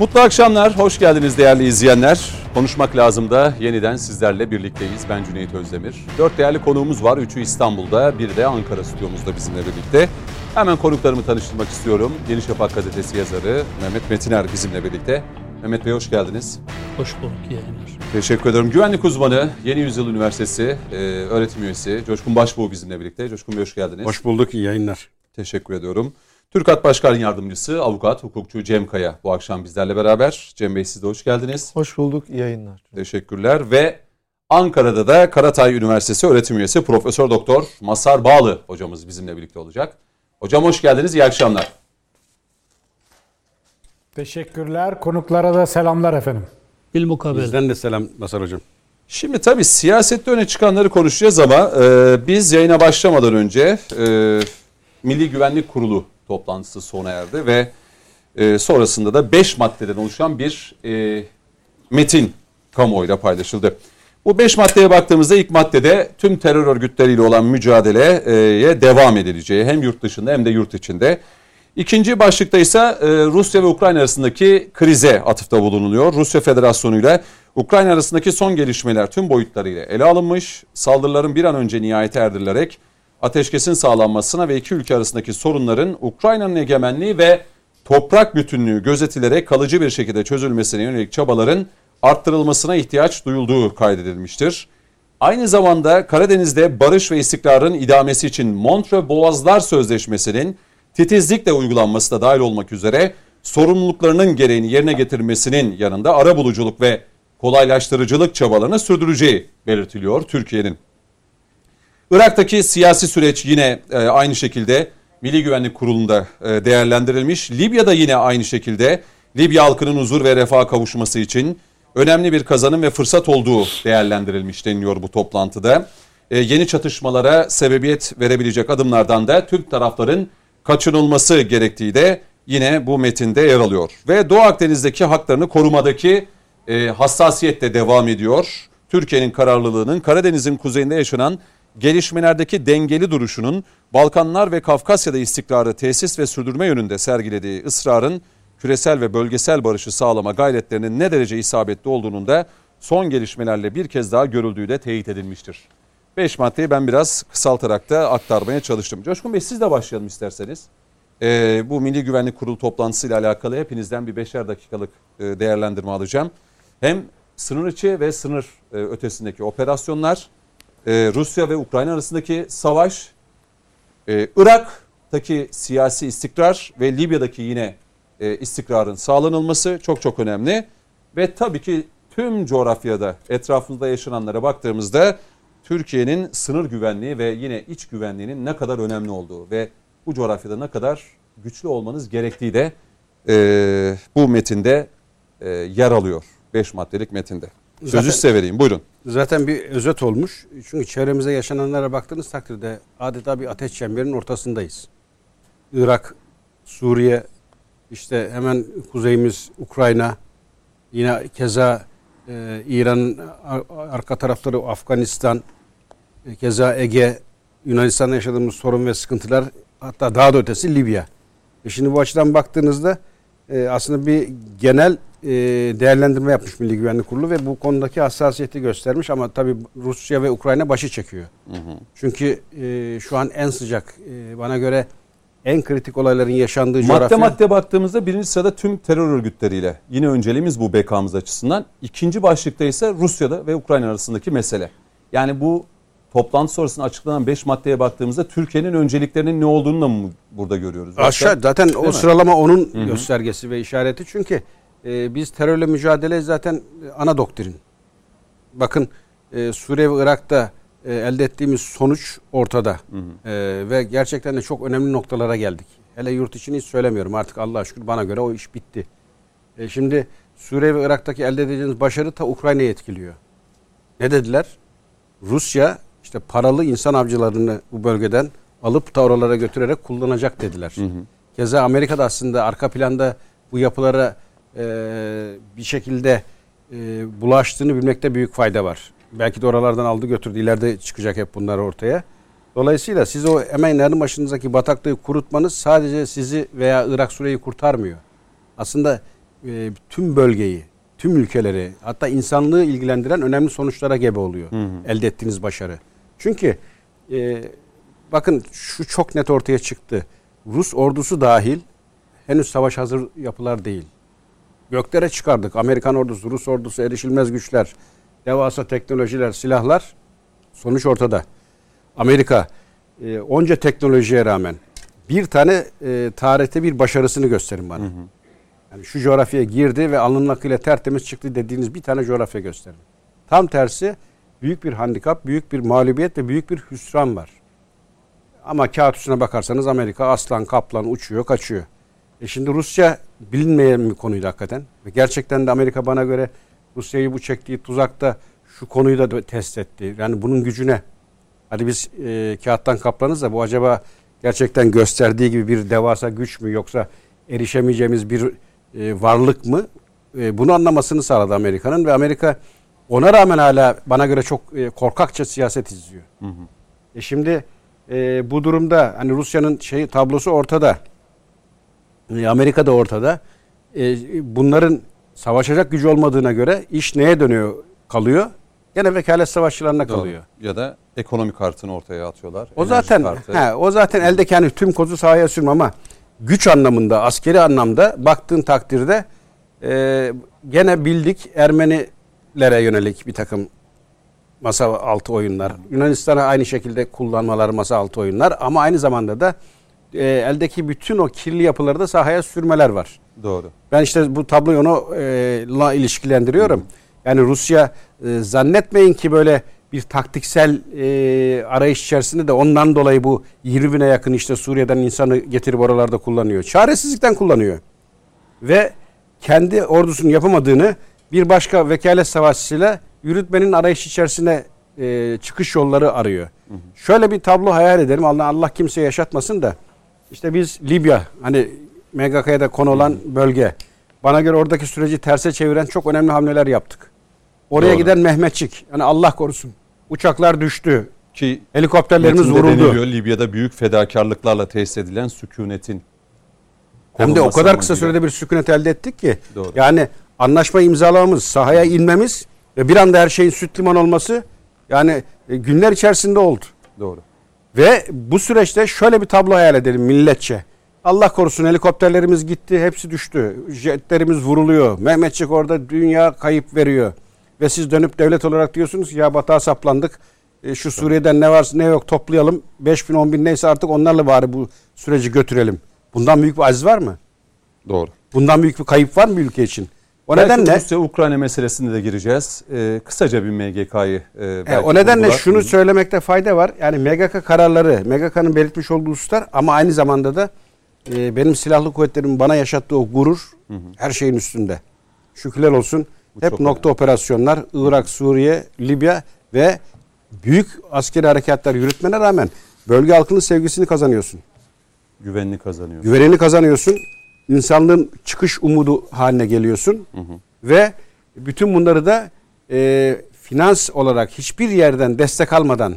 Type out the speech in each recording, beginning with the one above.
Mutlu akşamlar, hoş geldiniz değerli izleyenler. Konuşmak lazım da yeniden sizlerle birlikteyiz. Ben Cüneyt Özdemir. Dört değerli konuğumuz var. Üçü İstanbul'da, biri de Ankara stüdyomuzda bizimle birlikte. Hemen konuklarımı tanıştırmak istiyorum. Yeni Şafak gazetesi yazarı Mehmet Metiner bizimle birlikte. Mehmet Bey hoş geldiniz. Hoş bulduk yayınlar. Teşekkür ederim. Güvenlik uzmanı, Yeni Yüzyıl Üniversitesi e, öğretim üyesi Coşkun Başbuğ bizimle birlikte. Coşkun Bey hoş geldiniz. Hoş bulduk, iyi yayınlar. Teşekkür ediyorum. Türkat Başkan Yardımcısı, avukat, hukukçu Cem Kaya bu akşam bizlerle beraber. Cem Bey siz de hoş geldiniz. Hoş bulduk, iyi yayınlar. Teşekkürler ve Ankara'da da Karatay Üniversitesi öğretim üyesi Profesör Doktor Masar Bağlı hocamız bizimle birlikte olacak. Hocam hoş geldiniz, iyi akşamlar. Teşekkürler. Konuklara da selamlar efendim. Bilmukabele. Bizden de selam Masar Hocam. Şimdi tabii siyasette öne çıkanları konuşacağız ama e, biz yayına başlamadan önce e, Milli Güvenlik Kurulu toplantısı sona erdi ve e, sonrasında da 5 maddeden oluşan bir e, metin kamuoyuyla paylaşıldı. Bu 5 maddeye baktığımızda ilk maddede tüm terör örgütleriyle olan mücadeleye devam edileceği hem yurt dışında hem de yurt içinde. İkinci başlıkta ise e, Rusya ve Ukrayna arasındaki krize atıfta bulunuluyor. Rusya Federasyonu ile Ukrayna arasındaki son gelişmeler tüm boyutlarıyla ele alınmış. Saldırıların bir an önce nihayete erdirilerek ateşkesin sağlanmasına ve iki ülke arasındaki sorunların Ukrayna'nın egemenliği ve toprak bütünlüğü gözetilerek kalıcı bir şekilde çözülmesine yönelik çabaların arttırılmasına ihtiyaç duyulduğu kaydedilmiştir. Aynı zamanda Karadeniz'de barış ve istikrarın idamesi için Montreux Boğazlar Sözleşmesi'nin titizlikle uygulanması da dahil olmak üzere sorumluluklarının gereğini yerine getirmesinin yanında ara buluculuk ve kolaylaştırıcılık çabalarını sürdüreceği belirtiliyor Türkiye'nin. Irak'taki siyasi süreç yine e, aynı şekilde Milli Güvenlik Kurulu'nda e, değerlendirilmiş. Libya'da yine aynı şekilde Libya halkının huzur ve refah kavuşması için önemli bir kazanım ve fırsat olduğu değerlendirilmiş deniliyor bu toplantıda. E, yeni çatışmalara sebebiyet verebilecek adımlardan da Türk tarafların kaçınılması gerektiği de yine bu metinde yer alıyor. Ve Doğu Akdeniz'deki haklarını korumadaki e, hassasiyet de devam ediyor. Türkiye'nin kararlılığının Karadeniz'in kuzeyinde yaşanan gelişmelerdeki dengeli duruşunun Balkanlar ve Kafkasya'da istikrarı tesis ve sürdürme yönünde sergilediği ısrarın küresel ve bölgesel barışı sağlama gayretlerinin ne derece isabetli olduğunun da son gelişmelerle bir kez daha görüldüğü de teyit edilmiştir. Beş maddeyi ben biraz kısaltarak da aktarmaya çalıştım. Coşkun Bey siz de başlayalım isterseniz. Ee, bu Milli Güvenlik Kurulu toplantısıyla alakalı hepinizden bir beşer dakikalık e, değerlendirme alacağım. Hem sınır içi ve sınır e, ötesindeki operasyonlar, e, Rusya ve Ukrayna arasındaki savaş, e, Irak'taki siyasi istikrar ve Libya'daki yine e, istikrarın sağlanılması çok çok önemli. Ve tabii ki tüm coğrafyada etrafımızda yaşananlara baktığımızda Türkiye'nin sınır güvenliği ve yine iç güvenliğinin ne kadar önemli olduğu ve bu coğrafyada ne kadar güçlü olmanız gerektiği de e, bu metinde e, yer alıyor. Beş maddelik metinde. Sözü zaten, size vereyim buyurun. Zaten bir özet olmuş. Çünkü çevremize yaşananlara baktığınız takdirde adeta bir ateş çemberinin ortasındayız. Irak, Suriye, işte hemen kuzeyimiz Ukrayna, yine keza e, İran'ın arka tarafları Afganistan, e, keza Ege, Yunanistan'da yaşadığımız sorun ve sıkıntılar hatta daha da ötesi Libya. E şimdi bu açıdan baktığınızda e, aslında bir genel e, değerlendirme yapmış Milli Güvenlik Kurulu ve bu konudaki hassasiyeti göstermiş ama tabii Rusya ve Ukrayna başı çekiyor. Hı hı. Çünkü e, şu an en sıcak e, bana göre en kritik olayların yaşandığı madde coğrafya... Madde madde baktığımızda birinci sırada tüm terör örgütleriyle yine önceliğimiz bu bekamız açısından. İkinci başlıkta ise Rusya'da ve Ukrayna arasındaki mesele. Yani bu toplantı sonrasında açıklanan 5 maddeye baktığımızda Türkiye'nin önceliklerinin ne olduğunu da mı burada görüyoruz? Aşağı zaten o mi? sıralama onun Hı-hı. göstergesi ve işareti. Çünkü e, biz terörle mücadele zaten ana doktrin. Bakın e, Suriye ve Irak'ta e, elde ettiğimiz sonuç ortada. Hı hı. E, ve gerçekten de çok önemli noktalara geldik. Hele yurt içini hiç söylemiyorum artık Allah'a şükür bana göre o iş bitti. E, şimdi Suriye ve Irak'taki elde edeceğiniz başarı ta Ukrayna'yı etkiliyor. Ne dediler? Rusya işte paralı insan avcılarını bu bölgeden alıp da oralara götürerek kullanacak dediler. Hı hı. Keza Amerika'da aslında arka planda bu yapılara e, bir şekilde e, bulaştığını bilmekte büyük fayda var. Belki de oralardan aldı götürdü. İleride çıkacak hep bunlar ortaya. Dolayısıyla siz o yanı başınızdaki bataklığı kurutmanız sadece sizi veya Irak Suriye'yi kurtarmıyor. Aslında e, tüm bölgeyi, tüm ülkeleri hatta insanlığı ilgilendiren önemli sonuçlara gebe oluyor. Elde ettiğiniz başarı. Çünkü e, bakın şu çok net ortaya çıktı. Rus ordusu dahil henüz savaş hazır yapılar değil. Göklere çıkardık. Amerikan ordusu, Rus ordusu, erişilmez güçler, devasa teknolojiler, silahlar. Sonuç ortada. Amerika e, onca teknolojiye rağmen bir tane e, tarihte bir başarısını gösterin bana. Yani şu coğrafyaya girdi ve alnının akıyla tertemiz çıktı dediğiniz bir tane coğrafya gösterin. Tam tersi büyük bir handikap, büyük bir mağlubiyet ve büyük bir hüsran var. Ama kağıt üstüne bakarsanız Amerika aslan kaplan uçuyor kaçıyor. E şimdi Rusya bilinmeyen bir konuydu hakikaten. Ve gerçekten de Amerika bana göre Rusya'yı bu çektiği tuzakta şu konuyu da test etti. Yani bunun gücüne. Hadi biz e, kağıttan kaplanız da bu acaba gerçekten gösterdiği gibi bir devasa güç mü yoksa erişemeyeceğimiz bir e, varlık mı? E, bunu anlamasını sağladı Amerika'nın ve Amerika ona rağmen hala bana göre çok e, korkakça siyaset izliyor. E şimdi e, bu durumda hani Rusya'nın şey tablosu ortada. E, Amerika da ortada. E, bunların savaşacak gücü olmadığına göre iş neye dönüyor kalıyor? Gene vekalet savaşçılarına Doğru. kalıyor. Ya da ekonomik kartını ortaya atıyorlar. O zaten kartı. he, o zaten eldeki hani tüm kozu sahaya sürme ama güç anlamında, askeri anlamda baktığın takdirde e, gene bildik Ermenilere yönelik bir takım masa altı oyunlar. Yunanistan'a aynı şekilde kullanmaları masa altı oyunlar ama aynı zamanda da e, eldeki bütün o kirli yapıları da sahaya sürmeler var. Doğru. Ben işte bu tabloyu onu e, la ilişkilendiriyorum. Yani Rusya e, zannetmeyin ki böyle bir taktiksel e, arayış içerisinde de ondan dolayı bu 20 bine yakın işte Suriye'den insanı getirip oralarda kullanıyor. Çaresizlikten kullanıyor. Ve kendi ordusunun yapamadığını bir başka vekalet savaşçısıyla yürütmenin arayış içerisine e, çıkış yolları arıyor. Şöyle bir tablo hayal edelim. Allah Allah kimseye yaşatmasın da. İşte biz Libya hani MGK'ya da konu olan bölge. Bana göre oradaki süreci terse çeviren çok önemli hamleler yaptık. Oraya Doğru. giden Mehmetçik. Hani Allah korusun. Uçaklar düştü. Ki Helikopterlerimiz vuruldu. deniliyor, Libya'da büyük fedakarlıklarla tesis edilen sükunetin Hem de o kadar kısa amacıyla. sürede bir sükunet elde ettik ki. Doğru. Yani anlaşma imzalamamız, sahaya inmemiz ve bir anda her şeyin süt liman olması yani e, günler içerisinde oldu. Doğru. Ve bu süreçte şöyle bir tablo hayal edelim milletçe. Allah korusun helikopterlerimiz gitti, hepsi düştü. Jetlerimiz vuruluyor. Mehmetçik orada dünya kayıp veriyor. Ve siz dönüp devlet olarak diyorsunuz ya batağa saplandık. E, şu Suriye'den ne varsa ne yok toplayalım. 5 bin 10 bin neyse artık onlarla bari bu süreci götürelim. Bundan büyük bir aziz var mı? Doğru. Bundan büyük bir kayıp var mı ülke için? O Belki nedenle Rusya-Ukrayna meselesinde de gireceğiz. Ee, kısaca bir MGK'yı e, E, o nedenle vurgular. şunu Hı. söylemekte fayda var. Yani MGK kararları, MGK'nın belirtmiş olduğu hususlar ama aynı zamanda da e, benim silahlı kuvvetlerimin bana yaşattığı o gurur her şeyin üstünde. Şükürler olsun. Bu Hep nokta operasyonlar Irak, Suriye, Libya ve büyük askeri harekatlar yürütmene rağmen bölge halkının sevgisini kazanıyorsun. güvenini kazanıyor. Güvenini kazanıyorsun. İnsanlığın çıkış umudu haline geliyorsun. Ve bütün bunları da e, finans olarak hiçbir yerden destek almadan,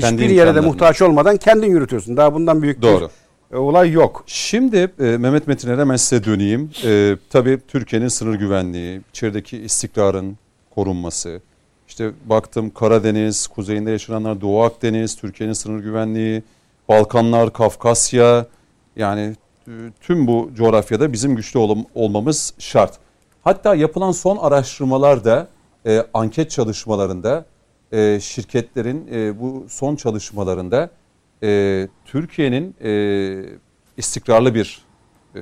Kendi hiçbir yere de muhtaç olmadan kendin yürütüyorsun. Daha bundan büyük Doğru. bir e, olay yok. Şimdi e, Mehmet Metin'e hemen size döneyim. E, tabii Türkiye'nin sınır güvenliği, içerideki istikrarın korunması. İşte baktım Karadeniz, kuzeyinde yaşananlar Doğu Akdeniz, Türkiye'nin sınır güvenliği, Balkanlar, Kafkasya. Yani tüm bu coğrafyada bizim güçlü ol- olmamız şart. Hatta yapılan son araştırmalarda, e, anket çalışmalarında, e, şirketlerin e, bu son çalışmalarında e, Türkiye'nin e, istikrarlı bir e,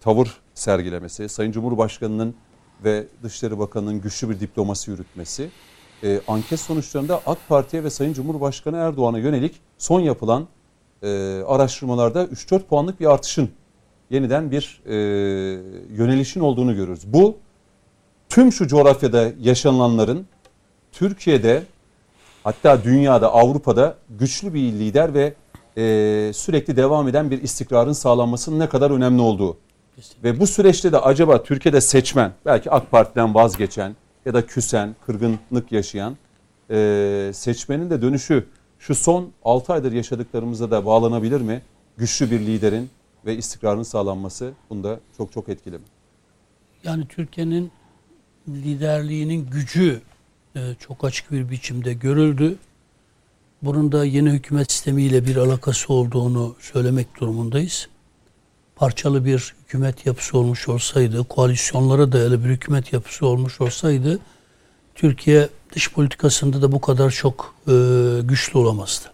tavır sergilemesi, Sayın Cumhurbaşkanı'nın ve Dışişleri Bakanı'nın güçlü bir diplomasi yürütmesi, e, anket sonuçlarında AK Parti'ye ve Sayın Cumhurbaşkanı Erdoğan'a yönelik son yapılan e, araştırmalarda 3-4 puanlık bir artışın, yeniden bir e, yönelişin olduğunu görüyoruz. Bu tüm şu coğrafyada yaşananların Türkiye'de hatta dünyada, Avrupa'da güçlü bir lider ve e, sürekli devam eden bir istikrarın sağlanmasının ne kadar önemli olduğu. Ve bu süreçte de acaba Türkiye'de seçmen, belki AK Parti'den vazgeçen ya da küsen, kırgınlık yaşayan e, seçmenin de dönüşü şu son 6 aydır yaşadıklarımıza da bağlanabilir mi? Güçlü bir liderin ve istikrarın sağlanması bunda çok çok etkili mi? Yani Türkiye'nin liderliğinin gücü e, çok açık bir biçimde görüldü. Bunun da yeni hükümet sistemiyle bir alakası olduğunu söylemek durumundayız. Parçalı bir hükümet yapısı olmuş olsaydı, koalisyonlara dayalı bir hükümet yapısı olmuş olsaydı, Türkiye dış politikasında da bu kadar çok e, güçlü olamazdı.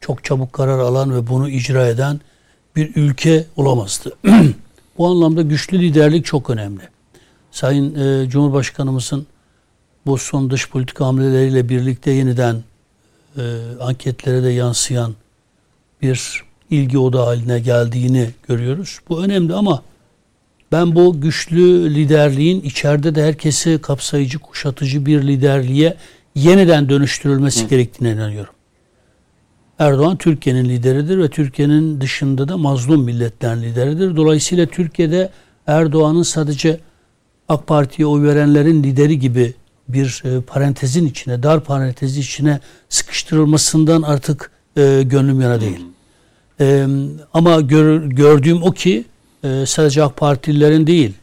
Çok çabuk karar alan ve bunu icra eden bir ülke olamazdı. bu anlamda güçlü liderlik çok önemli. Sayın e, Cumhurbaşkanımızın bu son dış politika hamleleriyle birlikte yeniden e, anketlere de yansıyan bir ilgi odağı haline geldiğini görüyoruz. Bu önemli ama ben bu güçlü liderliğin içeride de herkesi kapsayıcı, kuşatıcı bir liderliğe yeniden dönüştürülmesi Hı. gerektiğine inanıyorum. Erdoğan Türkiye'nin lideridir ve Türkiye'nin dışında da mazlum milletlerin lideridir. Dolayısıyla Türkiye'de Erdoğan'ın sadece AK Parti'ye oy verenlerin lideri gibi bir e, parantezin içine, dar parantezin içine sıkıştırılmasından artık e, gönlüm yana değil. E, ama gör, gördüğüm o ki e, sadece AK Partililerin değil.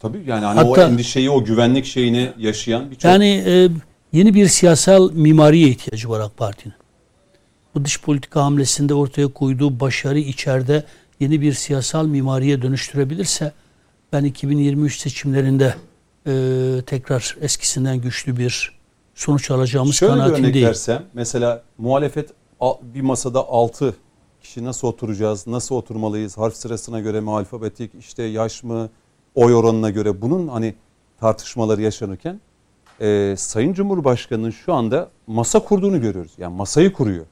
Tabii yani hani Hatta, o endişeyi, o güvenlik şeyini yaşayan birçok... Yani e, yeni bir siyasal mimariye ihtiyacı var AK Parti'nin. Bu dış politika hamlesinde ortaya koyduğu başarı içeride yeni bir siyasal mimariye dönüştürebilirse ben 2023 seçimlerinde e, tekrar eskisinden güçlü bir sonuç alacağımız Şöyle kanaatindeyim. Şöyle versem mesela muhalefet bir masada 6 kişi nasıl oturacağız, nasıl oturmalıyız, harf sırasına göre mi alfabetik, işte yaş mı, oy oranına göre bunun hani tartışmaları yaşanırken e, Sayın Cumhurbaşkanı'nın şu anda masa kurduğunu görüyoruz. Yani masayı kuruyor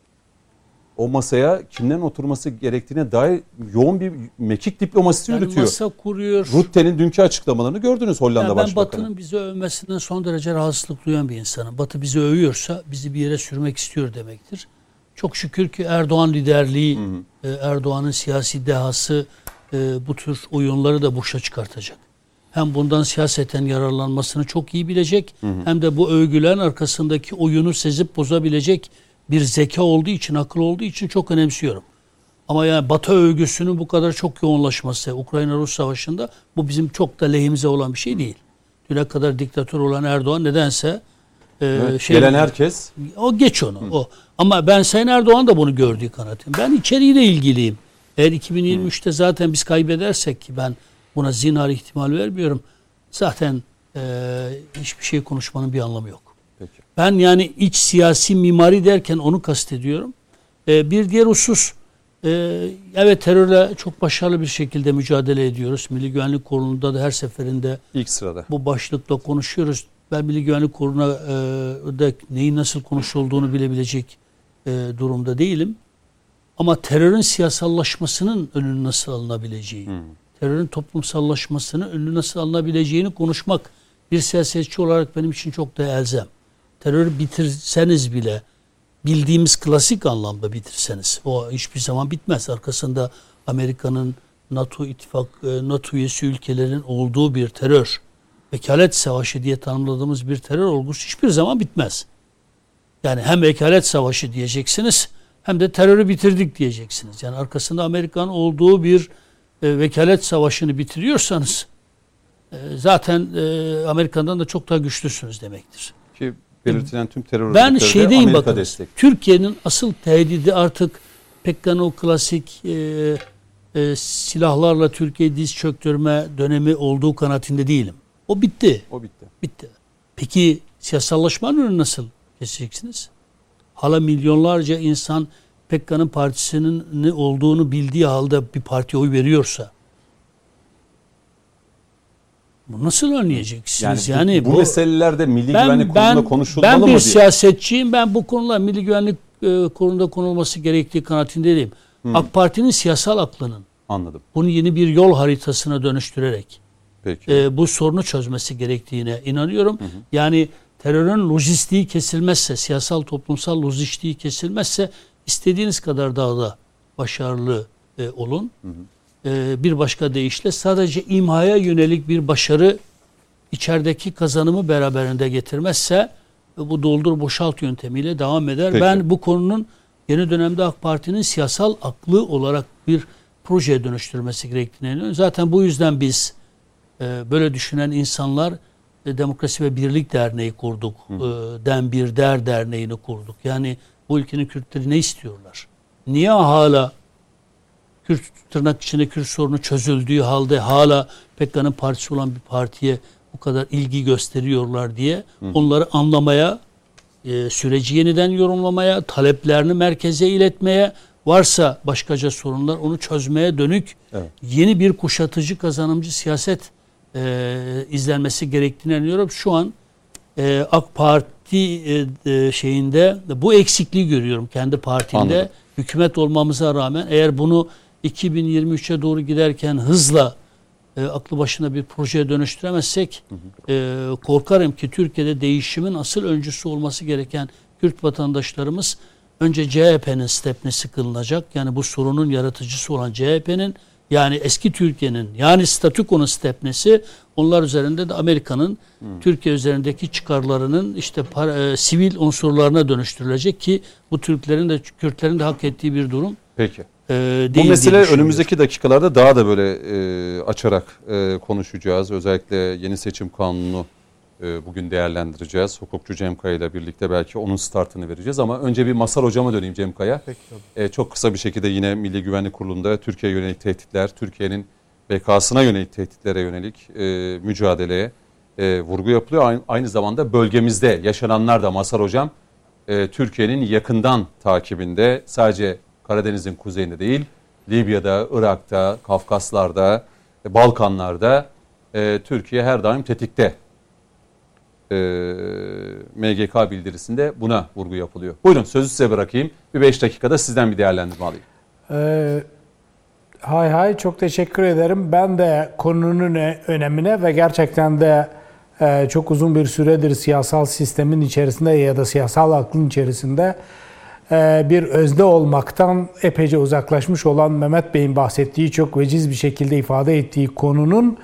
o masaya kimlerin oturması gerektiğine dair yoğun bir mekik diplomasisi yani yürütüyor. Masa kuruyor. Rutte'nin dünkü açıklamalarını gördünüz Hollanda yani ben Başbakanı. Ben Batı'nın bizi övmesinden son derece rahatsızlık duyan bir insanım. Batı bizi övüyorsa bizi bir yere sürmek istiyor demektir. Çok şükür ki Erdoğan liderliği. E, Erdoğan'ın siyasi dehası e, bu tür oyunları da boşa çıkartacak. Hem bundan siyaseten yararlanmasını çok iyi bilecek hı hı. hem de bu övgülerin arkasındaki oyunu sezip bozabilecek bir zeka olduğu için, akıl olduğu için çok önemsiyorum. Ama yani Batı övgüsünün bu kadar çok yoğunlaşması Ukrayna-Rus savaşında bu bizim çok da lehimize olan bir şey değil. Düne kadar diktatör olan Erdoğan nedense e, evet, şey, gelen herkes o geç onu. Hı. O. Ama ben Sayın Erdoğan da bunu gördüğü kanaatim. Ben içeriğiyle ilgiliyim. Eğer 2023'te zaten biz kaybedersek ki ben buna zinhar ihtimal vermiyorum. Zaten e, hiçbir şey konuşmanın bir anlamı yok. Ben yani iç siyasi mimari derken onu kastediyorum. Ee, bir diğer husus, e, evet terörle çok başarılı bir şekilde mücadele ediyoruz. Milli Güvenlik Kurulu'nda da her seferinde ilk sırada bu başlıkla konuşuyoruz. Ben Milli Güvenlik Kurulu'na e, da neyin nasıl konuşulduğunu bilebilecek e, durumda değilim. Ama terörün siyasallaşmasının önünü nasıl alınabileceği, hmm. terörün toplumsallaşmasının önünü nasıl alınabileceğini konuşmak bir siyasetçi olarak benim için çok da elzem terörü bitirseniz bile bildiğimiz klasik anlamda bitirseniz o hiçbir zaman bitmez. Arkasında Amerika'nın NATO ittifak e, NATO üyesi ülkelerin olduğu bir terör vekalet savaşı diye tanımladığımız bir terör olgusu hiçbir zaman bitmez. Yani hem vekalet savaşı diyeceksiniz hem de terörü bitirdik diyeceksiniz. Yani arkasında Amerika'nın olduğu bir e, vekalet savaşını bitiriyorsanız e, zaten e, Amerika'dan da çok daha güçlüsünüz demektir. Ki belirtilen tüm terör Ben şeydeyim Amerika bakın. Destek. Türkiye'nin asıl tehdidi artık Pekkan o klasik e, e, silahlarla Türkiye diz çöktürme dönemi olduğu kanaatinde değilim. O bitti. O bitti. Bitti. Peki siyasallaşmanın önünü nasıl keseceksiniz? Hala milyonlarca insan Pekkan'ın partisinin ne olduğunu bildiği halde bir partiye oy veriyorsa nasıl önleyeceksiniz? Yani, yani bu, bu meselelerde Milli ben, Güvenlik ben, Kurulu'nda konuşulmalı mı Ben bir diye. siyasetçiyim. Ben bu konular Milli Güvenlik e, Kurulu'nda konulması gerektiği kanaatindeyim. Hmm. AK Parti'nin siyasal aklının Anladım. bunu yeni bir yol haritasına dönüştürerek Peki. E, bu sorunu çözmesi gerektiğine inanıyorum. Hı hı. Yani terörün lojistiği kesilmezse, siyasal toplumsal lojistiği kesilmezse istediğiniz kadar daha da başarılı e, olun. Hı hı e, bir başka deyişle sadece imhaya yönelik bir başarı içerideki kazanımı beraberinde getirmezse bu doldur boşalt yöntemiyle devam eder. Peki. Ben bu konunun yeni dönemde AK Parti'nin siyasal aklı olarak bir projeye dönüştürmesi gerektiğini inanıyorum. Zaten bu yüzden biz e, böyle düşünen insanlar e, Demokrasi ve Birlik Derneği kurduk. E, Den Bir Der Derneği'ni kurduk. Yani bu ülkenin Kürtleri ne istiyorlar? Niye hala Kürt tırnak içinde Kürt sorunu çözüldüğü halde hala PKK'nın partisi olan bir partiye bu kadar ilgi gösteriyorlar diye onları anlamaya, e, süreci yeniden yorumlamaya, taleplerini merkeze iletmeye, varsa başkaca sorunlar onu çözmeye dönük Evet. yeni bir kuşatıcı kazanımcı siyaset e, izlenmesi gerektiğini inanıyorum. Şu an e, AK Parti e, e, şeyinde bu eksikliği görüyorum kendi partimde. Anladım. Hükümet olmamıza rağmen eğer bunu 2023'e doğru giderken hızla e, aklı başına bir projeye dönüştüremezsek e, korkarım ki Türkiye'de değişimin asıl öncüsü olması gereken Kürt vatandaşlarımız önce CHP'nin stepnesi kılınacak. Yani bu sorunun yaratıcısı olan CHP'nin yani eski Türkiye'nin yani statükonun stepnesi onlar üzerinde de Amerika'nın Türkiye üzerindeki çıkarlarının işte para, e, sivil unsurlarına dönüştürülecek ki bu Türklerin de Kürtlerin de hak ettiği bir durum Peki. E, değil Bu mesele önümüzdeki dakikalarda daha da böyle e, açarak e, konuşacağız. Özellikle yeni seçim kanunu e, bugün değerlendireceğiz. Hukukçu Cem Kaya ile birlikte belki onun startını vereceğiz. Ama önce bir Masar Hocama döneyim Cem Kaya. E, çok kısa bir şekilde yine Milli Güvenlik Kurulu'nda Türkiye'ye yönelik tehditler, Türkiye'nin BK'sına yönelik tehditlere yönelik e, mücadeleye e, vurgu yapılıyor. Aynı, aynı zamanda bölgemizde yaşananlar da Masar Hocam e, Türkiye'nin yakından takibinde sadece Karadeniz'in kuzeyinde değil Libya'da, Irak'ta, Kafkaslar'da, e, Balkanlar'da e, Türkiye her daim tetikte. E, MGK bildirisinde buna vurgu yapılıyor. Buyurun sözü size bırakayım. Bir 5 dakikada sizden bir değerlendirme alayım. Ee, hay hay çok teşekkür ederim. Ben de konunun e- önemine ve gerçekten de e, çok uzun bir süredir siyasal sistemin içerisinde ya da siyasal aklın içerisinde bir özne olmaktan epeyce uzaklaşmış olan Mehmet Bey'in bahsettiği çok veciz bir şekilde ifade ettiği konunun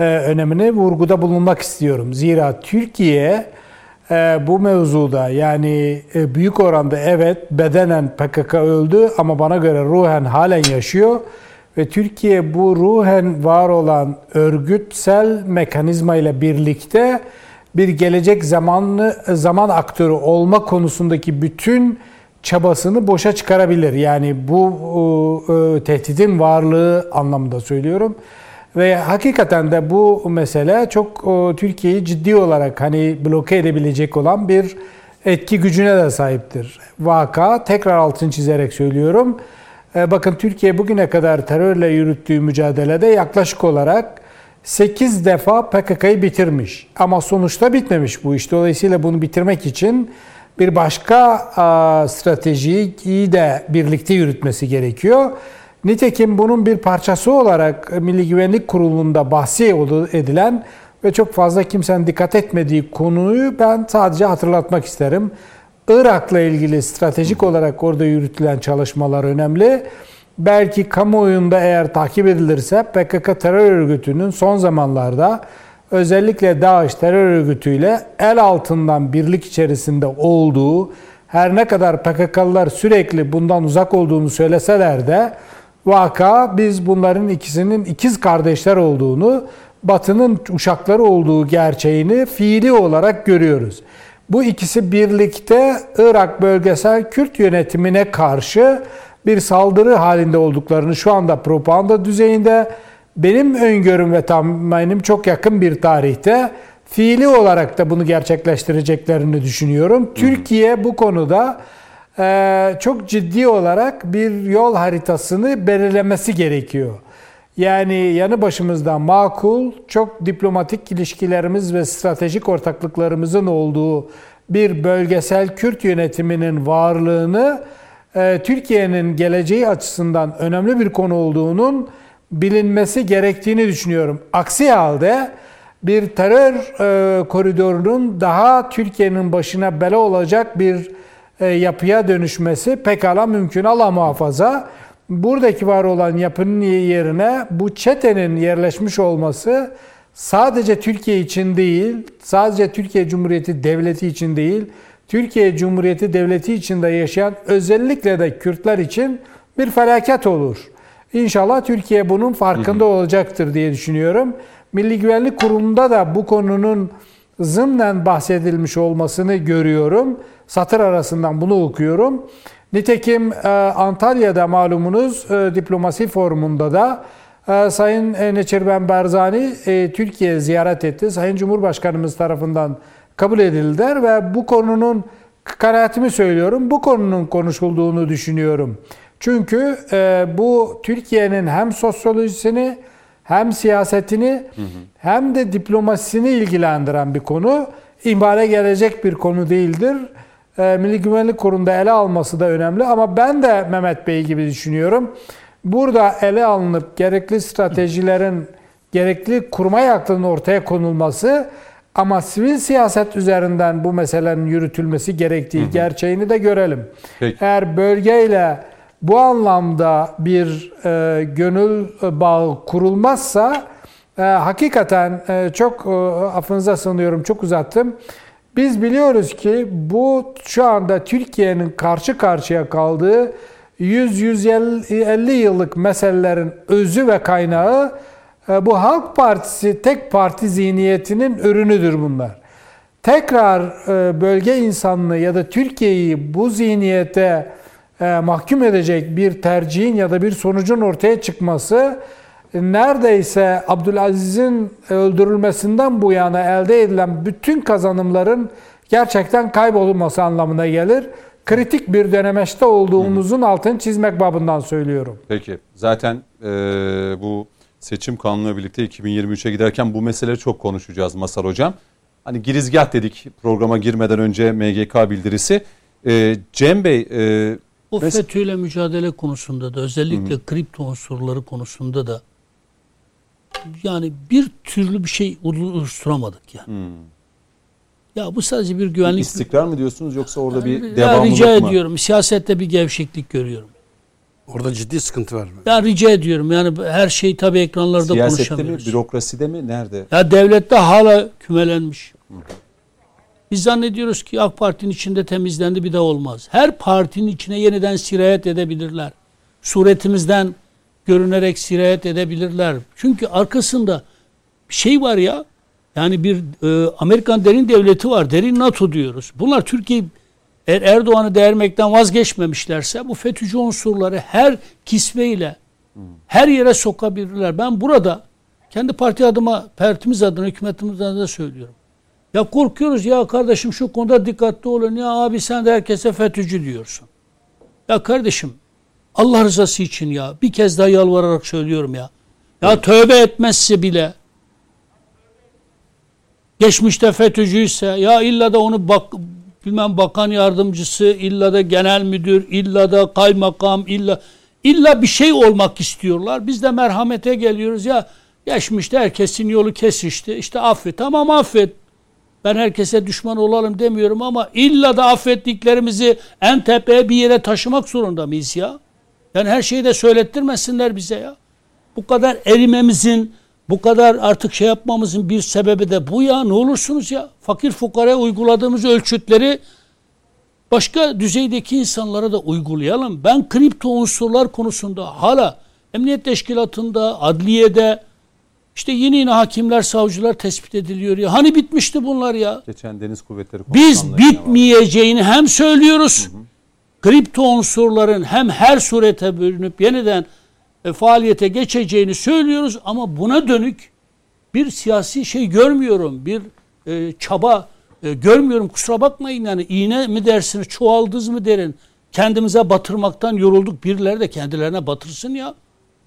e, önemine vurguda bulunmak istiyorum. Zira Türkiye e, bu mevzuda yani e, büyük oranda evet bedenen PKK öldü ama bana göre ruhen halen yaşıyor ve Türkiye bu ruhen var olan örgütsel mekanizma ile birlikte bir gelecek zamanlı zaman aktörü olma konusundaki bütün çabasını boşa çıkarabilir. Yani bu e, e, tehditin varlığı anlamında söylüyorum. Ve hakikaten de bu mesele çok e, Türkiye'yi ciddi olarak hani bloke edebilecek olan bir etki gücüne de sahiptir. Vaka tekrar altını çizerek söylüyorum. E, Bakın Türkiye bugüne kadar terörle yürüttüğü mücadelede yaklaşık olarak 8 defa PKK'yı bitirmiş. Ama sonuçta bitmemiş bu iş. Dolayısıyla bunu bitirmek için bir başka stratejiyi de birlikte yürütmesi gerekiyor. Nitekim bunun bir parçası olarak Milli Güvenlik Kurulu'nda bahsi edilen ve çok fazla kimsenin dikkat etmediği konuyu ben sadece hatırlatmak isterim. Irak'la ilgili stratejik olarak orada yürütülen çalışmalar önemli. Belki kamuoyunda eğer takip edilirse PKK terör örgütünün son zamanlarda özellikle DAEŞ terör örgütüyle el altından birlik içerisinde olduğu, her ne kadar PKK'lılar sürekli bundan uzak olduğunu söyleseler de vaka biz bunların ikisinin ikiz kardeşler olduğunu, Batı'nın uşakları olduğu gerçeğini fiili olarak görüyoruz. Bu ikisi birlikte Irak bölgesel Kürt yönetimine karşı bir saldırı halinde olduklarını şu anda propaganda düzeyinde benim öngörüm ve tahminim çok yakın bir tarihte fiili olarak da bunu gerçekleştireceklerini düşünüyorum. Türkiye bu konuda e, çok ciddi olarak bir yol haritasını belirlemesi gerekiyor. Yani yanı başımızda makul, çok diplomatik ilişkilerimiz ve stratejik ortaklıklarımızın olduğu bir bölgesel Kürt yönetiminin varlığını e, Türkiye'nin geleceği açısından önemli bir konu olduğunun bilinmesi gerektiğini düşünüyorum. Aksi halde bir terör e, koridorunun daha Türkiye'nin başına bela olacak bir e, yapıya dönüşmesi pekala mümkün. Allah muhafaza. Buradaki var olan yapının yerine bu çetenin yerleşmiş olması sadece Türkiye için değil, sadece Türkiye Cumhuriyeti Devleti için değil, Türkiye Cumhuriyeti Devleti içinde yaşayan özellikle de Kürtler için bir felaket olur. İnşallah Türkiye bunun farkında olacaktır diye düşünüyorum. Milli Güvenlik Kurulu'nda da bu konunun zımnen bahsedilmiş olmasını görüyorum. Satır arasından bunu okuyorum. Nitekim e, Antalya'da malumunuz e, diplomasi forumunda da e, Sayın Neçirben Berzani Türkiye ziyaret etti. Sayın Cumhurbaşkanımız tarafından kabul edildiler ve bu konunun kanaatimi söylüyorum. Bu konunun konuşulduğunu düşünüyorum. Çünkü bu Türkiye'nin hem sosyolojisini hem siyasetini hı hı. hem de diplomasisini ilgilendiren bir konu. İhmale gelecek bir konu değildir. E, Milli Güvenlik Kurulu'nda ele alması da önemli ama ben de Mehmet Bey gibi düşünüyorum. Burada ele alınıp gerekli stratejilerin gerekli kurmay aklının ortaya konulması ama sivil siyaset üzerinden bu meselenin yürütülmesi gerektiği hı hı. gerçeğini de görelim. Peki. Eğer bölgeyle bu anlamda bir e, gönül bağı kurulmazsa e, hakikaten e, çok e, affınıza sığınıyorum çok uzattım. Biz biliyoruz ki bu şu anda Türkiye'nin karşı karşıya kaldığı 100-150 yıllık meselelerin özü ve kaynağı e, bu Halk Partisi tek parti zihniyetinin ürünüdür bunlar. Tekrar e, bölge insanlığı ya da Türkiye'yi bu zihniyete e, mahkum edecek bir tercihin ya da bir sonucun ortaya çıkması neredeyse Abdülaziz'in öldürülmesinden bu yana elde edilen bütün kazanımların gerçekten kaybolması anlamına gelir. Kritik bir dönemeçte olduğumuzun altını çizmek babından söylüyorum. Peki zaten e, bu seçim kanunuyla birlikte 2023'e giderken bu meseleleri çok konuşacağız Masar Hocam. Hani girizgah dedik programa girmeden önce MGK bildirisi. E, Cem Bey e, o Mes- FETÖ'yle mücadele konusunda da özellikle Hı-hı. kripto unsurları konusunda da yani bir türlü bir şey oluşturamadık yani. Hmm. Ya bu sadece bir güvenlik... İstikrar mı diyorsunuz yoksa orada bir ya devamlılık rica mı? Rica ediyorum. Siyasette bir gevşeklik görüyorum. Orada ciddi sıkıntı var. Ya rica ediyorum. Yani her şey tabii ekranlarda Siyasette konuşamıyoruz. Siyasette mi, bürokraside mi, nerede? Ya devlette hala kümelenmiş. Hı. Biz zannediyoruz ki AK Parti'nin içinde temizlendi bir de olmaz. Her partinin içine yeniden sirayet edebilirler. Suretimizden görünerek sirayet edebilirler. Çünkü arkasında şey var ya. Yani bir e, Amerikan derin devleti var. Derin NATO diyoruz. Bunlar Türkiye eğer Erdoğan'ı değermekten vazgeçmemişlerse bu FETÖ'cü unsurları her kisveyle her yere sokabilirler. Ben burada kendi parti adıma, partimiz adına, hükümetimiz adına söylüyorum. Ya korkuyoruz ya kardeşim şu konuda dikkatli olun ya abi sen de herkese FETÖ'cü diyorsun. Ya kardeşim Allah rızası için ya bir kez daha yalvararak söylüyorum ya. Ya evet. tövbe etmezse bile geçmişte FETÖ'cüyse ya illa da onu bak bilmem bakan yardımcısı illa da genel müdür illa da kaymakam illa illa bir şey olmak istiyorlar. Biz de merhamete geliyoruz ya geçmişte herkesin yolu kesişti. İşte affet. Tamam affet. Ben herkese düşman olalım demiyorum ama illa da affettiklerimizi en tepeye bir yere taşımak zorunda mıyız ya? Yani her şeyi de söylettirmesinler bize ya. Bu kadar erimemizin, bu kadar artık şey yapmamızın bir sebebi de bu ya. Ne olursunuz ya. Fakir fukaraya uyguladığımız ölçütleri başka düzeydeki insanlara da uygulayalım. Ben kripto unsurlar konusunda hala emniyet teşkilatında, adliyede, işte yeni yeni hakimler, savcılar tespit ediliyor ya. Hani bitmişti bunlar ya? Geçen Deniz Kuvvetleri Biz bitmeyeceğini hem söylüyoruz. Hı hı. Kripto unsurların hem her surete bölünüp yeniden e, faaliyete geçeceğini söylüyoruz ama buna dönük bir siyasi şey görmüyorum. Bir e, çaba e, görmüyorum. Kusura bakmayın yani iğne mi dersiniz, çuvaldız mı derin. Kendimize batırmaktan yorulduk. Birileri de kendilerine batırsın ya.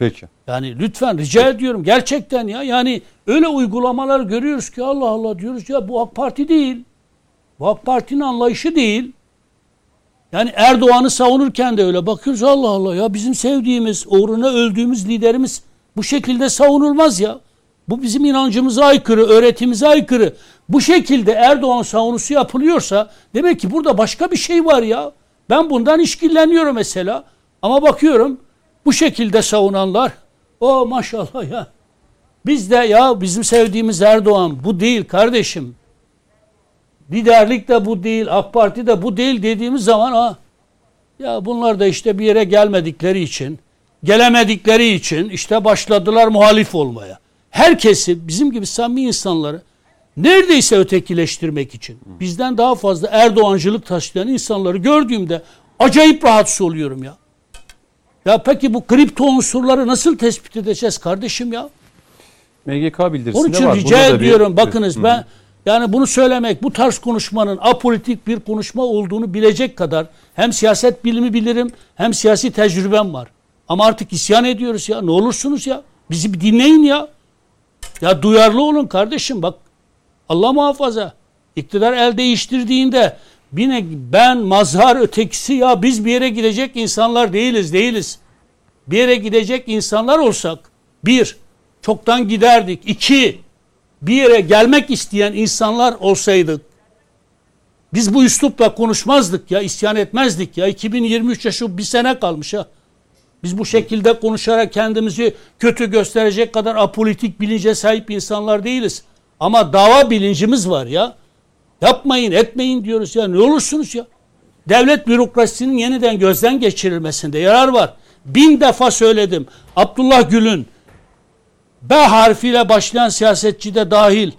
Peki. Yani lütfen rica ediyorum gerçekten ya. Yani öyle uygulamalar görüyoruz ki Allah Allah diyoruz ya bu AK Parti değil. Bu AK Parti'nin anlayışı değil. Yani Erdoğan'ı savunurken de öyle bakıyoruz Allah Allah ya bizim sevdiğimiz, uğruna öldüğümüz liderimiz bu şekilde savunulmaz ya. Bu bizim inancımıza aykırı, öğretimize aykırı. Bu şekilde Erdoğan savunusu yapılıyorsa demek ki burada başka bir şey var ya. Ben bundan işkilleniyorum mesela. Ama bakıyorum bu şekilde savunanlar o maşallah ya. Biz de ya bizim sevdiğimiz Erdoğan bu değil kardeşim. Liderlik de bu değil, AK Parti de bu değil dediğimiz zaman ha ya bunlar da işte bir yere gelmedikleri için, gelemedikleri için işte başladılar muhalif olmaya. herkesi bizim gibi samimi insanları neredeyse ötekileştirmek için bizden daha fazla Erdoğancılık taşıyan insanları gördüğümde acayip rahatsız oluyorum ya. Ya peki bu kripto unsurları nasıl tespit edeceğiz kardeşim ya? MGK bildirisinde Onun için var. rica Burada da bir- ediyorum bakınız Hı. ben yani bunu söylemek bu tarz konuşmanın apolitik bir konuşma olduğunu bilecek kadar hem siyaset bilimi bilirim hem siyasi tecrübem var. Ama artık isyan ediyoruz ya ne olursunuz ya bizi bir dinleyin ya. Ya duyarlı olun kardeşim bak Allah muhafaza iktidar el değiştirdiğinde yine ben mazhar ötekisi ya biz bir yere gidecek insanlar değiliz değiliz. Bir yere gidecek insanlar olsak bir çoktan giderdik. İki bir yere gelmek isteyen insanlar olsaydık biz bu üslupla konuşmazdık ya isyan etmezdik ya 2023'e şu bir sene kalmış ha. Biz bu şekilde konuşarak kendimizi kötü gösterecek kadar apolitik bilince sahip insanlar değiliz. Ama dava bilincimiz var ya. Yapmayın etmeyin diyoruz ya ne olursunuz ya. Devlet bürokrasisinin yeniden gözden geçirilmesinde yarar var. Bin defa söyledim. Abdullah Gül'ün B harfiyle başlayan siyasetçi de dahil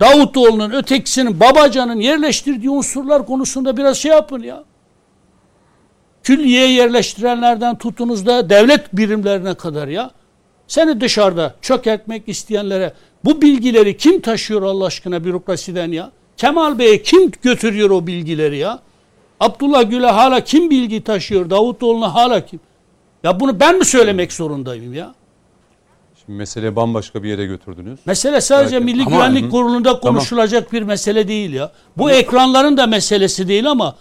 Davutoğlu'nun ötekisinin Babacan'ın yerleştirdiği unsurlar konusunda biraz şey yapın ya. Külliye yerleştirenlerden tutunuz da devlet birimlerine kadar ya. Seni dışarıda çökertmek isteyenlere bu bilgileri kim taşıyor Allah aşkına bürokrasiden ya? Kemal Bey'e kim götürüyor o bilgileri ya? Abdullah Gül'e hala kim bilgi taşıyor? Davutoğlu'na hala kim? Ya bunu ben mi söylemek zorundayım ya? Şimdi mesele bambaşka bir yere götürdünüz. Mesele sadece Belki. Milli Ama- Güvenlik Hı. Kurulu'nda konuşulacak bir mesele değil ya. Bu ekranların da meselesi değil ama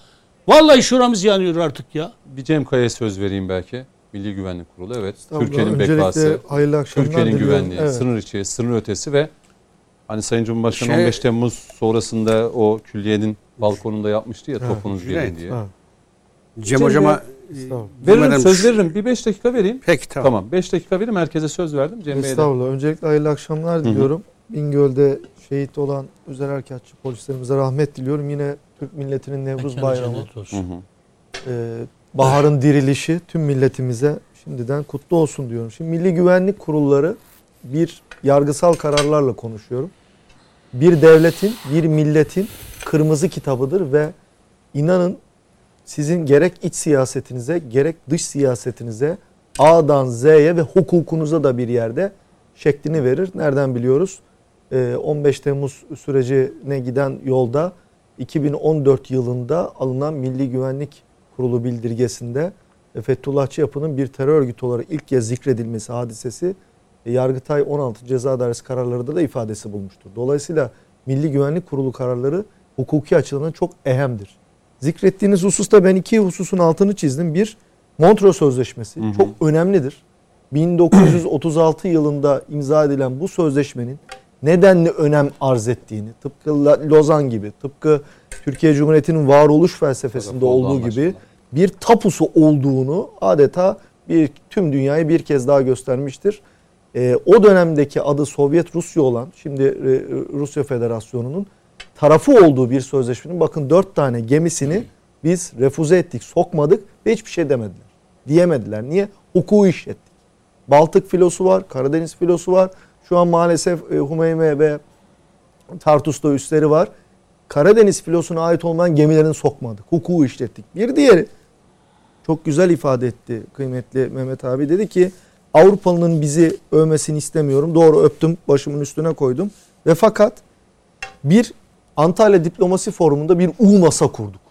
vallahi şuramız yanıyor artık ya. Bir Cem Kaya'ya söz vereyim belki. Milli Güvenlik Kurulu evet. Türkiye'nin bekası, Türkiye'nin güvenliği, Evet. sınır içi, sınır ötesi ve hani Sayın Cumhurbaşkanı Şey- 15 Temmuz sonrasında o külliyenin balkonunda yapmıştı ya Evet. topunuz gelin Cüneyt, diye. Ha, Cem Cem hocama estağfurullah. Veririm Bilmeden- söz veririm. Bir 5 dakika vereyim. Peki tamam. Tamam 5 dakika vereyim. Herkese söz verdim. Cem Bey'e de. Estağfurullah. Öncelikle hayırlı akşamlar diliyorum. Bingöl'de şehit olan özel harekatçı polislerimize rahmet diliyorum. Yine Türk milletinin Nevruz Mekanı Bayramı, cennet Hı olsun. hı. e, baharın dirilişi tüm milletimize şimdiden kutlu olsun diyorum. Şimdi Milli Güvenlik Kurulları bir yargısal kararlarla konuşuyorum. Bir devletin, bir milletin kırmızı kitabıdır ve inanın sizin gerek iç siyasetinize gerek dış siyasetinize A'dan Z'ye ve hukukunuza da bir yerde şeklini verir. Nereden biliyoruz? Ee, 15 Temmuz sürecine giden yolda 2014 yılında alınan Milli Güvenlik Kurulu bildirgesinde Fethullahçı yapının bir terör örgütü olarak ilk kez zikredilmesi hadisesi Yargıtay 16 Ceza Dairesi kararlarında da ifadesi bulmuştur. Dolayısıyla Milli Güvenlik Kurulu kararları hukuki açıdan çok ehemdir. Zikrettiğiniz hususta ben iki hususun altını çizdim. Bir, Montreux Sözleşmesi Hı hı. çok önemlidir. 1936 yılında imza edilen bu sözleşmenin nedenli önem arz ettiğini, tıpkı Lozan gibi, tıpkı Türkiye Cumhuriyeti'nin varoluş felsefesinde Oldu olduğu gibi bir tapusu olduğunu adeta bir tüm dünyayı bir kez daha göstermiştir. Ee, o dönemdeki adı Sovyet Rusya olan, şimdi e, Rusya Federasyonu'nun tarafı olduğu bir sözleşmenin bakın dört tane gemisini biz refüze ettik, sokmadık ve hiçbir şey demediler. Diyemediler. Niye? Hukuku işlettik. Baltık filosu var, Karadeniz filosu var. Şu an maalesef e, Humeyme ve Tartus'ta üsleri var. Karadeniz filosuna ait olmayan gemilerini sokmadık. Hukuku işlettik. Bir diğeri çok güzel ifade etti kıymetli Mehmet abi. Dedi ki Avrupalı'nın bizi övmesini istemiyorum. Doğru öptüm, başımın üstüne koydum. Ve fakat bir Antalya Diplomasi Forumu'nda bir U masa kurduk.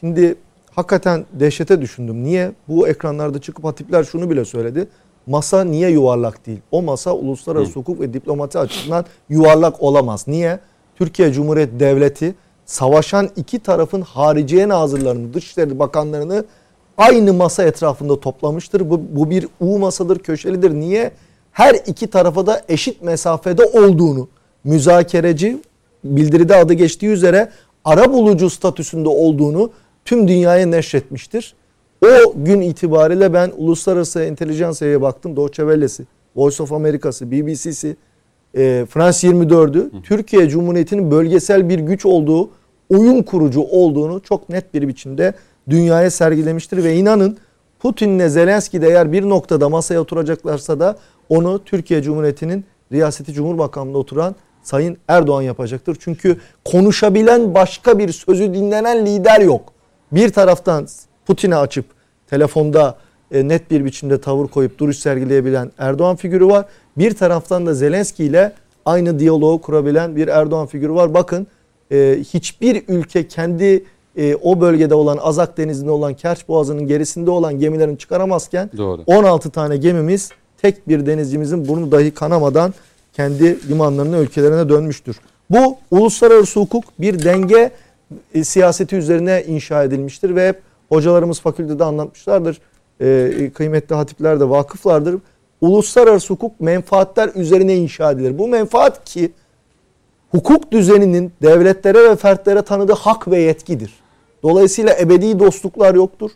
Şimdi hakikaten dehşete düşündüm. Niye? Bu ekranlarda çıkıp hatipler şunu bile söyledi. Masa niye yuvarlak değil? O masa uluslararası hukuk ve diplomati açısından yuvarlak olamaz. Niye? Türkiye Cumhuriyeti Devleti savaşan iki tarafın hariciye nazırlarını, dışişleri bakanlarını aynı masa etrafında toplamıştır. Bu, bu bir U masadır, köşelidir. Niye? Her iki tarafa da eşit mesafede olduğunu, müzakereci bildiride adı geçtiği üzere ara bulucu statüsünde olduğunu tüm dünyaya neşretmiştir. O gün itibariyle ben uluslararası entelijansiyaya baktım. Deutsche Welle'si, Voice of America'sı, BBC'si, e, France 24'ü Türkiye Cumhuriyeti'nin bölgesel bir güç olduğu, oyun kurucu olduğunu çok net bir biçimde dünyaya sergilemiştir ve inanın Putin'le Zelenski de eğer bir noktada masaya oturacaklarsa da onu Türkiye Cumhuriyeti'nin riyaseti Cumhurbaşkanlığında oturan Sayın Erdoğan yapacaktır. Çünkü konuşabilen başka bir sözü dinlenen lider yok. Bir taraftan Putin'e açıp telefonda e, net bir biçimde tavır koyup duruş sergileyebilen Erdoğan figürü var. Bir taraftan da Zelenski ile aynı diyaloğu kurabilen bir Erdoğan figürü var. Bakın e, hiçbir ülke kendi e, o bölgede olan Azak Denizi'nde olan Kerç Boğazı'nın gerisinde olan gemilerini çıkaramazken Doğru. 16 tane gemimiz tek bir denizcimizin burnu dahi kanamadan kendi limanlarına ülkelerine dönmüştür. Bu uluslararası hukuk bir denge e, siyaseti üzerine inşa edilmiştir ve hep hocalarımız fakültede anlatmışlardır. E, kıymetli hatipler de vakıflardır. Uluslararası hukuk menfaatler üzerine inşa edilir. Bu menfaat ki hukuk düzeninin devletlere ve fertlere tanıdığı hak ve yetkidir. Dolayısıyla ebedi dostluklar yoktur.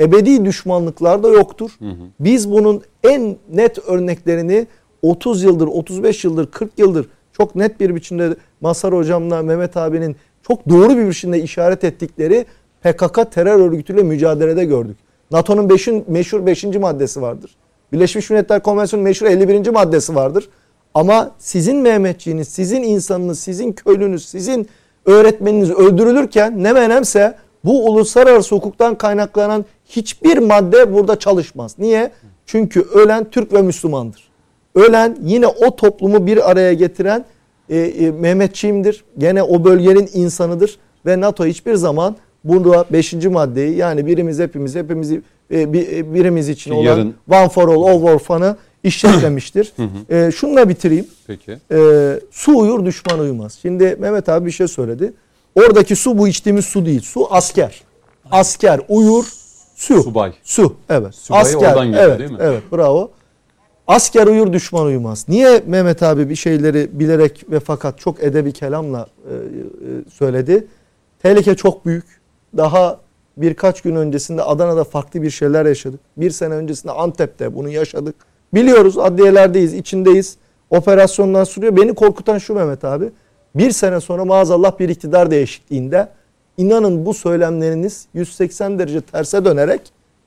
Ebedi düşmanlıklar da yoktur. Biz bunun en net örneklerini 30 yıldır, 35 yıldır, 40 yıldır çok net bir biçimde Masar hocamla Mehmet abinin çok doğru bir biçimde işaret ettikleri PKK terör örgütüyle mücadelede gördük. NATO'nun beşin, meşhur 5. maddesi vardır. Birleşmiş Milletler Konvensiyonu'nun meşhur 51. maddesi vardır. Ama sizin Mehmetçiğiniz, sizin insanınız, sizin köylünüz, sizin öğretmeniniz öldürülürken ne menemse bu uluslararası hukuktan kaynaklanan hiçbir madde burada çalışmaz. Niye? Çünkü ölen Türk ve Müslümandır. Ölen yine o toplumu bir araya getiren e, e, Mehmetçiğimdir. Gene o bölgenin insanıdır ve NATO hiçbir zaman burada 5. maddeyi yani birimiz hepimiz hepimizi e, bir- e, birimiz için olan yarın- One for all, all for fun'ı işletmemiştir. e, şununla bitireyim. Peki. E, su uyur düşman uyumaz. Şimdi Mehmet abi bir şey söyledi. Oradaki su bu içtiğimiz su değil. Su asker. Asker uyur su. Subay. Su evet. Subayı asker. oradan geliyor, evet, değil mi? Evet bravo. Asker uyur düşman uyumaz. Niye Mehmet abi bir şeyleri bilerek ve fakat çok edebi kelamla e, e, söyledi? Tehlike çok büyük. Daha birkaç gün öncesinde Adana'da farklı bir şeyler yaşadık. Bir sene öncesinde Antep'te bunu yaşadık. Biliyoruz adliyelerdeyiz, içindeyiz. Operasyondan sürüyor. Beni korkutan şu Mehmet abi. Bir sene sonra maazallah bir iktidar değişikliğinde inanın bu söylemleriniz 180 derece terse dönerek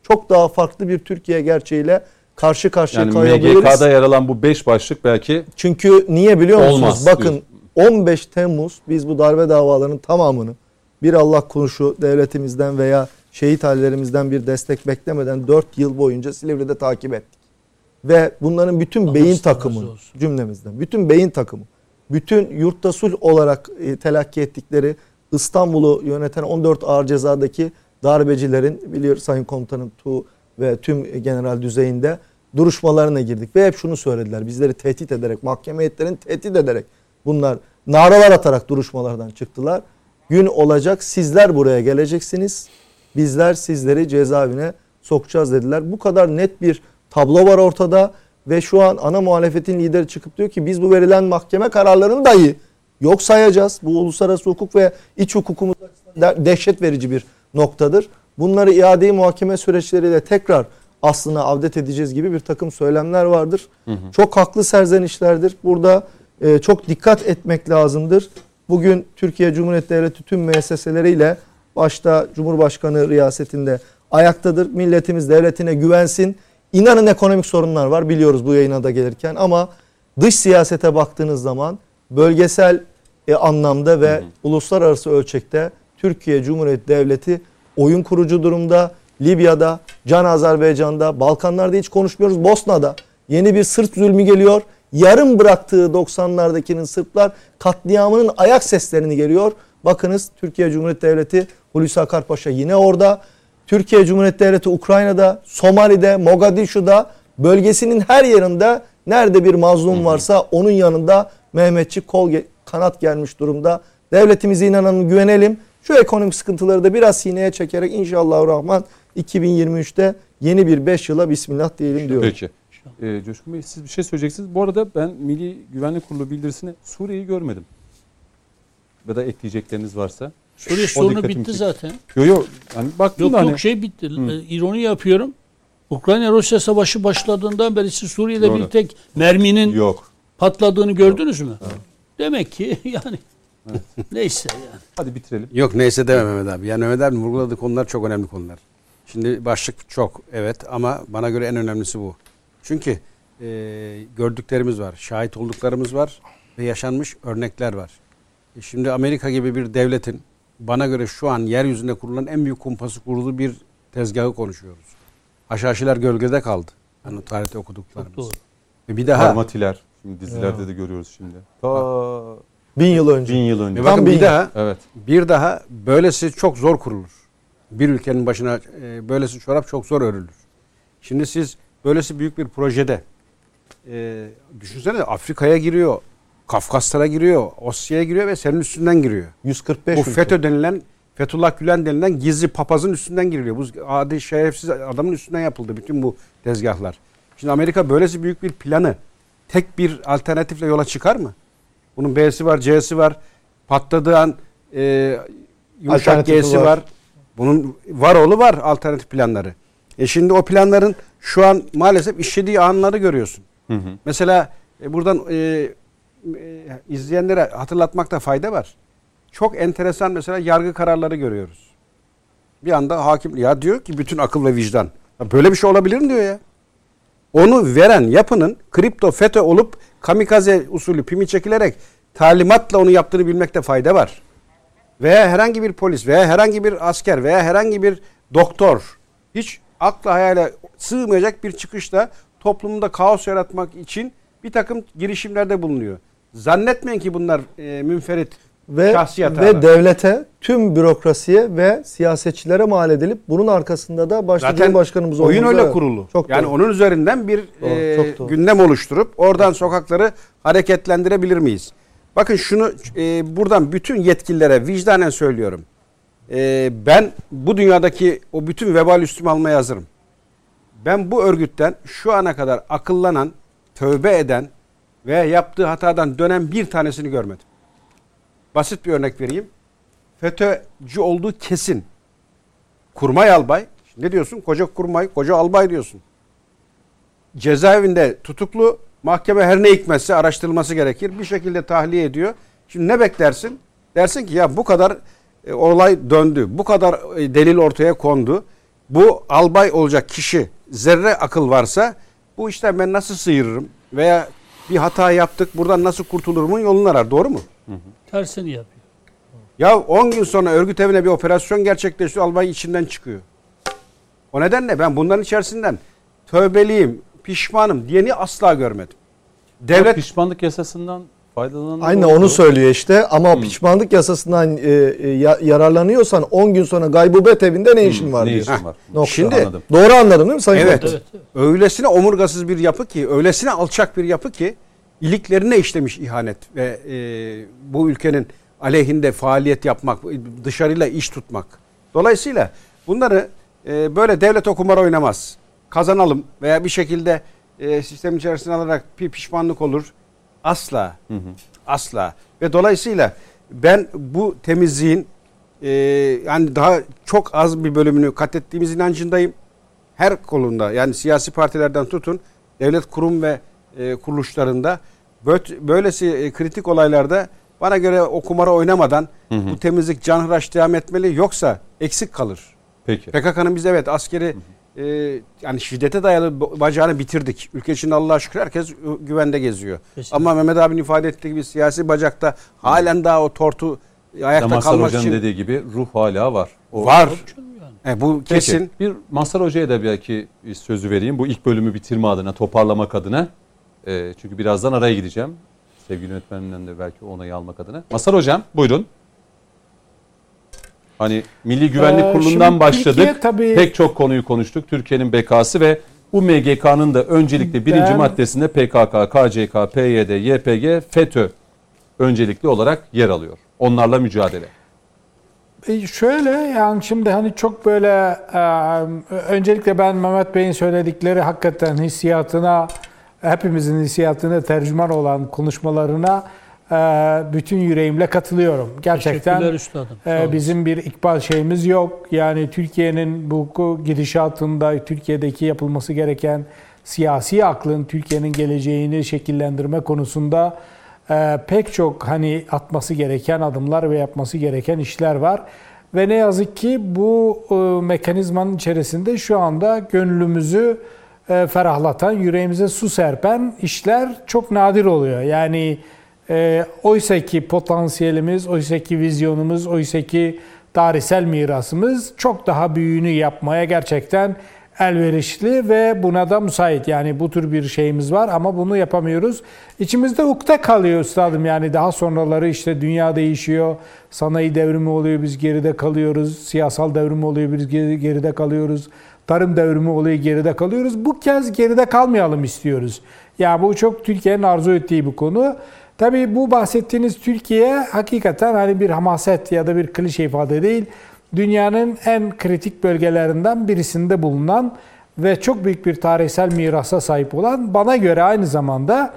çok daha farklı bir Türkiye gerçeğiyle karşı karşıya Yani kayabiliriz. MGK'da yer alan bu 5 başlık belki Çünkü niye biliyor musunuz? Olmaz Bakın 15 Temmuz biz bu darbe davalarının tamamını bir Allah konuşu devletimizden veya şehit hallerimizden bir destek beklemeden 4 yıl boyunca Silivri'de takip ettik. Ve bunların bütün Allah beyin takımı cümlemizden, bütün beyin takımı, bütün yurtta sulh olarak e, telakki ettikleri İstanbul'u yöneten 14 ağır cezadaki darbecilerin biliyor Sayın Komutanım Tu ve tüm general düzeyinde duruşmalarına girdik ve hep şunu söylediler. Bizleri tehdit ederek, mahkeme heyetlerini tehdit ederek bunlar naralar atarak duruşmalardan çıktılar. Gün olacak sizler buraya geleceksiniz. Bizler sizleri cezaevine sokacağız dediler. Bu kadar net bir tablo var ortada ve şu an ana muhalefetin lideri çıkıp diyor ki biz bu verilen mahkeme kararlarını dahi yok sayacağız. Bu uluslararası hukuk ve iç hukukumuz açısından de- dehşet verici bir noktadır. Bunları iadeyi muhakeme süreçleriyle tekrar aslına avdet edeceğiz gibi bir takım söylemler vardır. Çok haklı serzenişlerdir. Burada e, çok dikkat etmek lazımdır. Bugün Türkiye Cumhuriyeti Devleti tüm müesseseleriyle başta Cumhurbaşkanı riyasetinde ayaktadır. Milletimiz devletine güvensin. İnanın ekonomik sorunlar var biliyoruz bu yayına da gelirken ama dış siyasete baktığınız zaman bölgesel e, anlamda ve uluslararası ölçekte Türkiye Cumhuriyeti Devleti oyun kurucu durumda. Libya'da, Can Azerbaycan'da, Balkanlar'da hiç konuşmuyoruz. Bosna'da yeni bir Sırp zulmü geliyor. Yarım bıraktığı 90'lardakinin Sırplar katliamının ayak seslerini geliyor. Bakınız Türkiye Cumhuriyeti Devleti Hulusi Akar Paşa yine orada. Türkiye Cumhuriyeti Devleti Ukrayna'da, Somali'de, Mogadishu'da bölgesinin her yerinde nerede bir mazlum varsa onun yanında Mehmetçik kol ge- kanat gelmiş durumda. Devletimize inanalım, güvenelim. Şu ekonomik sıkıntıları da biraz sineye çekerek inşallah rahman 2023'te yeni bir 5 yıla bismillah diyelim diyorum. Peki. Ee, Coşkun Bey siz bir şey söyleyeceksiniz. Bu arada ben Milli Güvenlik Kurulu bildirisini Suriye'yi görmedim. Ya da ekleyecekleriniz varsa. Suriye O sorunu bitti çekti. zaten. Yok yok. Hani baktım Yok da hani yok şey bitti. Ee, İroni yapıyorum. Ukrayna-Rusya savaşı başladığından beri siz Suriye'de Doğru. bir tek merminin yok. patladığını gördünüz mü? Demek ki yani neyse yani. Hadi bitirelim. Yok neyse deme Mehmet abi. Yani Mehmet abi vurguladığı konular çok önemli konular. Şimdi başlık çok evet ama bana göre en önemlisi bu. Çünkü e, gördüklerimiz var, şahit olduklarımız var ve yaşanmış örnekler var. E şimdi Amerika gibi bir devletin bana göre şu an yeryüzünde kurulan en büyük kumpası kurulu bir tezgahı konuşuyoruz. Haşhaşiler gölgede kaldı. Yani tarihte okuduklarımız. Çok doğru. Ve bir daha Armatiler. Şimdi dizilerde de görüyoruz şimdi. Ta Bin yıl önce. bin yıl önce. ve bakın Tam bir bir- daha Evet. bir daha böylesi çok zor kurulur. Bir ülkenin başına e, böylesi çorap çok zor örülür. Şimdi siz böylesi büyük bir projede e, düşünsene Afrika'ya giriyor, Kafkaslara giriyor, Osya'ya giriyor ve senin üstünden giriyor. 145 Bu ülke. FETÖ denilen Fethullah Gülen denilen gizli papazın üstünden giriliyor. Bu adi şerefsiz adamın üstünden yapıldı bütün bu tezgahlar. Şimdi Amerika böylesi büyük bir planı tek bir alternatifle yola çıkar mı? Bunun B'si var, C'si var. Patladığı an e, yumuşak G'si var. var. Bunun var oğlu var alternatif planları. E şimdi o planların şu an maalesef işlediği anları görüyorsun. Hı hı. Mesela e, buradan e, e, izleyenlere hatırlatmakta fayda var. Çok enteresan mesela yargı kararları görüyoruz. Bir anda hakim ya diyor ki bütün akıl ve vicdan. Böyle bir şey olabilir mi diyor ya. Onu veren yapının kripto FETÖ olup kamikaze usulü pimi çekilerek talimatla onu yaptığını bilmekte fayda var. Veya herhangi bir polis veya herhangi bir asker veya herhangi bir doktor hiç akla hayale sığmayacak bir çıkışla toplumda kaos yaratmak için bir takım girişimlerde bulunuyor. Zannetmeyin ki bunlar e, münferit ve, şahsi hatalar. ve devlete, tüm bürokrasiye ve siyasetçilere mal edilip bunun arkasında da başta Zaten Cumhurbaşkanımız oyun öyle Evet. kurulu. Çok yani doğru. onun üzerinden bir Doğru, e, doğru. gündem oluşturup oradan sokakları hareketlendirebilir miyiz? Bakın şunu e, buradan bütün yetkililere vicdanen söylüyorum. E, ben bu dünyadaki o bütün vebal üstüme almaya hazırım. Ben bu örgütten şu ana kadar akıllanan, tövbe eden ve yaptığı hatadan dönen bir tanesini görmedim. Basit bir örnek vereyim. FETÖ'cü olduğu kesin. Kurmay albay. Ne diyorsun? Koca kurmay, koca albay diyorsun. Cezaevinde tutuklu. Mahkeme her ne hikmetse araştırılması gerekir. Bir şekilde tahliye ediyor. Şimdi ne beklersin? Dersin ki ya bu kadar e, olay döndü. Bu kadar e, delil ortaya kondu. Bu albay olacak kişi zerre akıl varsa bu işten ben nasıl sıyırırım? Veya bir hata yaptık buradan nasıl kurtulurumun yolunu arar. Doğru mu? Tersini yapıyor. Ya 10 gün sonra örgüt evine bir operasyon gerçekleşiyor. Albay içinden çıkıyor. O nedenle ben bunların içerisinden tövbeliyim, pişmanım diyeni asla görmedim. Devlet Devlet pişmanlık yasasından faydalanan Aynen onu söylüyor işte ama pişmanlık yasasından e, e, ya- yararlanıyorsan 10 gün sonra gaybubet evinde ne işin var ne diyor. işin var? Nokta. Şimdi- Anladım. Doğru anladın değil mi Sayın Evet. Evet, evet. öylesine omurgasız bir yapı ki, öylesine alçak bir yapı ki iliklerine işlemiş ihanet ve e, bu ülkenin aleyhinde faaliyet yapmak, dışarıyla iş tutmak. Dolayısıyla bunları e, böyle devlet o kumar oynamaz. Kazanalım veya bir şekilde e, sistem içerisine alarak bir pişmanlık olur. Asla. Asla. Ve dolayısıyla ben bu temizliğin e, yani daha çok az bir bölümünü kat ettiğimiz inancındayım. Her kolunda yani siyasi partilerden tutun devlet kurum ve e, kuruluşlarında böylesi e, kritik olaylarda bana göre o kumara oynamadan bu temizlik canhıraş devam etmeli yoksa eksik kalır. Peki. PKK'nın biz evet askeri e, yani şiddete dayalı ba- bacağını bitirdik. Ülke içinde Allah'a şükür herkes güvende geziyor. Kesinlikle. Ama Mehmet abinin ifade ettiği gibi siyasi bacakta halen daha o tortu ayakta Mazhar kalmak Hoca'nın için dediği gibi ruh hala var. O- var. Yani. E, bu Peki, kesin. Bir Mazhar Hoca'ya da belki sözü vereyim. Bu ilk bölümü bitirme adına, toparlamak adına. Ee, çünkü birazdan araya gideceğim. Sevgili yönetmenimden de belki onayı almak adına. Mazhar Hocam buyurun. Hani Milli Güvenlik Ee, Kurulu'ndan başladık. Türkiye tabii- Pek çok konuyu konuştuk. Türkiye'nin bekası ve bu MGK'nın da öncelikle birinci Ben- maddesinde PKK, KCK, PYD, YPG, FETÖ öncelikli olarak yer alıyor. Onlarla mücadele. E, Şöyle yani şimdi hani çok böyle e, öncelikle ben Mehmet Bey'in söyledikleri hakikaten hissiyatına hepimizin hissiyatına tercüman olan konuşmalarına bütün yüreğimle katılıyorum. Gerçekten üstadım. E, bizim bir ikbal şeyimiz yok. Yani Türkiye'nin bu gidişatında Türkiye'deki yapılması gereken siyasi aklın Türkiye'nin geleceğini şekillendirme konusunda e, pek çok hani atması gereken adımlar ve yapması gereken işler var. Ve ne yazık ki bu e, mekanizmanın içerisinde şu anda gönlümüzü ferahlatan, yüreğimize su serpen işler çok nadir oluyor. Yani e, oysa ki potansiyelimiz, oysa ki vizyonumuz, oysa ki tarihsel mirasımız çok daha büyüğünü yapmaya gerçekten elverişli ve buna da müsait. Yani bu tür bir şeyimiz var ama bunu yapamıyoruz. İçimizde ukde kalıyor üstadım yani daha sonraları işte dünya değişiyor, sanayi devrimi oluyor biz geride kalıyoruz, siyasal devrimi oluyor biz geride kalıyoruz, tarım devrimi oluyor geride kalıyoruz. Bu kez geride kalmayalım istiyoruz. Ya yani bu çok Türkiye'nin arzu ettiği bir konu. Tabii bu bahsettiğiniz Türkiye hakikaten hani bir hamaset ya da bir klişe ifade değil dünyanın en kritik bölgelerinden birisinde bulunan ve çok büyük bir tarihsel mirasa sahip olan bana göre aynı zamanda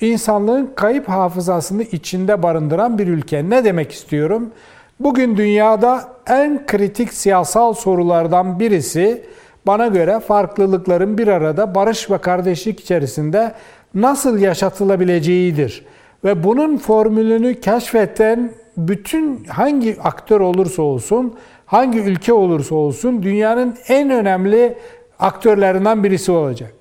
insanlığın kayıp hafızasını içinde barındıran bir ülke. Ne demek istiyorum? Bugün dünyada en kritik siyasal sorulardan birisi bana göre farklılıkların bir arada barış ve kardeşlik içerisinde nasıl yaşatılabileceğidir. Ve bunun formülünü keşfeten bütün hangi aktör olursa olsun, hangi ülke olursa olsun dünyanın en önemli aktörlerinden birisi olacak.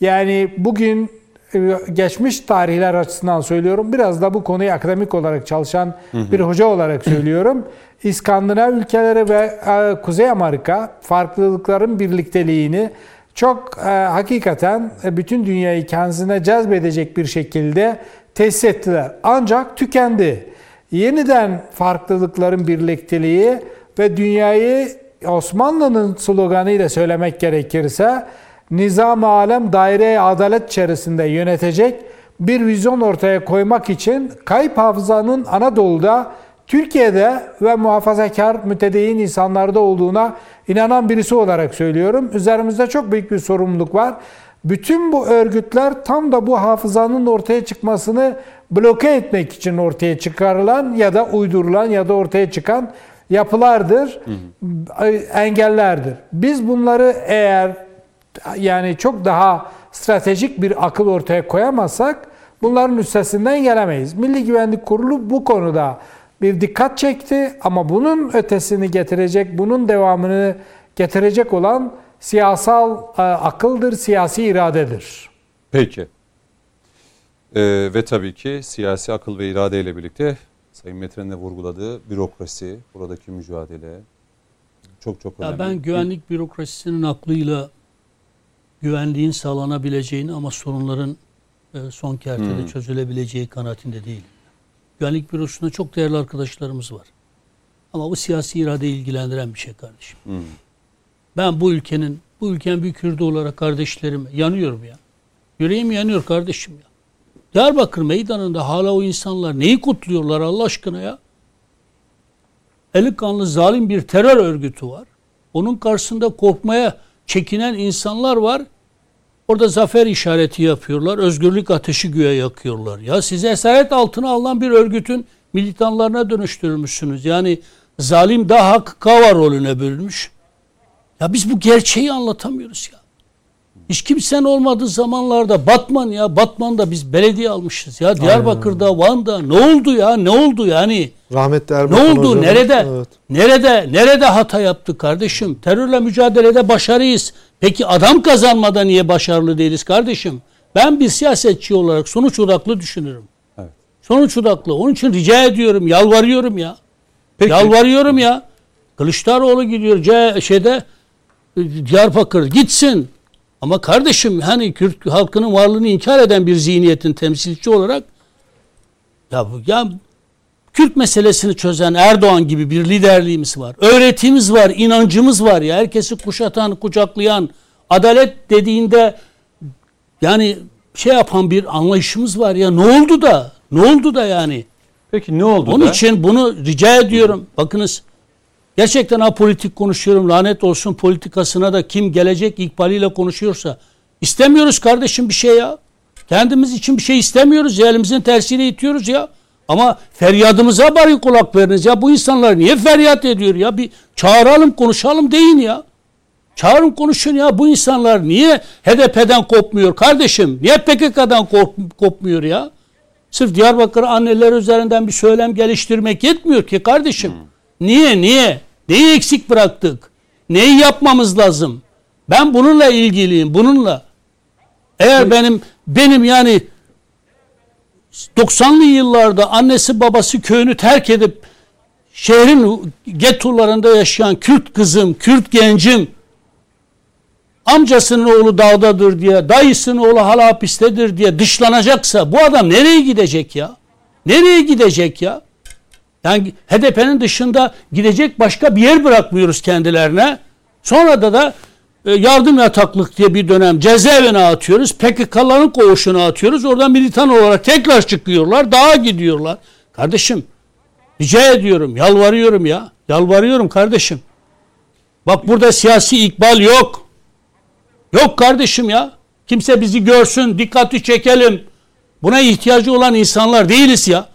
Yani bugün e, geçmiş tarihler açısından söylüyorum. Biraz da bu konuyu akademik olarak çalışan bir hoca olarak söylüyorum. İskandinav ülkeleri ve e, Kuzey Amerika farklılıkların birlikteliğini çok e, hakikaten bütün dünyayı kendisine cezbedecek bir şekilde tesis ettiler. Ancak tükendi yeniden farklılıkların birlikteliği ve dünyayı Osmanlı'nın sloganıyla söylemek gerekirse nizam alem daire adalet içerisinde yönetecek bir vizyon ortaya koymak için kayıp hafızanın Anadolu'da, Türkiye'de ve muhafazakar mütedeyyin insanlarda olduğuna inanan birisi olarak söylüyorum. Üzerimizde çok büyük bir sorumluluk var. Bütün bu örgütler tam da bu hafızanın ortaya çıkmasını bloke etmek için ortaya çıkarılan ya da uydurulan ya da ortaya çıkan yapılardır, hı hı. engellerdir. Biz bunları eğer yani çok daha stratejik bir akıl ortaya koyamazsak bunların üstesinden gelemeyiz. Milli Güvenlik Kurulu bu konuda bir dikkat çekti ama bunun ötesini getirecek, bunun devamını getirecek olan siyasal e, akıldır, siyasi iradedir. Peki. Ee, ve tabii ki siyasi akıl ve irade ile birlikte Sayın Metren'in de vurguladığı bürokrasi, buradaki mücadele çok çok önemli. Ya ben güvenlik bürokrasisinin aklıyla güvenliğin sağlanabileceğini ama sorunların e, son kertede hmm. çözülebileceği kanaatinde değil. Güvenlik bürosunda çok değerli arkadaşlarımız var. Ama bu siyasi irade ilgilendiren bir şey kardeşim. Hmm. Ben bu ülkenin, bu ülkenin bir Kürdü olarak kardeşlerim yanıyorum ya. Yüreğim yanıyor kardeşim ya. Diyarbakır meydanında hala o insanlar neyi kutluyorlar Allah aşkına ya? Eli kanlı zalim bir terör örgütü var. Onun karşısında korkmaya çekinen insanlar var. Orada zafer işareti yapıyorlar. Özgürlük ateşi güya yakıyorlar. Ya size esaret altına alınan bir örgütün militanlarına dönüştürmüşsünüz. Yani zalim daha kava rolüne bölünmüş. Ya biz bu gerçeği anlatamıyoruz ya. Hiç kimsenin olmadığı zamanlarda Batman ya Batman'da biz belediye almışız ya. Diyarbakır'da, Aynen. Van'da ne oldu ya? Ne oldu yani? Rahmetli Erbakan Ne oldu? Hocam. Nerede? Evet. Nerede? Nerede hata yaptık kardeşim? Terörle mücadelede başarıyız. Peki adam kazanmada niye başarılı değiliz kardeşim? Ben bir siyasetçi olarak sonuç odaklı düşünürüm. Evet. Sonuç odaklı. Onun için rica ediyorum, yalvarıyorum ya. Peki. Yalvarıyorum ya. Kılıçdaroğlu gidiyor C şeyde Diyarbakır gitsin. Ama kardeşim hani Kürt halkının varlığını inkar eden bir zihniyetin temsilci olarak ya, ya Kürt meselesini çözen Erdoğan gibi bir liderliğimiz var. Öğretimiz var, inancımız var ya. Herkesi kuşatan, kucaklayan, adalet dediğinde yani şey yapan bir anlayışımız var ya. Ne oldu da? Ne oldu da yani? Peki ne oldu Onun da? için bunu rica ediyorum. Bakınız Gerçekten apolitik konuşuyorum. Lanet olsun politikasına da kim gelecek ikbaliyle konuşuyorsa. İstemiyoruz kardeşim bir şey ya. Kendimiz için bir şey istemiyoruz ya. Elimizin tersiyle itiyoruz ya. Ama feryadımıza bari kulak veriniz ya. Bu insanlar niye feryat ediyor ya? Bir çağıralım konuşalım deyin ya. Çağırın konuşun ya. Bu insanlar niye HDP'den kopmuyor kardeşim? Niye PKK'dan kop kopmuyor ya? Sırf Diyarbakır anneler üzerinden bir söylem geliştirmek yetmiyor ki kardeşim. Hmm. Niye? Niye? Neyi eksik bıraktık? Neyi yapmamız lazım? Ben bununla ilgiliyim. Bununla. Eğer benim benim yani 90'lı yıllarda annesi babası köyünü terk edip şehrin gettolarında yaşayan Kürt kızım, Kürt gencim amcasının oğlu dağdadır diye, dayısının oğlu hala hapistedir diye dışlanacaksa bu adam nereye gidecek ya? Nereye gidecek ya? Yani HDP'nin dışında gidecek başka bir yer bırakmıyoruz kendilerine. Sonra da da e, yardım yataklık diye bir dönem cezaevine atıyoruz. PKK'ların koğuşuna atıyoruz. Oradan militan olarak tekrar çıkıyorlar. Dağa gidiyorlar. Kardeşim rica ediyorum, yalvarıyorum ya. Yalvarıyorum kardeşim. Bak burada siyasi ikbal yok. Yok kardeşim ya. Kimse bizi görsün, dikkati çekelim. Buna ihtiyacı olan insanlar değiliz ya.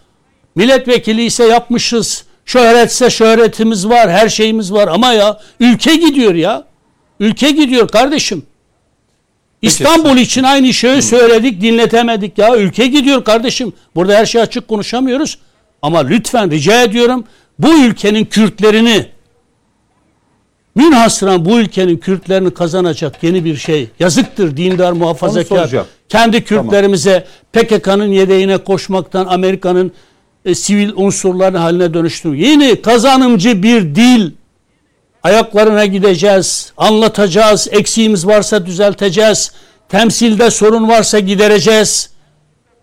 Milletvekili ise yapmışız. Şöhretse şöhretimiz var, her şeyimiz var ama ya ülke gidiyor ya. Ülke gidiyor kardeşim. İstanbul için aynı şeyi söyledik, dinletemedik ya. Ülke gidiyor kardeşim. Burada her şey açık konuşamıyoruz. Ama lütfen rica ediyorum bu ülkenin Kürtlerini münhasıran bu ülkenin Kürtlerini kazanacak yeni bir şey. Yazıktır dindar muhafazakar. Kendi Kürtlerimize PKK'nın yedeğine koşmaktan Amerika'nın e, sivil unsurların haline dönüştürüyor. Yeni kazanımcı bir dil ayaklarına gideceğiz, anlatacağız, eksiğimiz varsa düzelteceğiz, temsilde sorun varsa gidereceğiz.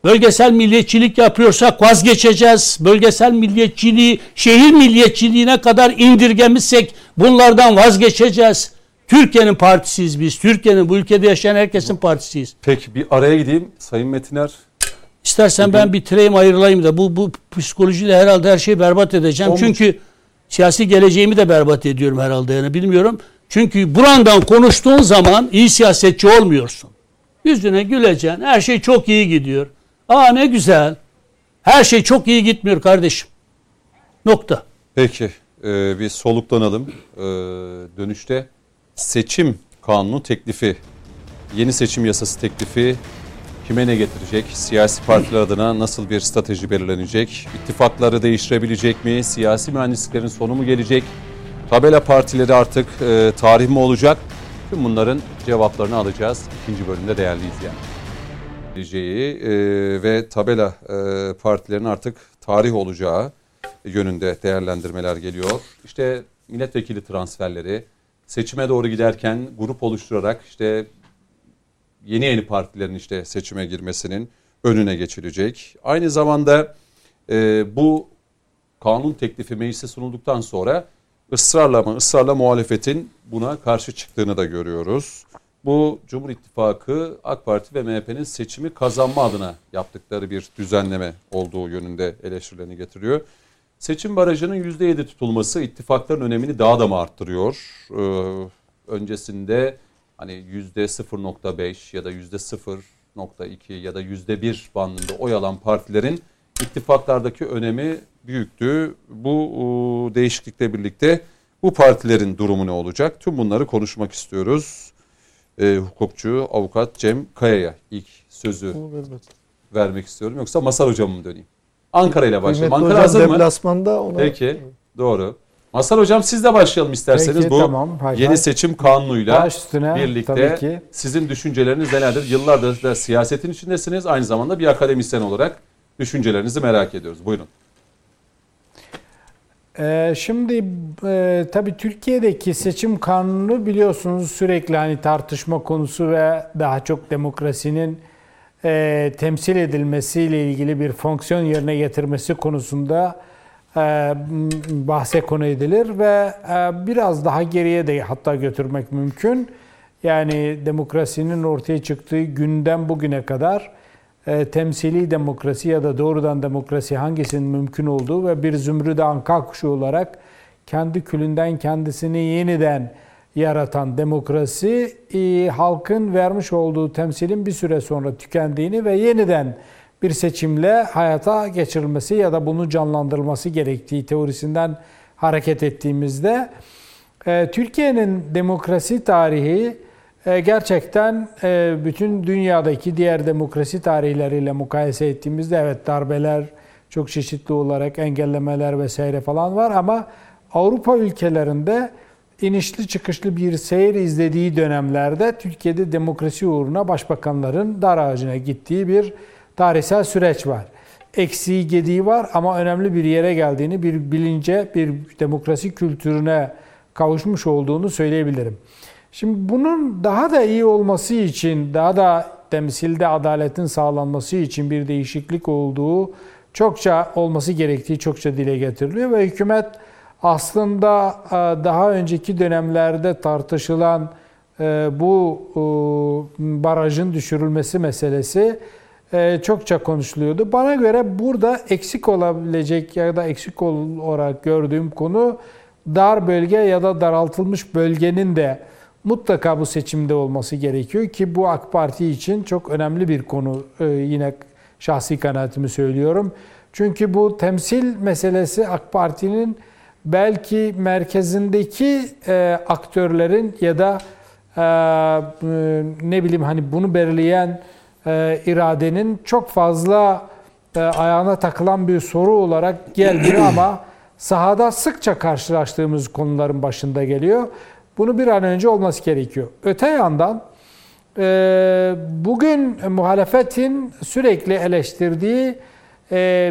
Bölgesel milliyetçilik yapıyorsak vazgeçeceğiz. Bölgesel milliyetçiliği şehir milliyetçiliğine kadar indirgemişsek bunlardan vazgeçeceğiz. Türkiye'nin partisiyiz biz. Türkiye'nin bu ülkede yaşayan herkesin partisiyiz. Peki bir araya gideyim. Sayın Metiner İstersen ben bitireyim ayrılayım da bu bu psikolojiyle herhalde her şeyi berbat edeceğim. Olmuş. Çünkü siyasi geleceğimi de berbat ediyorum herhalde yani bilmiyorum. Çünkü burandan konuştuğun zaman iyi siyasetçi olmuyorsun. Yüzüne güleceksin. Her şey çok iyi gidiyor. Aa ne güzel. Her şey çok iyi gitmiyor kardeşim. Nokta. Peki e, bir soluklanalım. E, dönüşte seçim kanunu teklifi, yeni seçim yasası teklifi kime ne getirecek? Siyasi partiler adına nasıl bir strateji belirlenecek? İttifakları değiştirebilecek mi? Siyasi mühendisliklerin sonu mu gelecek? Tabela partileri artık e, tarih mi olacak? Tüm bunların cevaplarını alacağız ikinci bölümde değerli izleyenler. E, ve tabela e, partilerin artık tarih olacağı yönünde değerlendirmeler geliyor. İşte milletvekili transferleri seçime doğru giderken grup oluşturarak işte yeni yeni partilerin işte seçime girmesinin önüne geçilecek. Aynı zamanda e, bu kanun teklifi meclise sunulduktan sonra ısrarla ama ısrarla muhalefetin buna karşı çıktığını da görüyoruz. Bu Cumhur İttifakı AK Parti ve MHP'nin seçimi kazanma adına yaptıkları bir düzenleme olduğu yönünde eleştirilerini getiriyor. Seçim barajının %7 tutulması ittifakların önemini daha da mı arttırıyor? Ee, öncesinde hani %0.5 ya da %0.2 ya da %1 bandında oy alan partilerin ittifaklardaki önemi büyüktü. Bu değişiklikle birlikte bu partilerin durumu ne olacak? Tüm bunları konuşmak istiyoruz. E, hukukçu, avukat Cem Kaya'ya ilk sözü vermek istiyorum. Yoksa Masar Hocam'a mı döneyim? Ankara ile başlayalım. Ankara hazır mı? deplasmanda ona Peki, doğru. Masar Hocam siz de başlayalım isterseniz Peki, bu tamam. Hay yeni hay. seçim kanunuyla üstüne, birlikte sizin düşünceleriniz nelerdir? Yıllardır da siyasetin içindesiniz. Aynı zamanda bir akademisyen olarak düşüncelerinizi merak ediyoruz. Buyurun. Ee, şimdi e, tabii Türkiye'deki seçim kanunu biliyorsunuz sürekli hani tartışma konusu ve daha çok demokrasinin e, temsil edilmesiyle ilgili bir fonksiyon yerine getirmesi konusunda bahse konu edilir ve e, biraz daha geriye de hatta götürmek mümkün. Yani demokrasinin ortaya çıktığı günden bugüne kadar e, temsili demokrasi ya da doğrudan demokrasi hangisinin mümkün olduğu ve bir zümrüt anka kuşu olarak kendi külünden kendisini yeniden yaratan demokrasi e, halkın vermiş olduğu temsilin bir süre sonra tükendiğini ve yeniden bir seçimle hayata geçirilmesi ya da bunu canlandırılması gerektiği teorisinden hareket ettiğimizde e, Türkiye'nin demokrasi tarihi e, gerçekten e, bütün dünyadaki diğer demokrasi tarihleriyle mukayese ettiğimizde evet darbeler çok çeşitli olarak engellemeler vesaire falan var ama Avrupa ülkelerinde inişli çıkışlı bir seyir izlediği dönemlerde Türkiye'de demokrasi uğruna başbakanların dar ağacına gittiği bir tarihsel süreç var. Eksiği gediği var ama önemli bir yere geldiğini, bir bilince, bir demokrasi kültürüne kavuşmuş olduğunu söyleyebilirim. Şimdi bunun daha da iyi olması için, daha da temsilde adaletin sağlanması için bir değişiklik olduğu çokça olması gerektiği çokça dile getiriliyor ve hükümet aslında e, daha önceki dönemlerde tartışılan e, bu e, barajın düşürülmesi meselesi çokça konuşuluyordu. Bana göre burada eksik olabilecek ya da eksik olarak gördüğüm konu dar bölge ya da daraltılmış bölgenin de mutlaka bu seçimde olması gerekiyor ki bu AK Parti için çok önemli bir konu yine şahsi kanaatimi söylüyorum. Çünkü bu temsil meselesi AK Parti'nin belki merkezindeki e, aktörlerin ya da e, ne bileyim hani bunu belirleyen e, iradenin çok fazla e, ayağına takılan bir soru olarak geldi ama sahada sıkça karşılaştığımız konuların başında geliyor. Bunu bir an önce olması gerekiyor. Öte yandan e, bugün muhalefetin sürekli eleştirdiği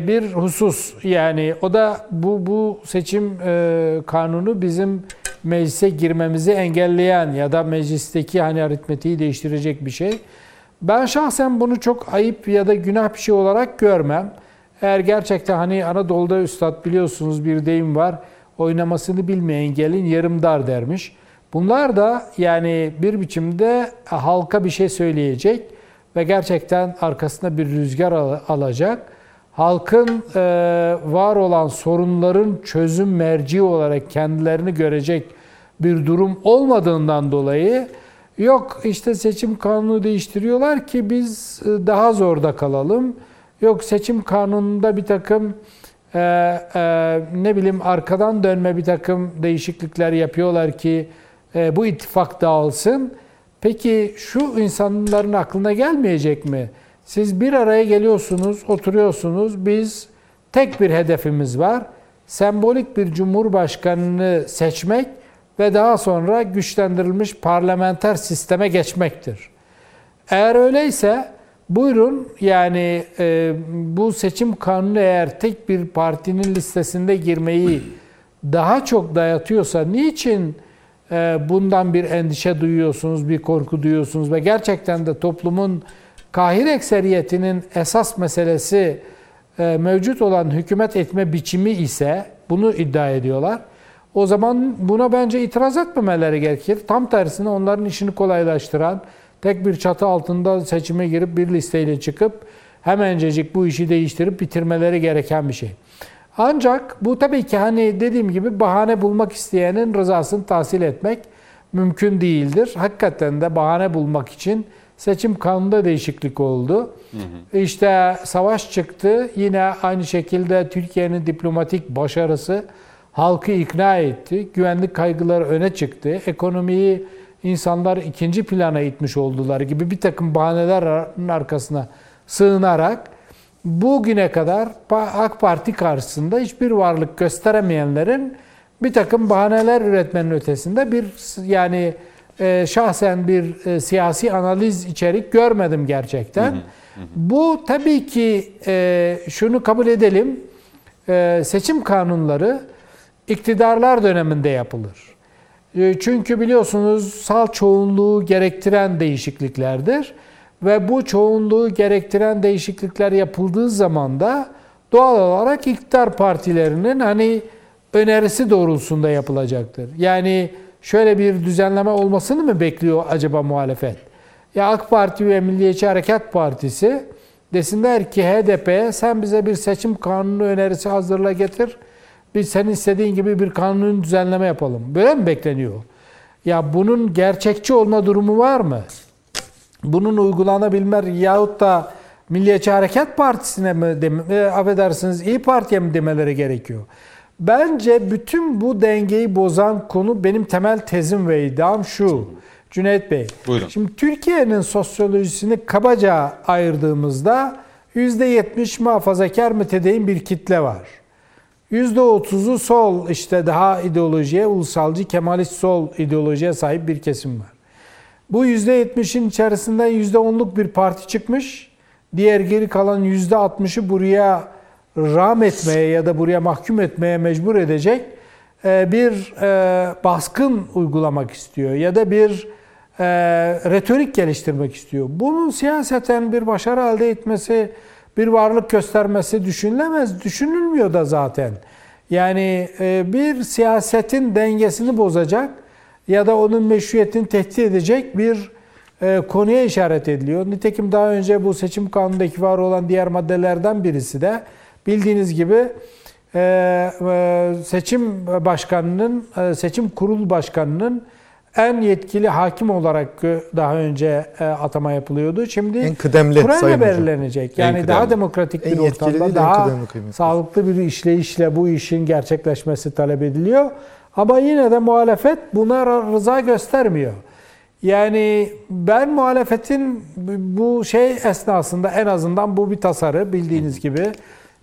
bir husus yani o da bu bu seçim e, kanunu bizim meclise girmemizi engelleyen ya da meclisteki hani aritmetiği değiştirecek bir şey. Ben şahsen bunu çok ayıp ya da günah bir şey olarak görmem. Eğer gerçekten hani Anadolu'da üstad biliyorsunuz bir deyim var. Oynamasını bilmeyen gelin yarım dar dermiş. Bunlar da yani bir biçimde halka bir şey söyleyecek ve gerçekten arkasında bir rüzgar alacak halkın e, var olan sorunların çözüm merci olarak kendilerini görecek bir durum olmadığından dolayı yok işte seçim kanunu değiştiriyorlar ki biz e, daha zorda kalalım. Yok seçim kanununda bir takım e, e, ne bileyim arkadan dönme bir takım değişiklikler yapıyorlar ki e, bu ittifak dağılsın. Peki şu insanların aklına gelmeyecek mi? Siz bir araya geliyorsunuz, oturuyorsunuz. Biz tek bir hedefimiz var. Sembolik bir cumhurbaşkanını seçmek ve daha sonra güçlendirilmiş parlamenter sisteme geçmektir. Eğer öyleyse buyurun yani e, bu seçim kanunu eğer tek bir partinin listesinde girmeyi daha çok dayatıyorsa niçin e, bundan bir endişe duyuyorsunuz, bir korku duyuyorsunuz ve gerçekten de toplumun kahir ekseriyetinin esas meselesi e, mevcut olan hükümet etme biçimi ise bunu iddia ediyorlar. O zaman buna bence itiraz etmemeleri gerekir. Tam tersine onların işini kolaylaştıran, tek bir çatı altında seçime girip bir listeyle çıkıp hemencecik bu işi değiştirip bitirmeleri gereken bir şey. Ancak bu tabii ki hani dediğim gibi bahane bulmak isteyenin rızasını tahsil etmek mümkün değildir. Hakikaten de bahane bulmak için Seçim kanunda değişiklik oldu. Hı hı. İşte savaş çıktı. Yine aynı şekilde Türkiye'nin diplomatik başarısı halkı ikna etti. Güvenlik kaygıları öne çıktı. Ekonomiyi insanlar ikinci plana itmiş oldular gibi bir takım bahanelerin arkasına sığınarak bugüne kadar AK Parti karşısında hiçbir varlık gösteremeyenlerin bir takım bahaneler üretmenin ötesinde bir yani e, şahsen bir e, siyasi analiz içerik görmedim gerçekten. Hı hı, hı. Bu tabii ki e, şunu kabul edelim. E, seçim kanunları iktidarlar döneminde yapılır. E, çünkü biliyorsunuz sal çoğunluğu gerektiren değişikliklerdir. Ve bu çoğunluğu gerektiren değişiklikler yapıldığı zaman da doğal olarak iktidar partilerinin hani önerisi doğrultusunda yapılacaktır. Yani şöyle bir düzenleme olmasını mı bekliyor acaba muhalefet? Ya AK Parti ve Milliyetçi Hareket Partisi desinler ki HDP'ye sen bize bir seçim kanunu önerisi hazırla getir. Biz senin istediğin gibi bir kanun düzenleme yapalım. Böyle mi bekleniyor? Ya bunun gerçekçi olma durumu var mı? Bunun uygulanabilme yahut da Milliyetçi Hareket Partisi'ne mi, e, affedersiniz İyi Parti'ye mi demeleri gerekiyor? Bence bütün bu dengeyi bozan konu benim temel tezim ve iddiam şu. Cüneyt Bey. Buyurun. Şimdi Türkiye'nin sosyolojisini kabaca ayırdığımızda %70 muhafazakar mütedeyin bir kitle var. %30'u sol işte daha ideolojiye, ulusalcı, kemalist sol ideolojiye sahip bir kesim var. Bu %70'in içerisinden %10'luk bir parti çıkmış. Diğer geri kalan %60'ı buraya rağm etmeye ya da buraya mahkum etmeye mecbur edecek e, bir e, baskın uygulamak istiyor ya da bir e, retorik geliştirmek istiyor. Bunun siyaseten bir başarı elde etmesi, bir varlık göstermesi düşünülemez, düşünülmüyor da zaten. Yani bir siyasetin dengesini bozacak ya da onun meşruiyetini tehdit edecek bir konuya işaret ediliyor. Nitekim daha önce bu seçim kanunundaki var olan diğer maddelerden birisi de bildiğiniz gibi e, seçim başkanının, e, seçim kurul başkanının en yetkili hakim olarak daha önce e, atama yapılıyordu. Şimdi en kıdemli kurayla belirlenecek. Yani en daha demokratik bir ortamda daha sağlıklı bir işleyişle bu işin gerçekleşmesi talep ediliyor. Ama yine de muhalefet buna rıza göstermiyor. Yani ben muhalefetin bu şey esnasında en azından bu bir tasarı bildiğiniz gibi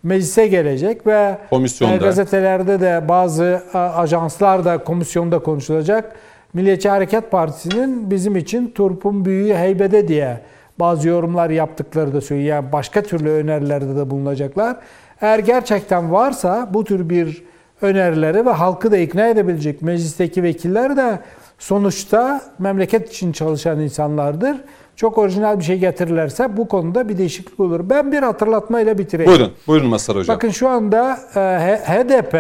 meclise gelecek ve Komisyonda. gazetelerde de bazı ajanslar da komisyonda konuşulacak. Milliyetçi Hareket Partisi'nin bizim için turpun büyüğü heybede diye bazı yorumlar yaptıkları da söylüyor. Yani başka türlü önerilerde de bulunacaklar. Eğer gerçekten varsa bu tür bir önerileri ve halkı da ikna edebilecek meclisteki vekiller de sonuçta memleket için çalışan insanlardır çok orijinal bir şey getirirlerse bu konuda bir değişiklik olur. Ben bir hatırlatmayla bitireyim. Buyurun, buyurun Masar Hocam. Bakın şu anda e, HDP,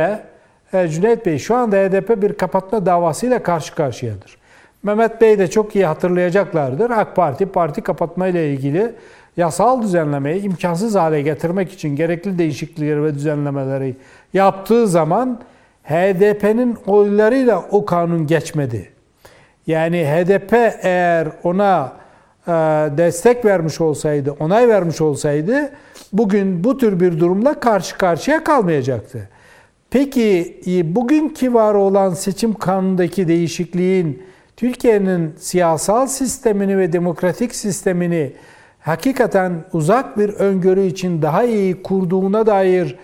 Cüneyt Bey şu anda HDP bir kapatma davasıyla karşı karşıyadır. Mehmet Bey de çok iyi hatırlayacaklardır. AK Parti parti kapatma ile ilgili yasal düzenlemeyi imkansız hale getirmek için gerekli değişiklikleri ve düzenlemeleri yaptığı zaman HDP'nin oylarıyla o kanun geçmedi. Yani HDP eğer ona e, destek vermiş olsaydı, onay vermiş olsaydı bugün bu tür bir durumla karşı karşıya kalmayacaktı. Peki e, bugünkü var olan seçim kanunundaki değişikliğin Türkiye'nin siyasal sistemini ve demokratik sistemini hakikaten uzak bir öngörü için daha iyi kurduğuna dair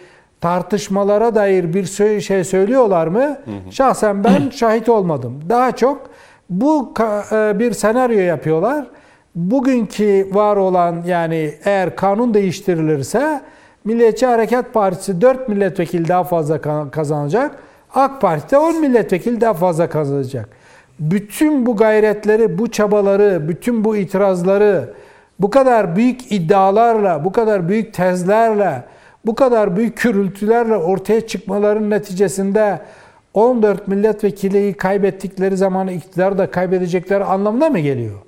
tartışmalara dair bir şey söylüyorlar mı? Hı hı. Şahsen ben şahit olmadım. Daha çok bu e, bir senaryo yapıyorlar bugünkü var olan yani eğer kanun değiştirilirse Milliyetçi Hareket Partisi 4 milletvekili daha fazla kazanacak. AK Parti de 10 milletvekili daha fazla kazanacak. Bütün bu gayretleri, bu çabaları, bütün bu itirazları bu kadar büyük iddialarla, bu kadar büyük tezlerle, bu kadar büyük kürültülerle ortaya çıkmaların neticesinde 14 milletvekiliyi kaybettikleri zaman iktidar da kaybedecekleri anlamına mı geliyor?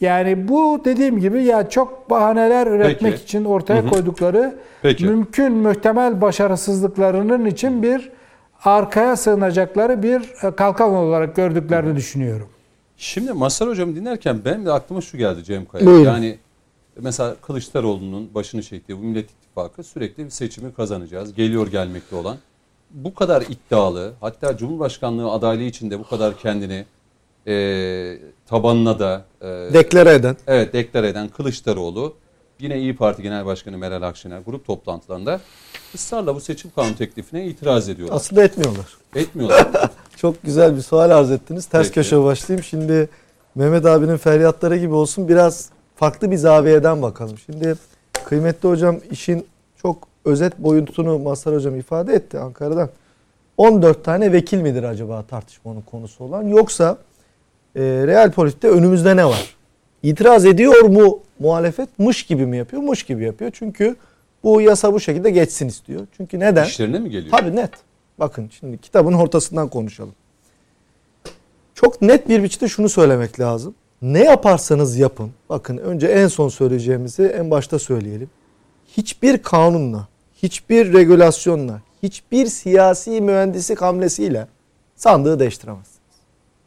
Yani bu dediğim gibi ya çok bahaneler üretmek Peki. için ortaya hı hı. koydukları Peki. mümkün muhtemel başarısızlıklarının için bir arkaya sığınacakları bir e, kalkan olarak gördüklerini düşünüyorum. Şimdi Masar Hocam dinlerken benim de aklıma şu geldi Cem Kaya. Buyurun. Yani mesela Kılıçdaroğlu'nun başını çektiği bu Millet İttifakı sürekli bir seçimi kazanacağız. Geliyor gelmekte olan. Bu kadar iddialı hatta Cumhurbaşkanlığı adaylığı içinde bu kadar kendini e, tabanına da e, deklare eden. Evet deklare eden Kılıçdaroğlu yine İyi Parti Genel Başkanı Meral Akşener grup toplantılarında ısrarla bu seçim kanun teklifine itiraz ediyorlar. Aslında etmiyorlar. Etmiyorlar. Çok güzel bir sual arz ettiniz. Ters Peki. köşe başlayayım. Şimdi Mehmet abinin feryatları gibi olsun biraz farklı bir zaviyeden bakalım. Şimdi kıymetli hocam işin çok özet boyutunu Mazhar hocam ifade etti Ankara'dan. 14 tane vekil midir acaba tartışmanın konusu olan yoksa e, real politikte önümüzde ne var? İtiraz ediyor mu muhalefet? Mış gibi mi yapıyor? Mış gibi yapıyor. Çünkü bu yasa bu şekilde geçsin istiyor. Çünkü neden? İşlerine mi geliyor? Tabii net. Bakın şimdi kitabın ortasından konuşalım. Çok net bir biçimde şunu söylemek lazım. Ne yaparsanız yapın. Bakın önce en son söyleyeceğimizi en başta söyleyelim. Hiçbir kanunla, hiçbir regülasyonla, hiçbir siyasi mühendislik hamlesiyle sandığı değiştiremez.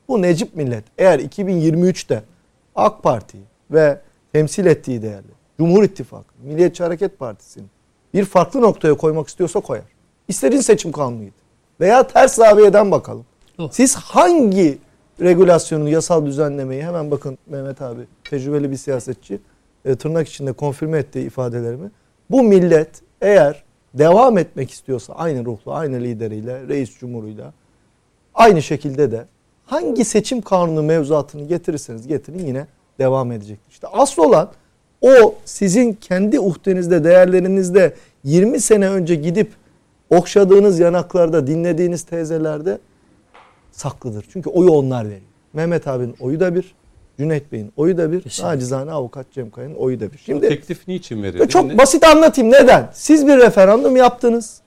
Bu Necip millet eğer 2023'te AK Parti ve temsil ettiği değerli Cumhur İttifakı, Milliyetçi Hareket Partisi'ni bir farklı noktaya koymak istiyorsa koyar. İstediğin seçim kanunuydu. Veya ters zaviyeden bakalım. Siz hangi regülasyonu, yasal düzenlemeyi hemen bakın Mehmet abi tecrübeli bir siyasetçi e, tırnak içinde konfirme ettiği ifadelerimi. Bu millet eğer devam etmek istiyorsa aynı ruhla, aynı lideriyle, reis cumhuruyla aynı şekilde de hangi seçim kanunu mevzuatını getirirseniz getirin yine devam edecek. İşte asıl olan o sizin kendi uhdenizde, değerlerinizde 20 sene önce gidip okşadığınız yanaklarda, dinlediğiniz teyzelerde saklıdır. Çünkü oyu onlar veriyor. Mehmet abinin oyu da bir, Cüneyt Bey'in oyu da bir, Kesinlikle. nacizane avukat Cem Kaya'nın oyu da bir. Şimdi teklif niçin verildi? çok Ne- basit anlatayım neden? Siz bir referandum yaptınız.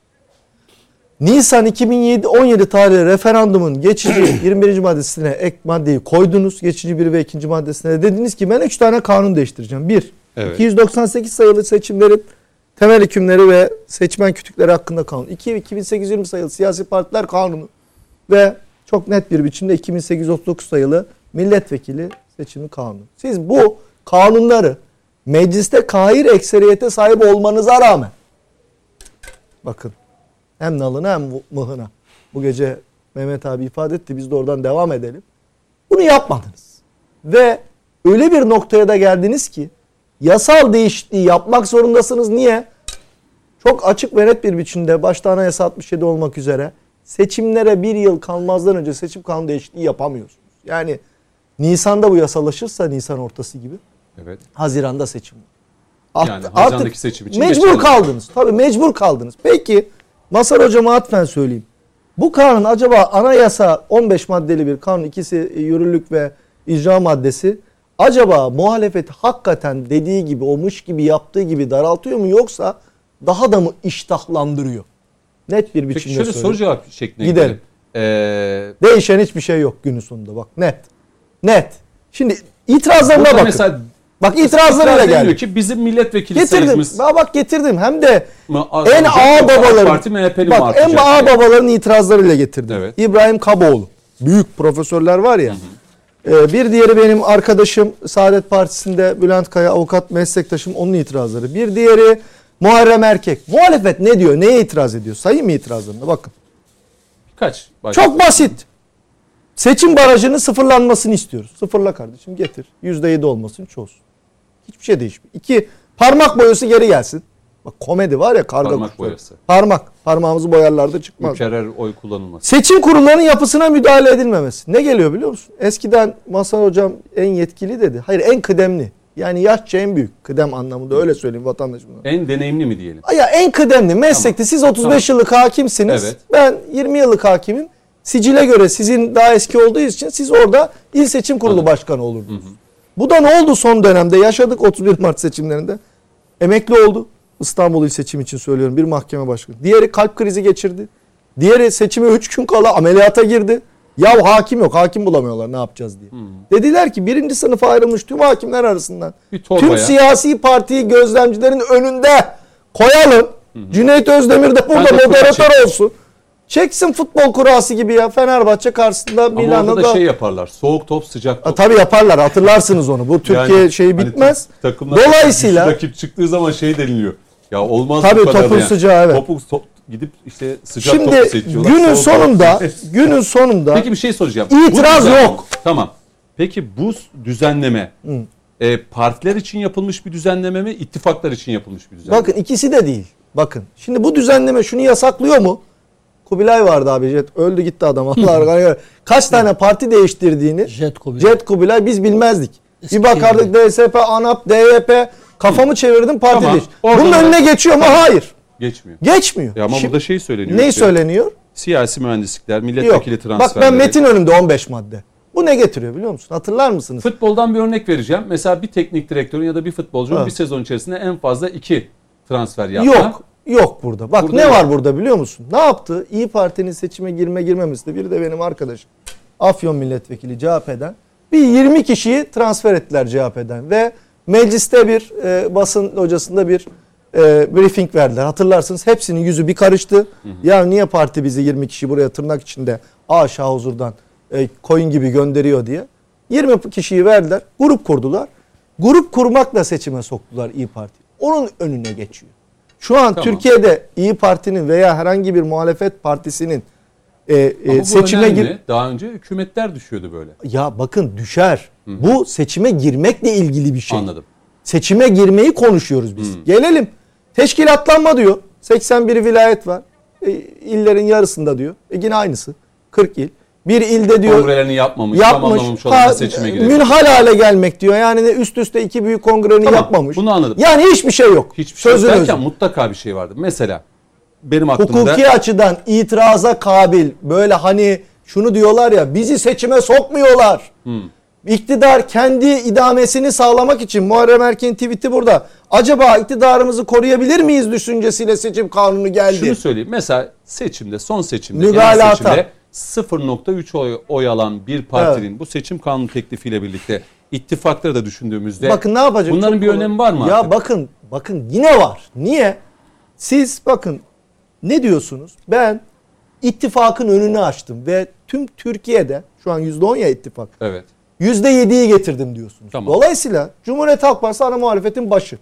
Nisan 2017 17 tarihli referandumun geçici 21. maddesine ek maddeyi koydunuz. Geçici bir ve ikinci maddesine de dediniz ki ben 3 tane kanun değiştireceğim. 1. Evet. 298 sayılı seçimlerin temel hükümleri ve seçmen kütükleri hakkında kanun. 2. 2820 sayılı siyasi partiler kanunu ve çok net bir biçimde 2839 sayılı milletvekili seçimi kanunu. Siz bu kanunları mecliste kahir ekseriyete sahip olmanıza rağmen bakın hem nalına hem mıhına bu gece Mehmet abi ifade etti biz de oradan devam edelim. Bunu yapmadınız. Ve öyle bir noktaya da geldiniz ki yasal değişikliği yapmak zorundasınız. Niye? Çok açık ve net bir biçimde başta anayasa 67 olmak üzere seçimlere bir yıl kalmazdan önce seçim kanunu değişikliği yapamıyorsunuz. Yani Nisan'da bu yasalaşırsa Nisan ortası gibi Evet. Haziran'da seçim. Yani Haziran'daki seçim için mecbur geçerli. kaldınız. Tabii mecbur kaldınız. Peki Masar Hocam'a atfen söyleyeyim. Bu kanun acaba anayasa 15 maddeli bir kanun ikisi yürürlük ve icra maddesi acaba muhalefeti hakikaten dediği gibi olmuş gibi yaptığı gibi daraltıyor mu yoksa daha da mı iştahlandırıyor? Net bir biçimde Peki şöyle soru cevap şeklinde Gidelim. gidelim. Ee, Değişen hiçbir şey yok günün sonunda bak net. Net. Şimdi itirazlarına bakın. mesela bak itirazlarıyla itiraz geldi. ki bizim milletvekili Getirdim. sayımız bak getirdim. Hem de mı en ağ babaların Parti MHP'li bak en ağ diye. babaların itirazlarıyla getirdim. Evet. İbrahim Kaboğlu. Büyük profesörler var ya. Ee, bir diğeri benim arkadaşım Saadet Partisi'nde Bülent Kaya avukat meslektaşım onun itirazları. Bir diğeri Muharrem Erkek. Muhalefet ne diyor? Neye itiraz ediyor? Sayayım mı itirazlarını? Bakın. Kaç? Bak- Çok basit. Seçim barajının sıfırlanmasını istiyoruz. Sıfırla kardeşim getir. %7 olmasın çoğulsun. Hiçbir şey değişmiyor. İki, parmak boyası geri gelsin. Bak komedi var ya karga Parmak kuşları. boyası. Parmak. Parmağımızı boyarlarda çıkmaz. Mükerrer oy kullanılması. Seçim kurullarının yapısına müdahale edilmemesi. Ne geliyor biliyor musun? Eskiden Masal Hocam en yetkili dedi. Hayır en kıdemli. Yani yaşça en büyük. Kıdem anlamında öyle söyleyeyim vatandaşımla. En deneyimli mi diyelim? Ya en kıdemli meslekte siz 35 yıllık hakimsiniz. Evet. Ben 20 yıllık hakimim. Sicile göre sizin daha eski olduğu için siz orada il seçim kurulu başkanı olurdunuz. Bu da ne oldu son dönemde? Yaşadık 31 Mart seçimlerinde. Emekli oldu. İstanbul il seçim için söylüyorum bir mahkeme başkanı. Diğeri kalp krizi geçirdi. Diğeri seçime 3 gün kala ameliyata girdi. Ya hakim yok. Hakim bulamıyorlar ne yapacağız diye. Dediler ki birinci sınıfa ayrılmış tüm hakimler arasından tüm siyasi partiyi gözlemcilerin önünde koyalım. Cüneyt Özdemir de burada moderatör olsun. Çeksin futbol kurası gibi ya Fenerbahçe karşısında Ama Milano'da. orada da şey yaparlar. Soğuk top, sıcak top. tabii yaparlar hatırlarsınız onu. Bu Türkiye Yani şeyi hani bitmez. takımlar Dolayısıyla rakip çıktığı zaman şey deniliyor. Ya olmaz Tabii bu kadar topun yani. sıcağı, evet. Topu top, gidip işte sıcak topu şimdi seçiyorlar. günün soğuk topu sonunda seçiyorlar. günün sonunda Peki bir şey soracağım. İtiraz yok. Tamam. Peki bu düzenleme e, partiler için yapılmış bir düzenleme mi, ittifaklar için yapılmış bir düzenleme? bakın ikisi de değil. Bakın şimdi bu düzenleme şunu yasaklıyor mu? Kubilay vardı abi. Jet, öldü gitti adam. Allah Kaç tane parti değiştirdiğini Jet Kubilay. Jet Kubilay biz bilmezdik. Eski bir bakardık DSP, ANAP, DYP kafamı çevirdim parti Tamam. değiş. Bunun önüne geçiyor mu? Hayır. Geçmiyor. Geçmiyor. Ya ama Şimdi- burada şey söyleniyor. ne işte, söyleniyor? Siyasi mühendislikler, Yok. milletvekili Bak transferleri. ben metin önümde 15 madde. Bu ne getiriyor biliyor musun? Hatırlar mısınız? Futboldan bir örnek vereceğim. Mesela bir teknik direktörün ya da bir futbolcunun Evet. bir sezon içerisinde en fazla iki transfer yapma. Yok. Yok burada. Bak Burada ne yok. var burada biliyor musun? Ne yaptı? İyi Parti'nin seçime girme girmemesi de biri de benim arkadaşım. Afyon milletvekili CHP'den. Bir 20 kişiyi transfer ettiler CHP'den ve mecliste bir e, basın hocasında bir e, briefing verdiler. Hatırlarsınız hepsinin yüzü bir karıştı. Ya niye parti bizi 20 kişi buraya tırnak içinde aşağı huzurdan e, koyun gibi gönderiyor diye. 20 kişiyi verdiler. Grup kurdular. Grup kurmakla seçime soktular İyi Parti. Onun önüne geçiyor. Şu an Tamam. Türkiye'de İyi Parti'nin veya herhangi bir muhalefet partisinin e, e, seçime önemli. gir Daha önce hükümetler düşüyordu böyle. ya bakın düşer. Bu seçime girmekle ilgili bir şey. Anladım. Seçime girmeyi konuşuyoruz biz. Gelelim. Teşkilatlanma diyor. 81 vilayet var. E, illerin yarısında diyor. E yine aynısı. 40 il. Bir ilde diyor Kongrelerini yapmamış, yapmış. Ha, seçime girecek. münhal hale gelmek diyor. Yani üst üste iki büyük kongreni Tamam, yapmamış. bunu anladım. Yani hiçbir şey yok. Hiçbir şey Sözün özü. mutlaka bir şey vardı. Mesela benim aklımda Hukuki açıdan itiraza kabil böyle hani şunu diyorlar ya bizi seçime sokmuyorlar. Hmm. İktidar kendi idamesini sağlamak için Muharrem Erken'in tweet'i burada. Acaba iktidarımızı koruyabilir miyiz düşüncesiyle seçim kanunu geldi. şunu söyleyeyim. Mesela seçimde, son seçimde, Mügalata. seçimde 0.3 oy, oy alan bir partinin bu seçim kanunu teklifiyle birlikte ittifakları da düşündüğümüzde Bakın ne yapacak? bunların Çok bir önemi var mı Ya artık? bakın bakın yine var. Niye? Siz bakın ne diyorsunuz? Ben ittifakın önünü açtım ve tüm Türkiye'de şu an %10 ya ittifak. Evet. %7'yi getirdim diyorsunuz. Tamam. Dolayısıyla Cumhuriyet Halk Partisi ana muhalefetin başı.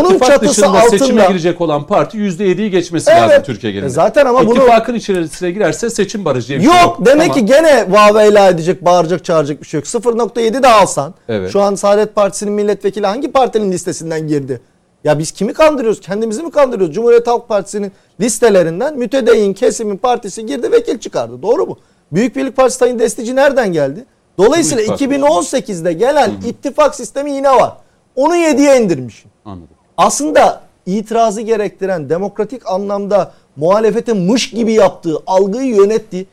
Onun İttifak çatısı dışında seçime altında girecek olan parti %7'yi geçmesi Evet. lazım Türkiye genelinde. Zaten ama bunu- İttifakın içerisine girerse seçim barajı diye bir şey Yok demek Tamam. ki gene vaveyla edecek, bağıracak, çağıracak bir şey yok. 0.7 de alsan. Evet. Şu an Saadet Partisi'nin milletvekili hangi partinin listesinden girdi? Ya biz kimi kandırıyoruz? Kendimizi mi kandırıyoruz? Cumhuriyet Halk Partisi'nin listelerinden mütedeyyin kesimin partisi girdi vekil çıkardı. Doğru mu? Büyük Birlik Partisi Sayın Destici nereden geldi? Dolayısıyla Büyük Parti. 2018'de gelen ittifak sistemi yine var. Onu 7'ye indirmiş. Anladım. Aslında itirazı gerektiren demokratik anlamda muhalefetin mış gibi yaptığı, algıyı yönettiği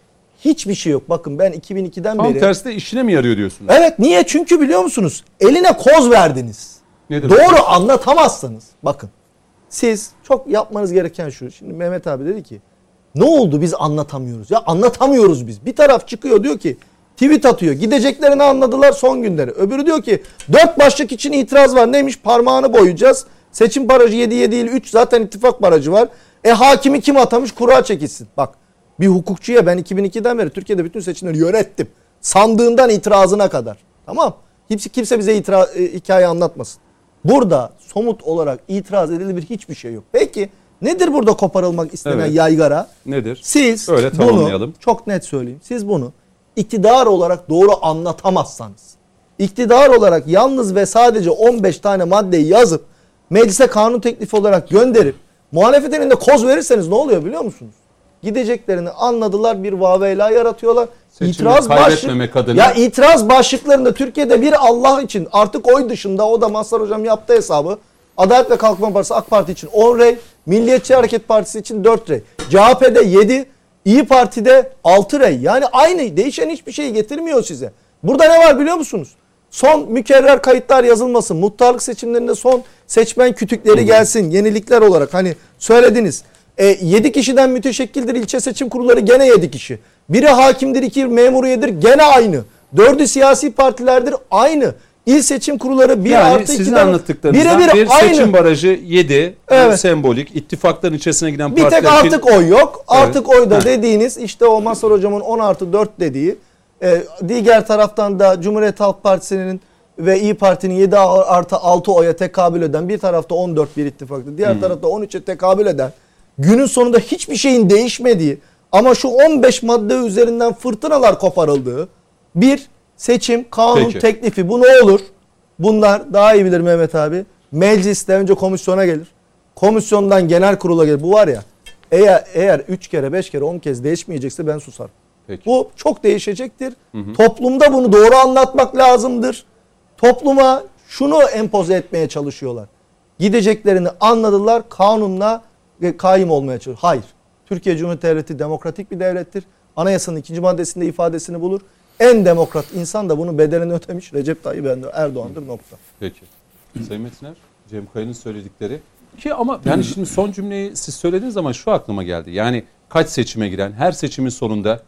hiçbir şey yok. Bakın ben 2002'den Tam beri... tersi de işine mi yarıyor diyorsunuz? Evet niye? Çünkü biliyor musunuz? Eline koz verdiniz. Nedir Doğru o? anlatamazsanız. Bakın siz çok yapmanız gereken şu. Şimdi Mehmet abi dedi ki ne oldu biz anlatamıyoruz? Ya anlatamıyoruz biz. Bir taraf çıkıyor diyor ki tweet atıyor. Gideceklerini anladılar son günleri. Öbürü diyor ki dört başlık için itiraz var. Neymiş? Parmağını boyayacağız. Seçim barajı 7 7 değil 3 zaten ittifak barajı var. E hakimi kim atamış? Kura çekilsin. Bak bir hukukçuya ben 2002'den beri Türkiye'de bütün seçimleri yönettim. Sandığından itirazına kadar. Tamam. Kimse, kimse bize itira, e, hikaye anlatmasın. Burada somut olarak itiraz edilebilir hiçbir şey yok. Peki nedir burada koparılmak istenen Evet. yaygara? Nedir? Siz Öyle bunu çok net söyleyeyim. Siz bunu iktidar olarak doğru anlatamazsanız, iktidar olarak yalnız ve sadece 15 tane maddeyi yazıp meclise kanun teklifi olarak gönderip muhalefetin elinde koz verirseniz ne oluyor biliyor musunuz? Gideceklerini anladılar bir vaveyla yaratıyorlar. Seçimi itiraz kaybetmemek adına- Ya itiraz başlıklarında Türkiye'de bir Allah için artık oy dışında o da Mazhar Hocam yaptı hesabı. Adalet ve Kalkınma Partisi AK Parti için 10 rey, Milliyetçi Hareket Partisi için 4 rey. CHP'de 7, İyi Parti'de 6 rey. Yani aynı değişen hiçbir şey getirmiyor size. Burada ne var biliyor musunuz? Son mükerrer kayıtlar yazılmasın. Muhtarlık seçimlerinde son seçmen kütükleri gelsin. Yenilikler olarak hani söylediniz. E, 7 kişiden müteşekkildir ilçe seçim kurulları gene 7 kişi. Biri hakimdir, iki memuriyedir gene aynı. Dördü siyasi partilerdir aynı. İl seçim kurulları bir yani artı sizin 2'den anlattıklarınızdan bir aynı. seçim barajı 7 Evet. sembolik ittifakların içerisine giden Bir partiler tek için- artık oy yok. Artık oy da dediğiniz işte o Masar hocamın 10 artı 4 dediği. E, diğer taraftan da Cumhuriyet Halk Partisi'nin ve İyi Parti'nin 7 artı 6 oya tekabül eden bir tarafta 14 bir ittifaktı. Diğer Hmm. tarafta 13'e tekabül eden günün sonunda hiçbir şeyin değişmediği ama şu 15 madde üzerinden fırtınalar koparıldığı bir seçim kanun Peki. teklifi. Bu ne olur? Bunlar daha iyi bilir Mehmet abi. Mecliste önce komisyona gelir. Komisyondan genel kurula gelir. Bu var ya eğer eğer 3 kere 5 kere 10 kez değişmeyecekse ben susarım. Peki. Bu çok değişecektir. Toplumda bunu doğru anlatmak lazımdır. Topluma şunu empoze etmeye çalışıyorlar. Gideceklerini anladılar. Kanunla kaim olmaya çalışıyor. Hayır. Türkiye Cumhuriyeti Devleti demokratik bir devlettir. Anayasanın ikinci maddesinde ifadesini bulur. En demokrat insan da bunun bedelini ödemiş. Recep Tayyip Erdoğan'dır nokta. Peki. Sayın Metiner, Cem Kaya'nın söyledikleri. Ki ama yani şimdi son cümleyi siz söylediğiniz zaman şu aklıma geldi. Yani kaç seçime giren, her seçimin sonunda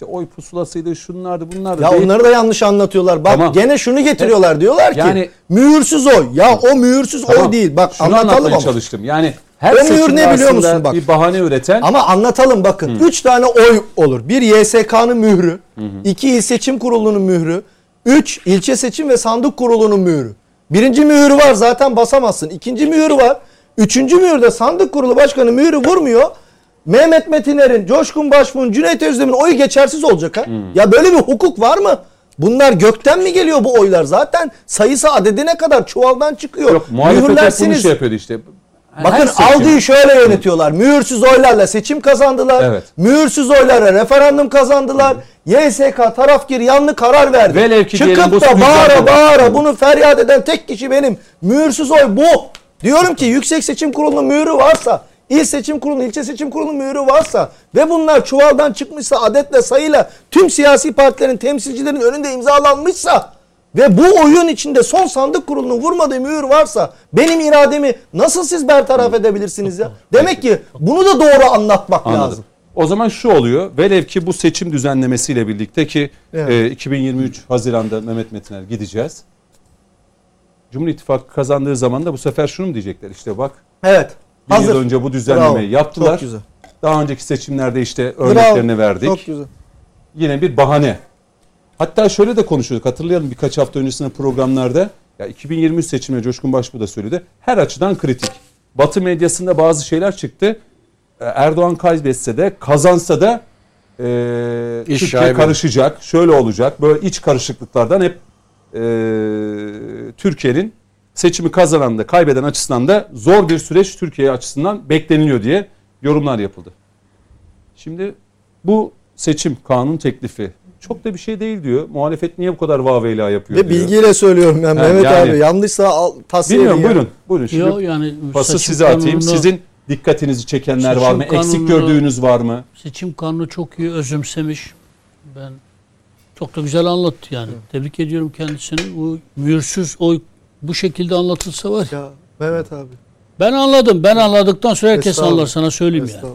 işte oy pusulasıydı, şunlardı, bunlardı. Ya değil. onları da yanlış anlatıyorlar. Bak Tamam. gene şunu getiriyorlar. Diyorlar ki Yani- mühürsüz oy. Ya o mühürsüz Tamam, oy değil. Bak şunu anlatalım ama. çalıştım. Yani her O mühür ne biliyor musun bak? bir bahane üreten Ama anlatalım bakın. Üç tane oy olur. Bir YSK'nın mührü. iki il seçim kurulunun mührü. Üç ilçe seçim ve sandık kurulunun mührü. Birinci mührü var zaten basamazsın. İkinci mührü var. Üçüncü mühürde sandık kurulu başkanı mührü vurmuyor. Mehmet Metiner'in, Coşkun Başbuğ'un, Cüneyt Özdemir'in oyu geçersiz olacak ha. Ya böyle bir hukuk var mı? Bunlar gökten mi geliyor bu oylar? Zaten sayısı adedine kadar çuvaldan çıkıyor. Yok muhalefet bunu şey yapıyordu işte. Bakın algıyı şöyle yönetiyorlar. Mühürsüz oylarla seçim kazandılar. Evet. Mühürsüz oylara referandum kazandılar. YSK tarafgir yanlı karar verdi. Velev ki Çıkıp da bağıra bağıra bunu feryat eden tek kişi benim. Mühürsüz oy bu. Diyorum ki Yüksek Seçim Kurulu'nun mührü varsa, İl Seçim Kurulu, ilçe seçim kurulu mührü varsa ve bunlar çuvaldan çıkmışsa adetle sayıyla tüm siyasi partilerin temsilcilerin önünde imzalanmışsa ve bu oyun içinde son sandık kurulunun vurmadığı mühür varsa benim irademi nasıl siz bertaraf edebilirsiniz ya? Demek ki bunu da doğru anlatmak Anladım. lazım. O zaman şu oluyor. Velev ki bu seçim düzenlemesiyle birlikte ki Evet. e, 2023 Haziran'da Mehmet Metiner gideceğiz. Cumhur İttifakı kazandığı zaman da bu sefer şunu mu diyecekler? İşte bak Evet. Bir Hazır. yıl önce bu düzenlemeyi Bravo. yaptılar. Çok güzel. Daha önceki seçimlerde işte örneklerini Bravo. verdik. Çok güzel. Yine bir bahane. Hatta şöyle de konuşuyorduk. Hatırlayalım birkaç hafta öncesinde programlarda. Ya 2023 seçimine Coşkun Başbuğ da söyledi. Her açıdan kritik. Batı medyasında bazı şeyler çıktı. Ee, Erdoğan kaybetse de kazansa da e, İş Türkiye şaibi. karışacak. Şöyle olacak. Böyle iç karışıklıklardan hep e, Türkiye'nin seçimi kazanan da kaybeden açısından da zor bir süreç Türkiye açısından bekleniliyor diye yorumlar yapıldı. Şimdi bu seçim kanun teklifi çok da bir şey değil diyor. Muhalefet niye bu kadar vaveyla yapıyor Ve diyor. bilgiyle söylüyorum ben Ha, Mehmet yani- abi. Yanlışsa al, tasfiye Bilmiyorum buyurun. Buyurun. Şimdi Yo, yani pası size atayım. kanununu- Sizin dikkatinizi çekenler var mı? Eksik kanununu- gördüğünüz var mı? Seçim kanunu çok iyi özümsemiş. Ben çok da güzel anlattı yani. Tebrik ediyorum kendisini. Bu mühürsüz oy bu şekilde anlatılsa var ya. Mehmet abi. Ben anladım. Ben anladıktan sonra herkes anlar sana söyleyeyim yani.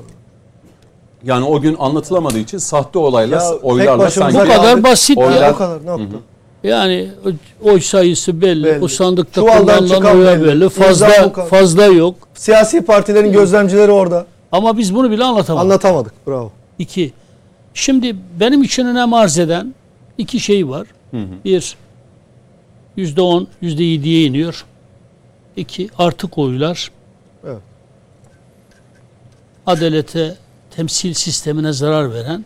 Yani o gün anlatılamadığı için sahte olayla ya, oylarla sanki. Bu kadar basit oylar, ya. O kadar ne yaptı? Yani oy sayısı belli, belli. o sandıkta kullanılan oy belli. Fazla fazla yok. Siyasi partilerin evet. gözlemcileri orada. Ama biz bunu bile anlatamadık. Anlatamadık. Bravo. İki. Şimdi benim için önem arz eden iki şey var. Hı hı. Bir, %10, %7'ye iniyor. 2. Artık oylar. Evet. Adalete temsil sistemine zarar veren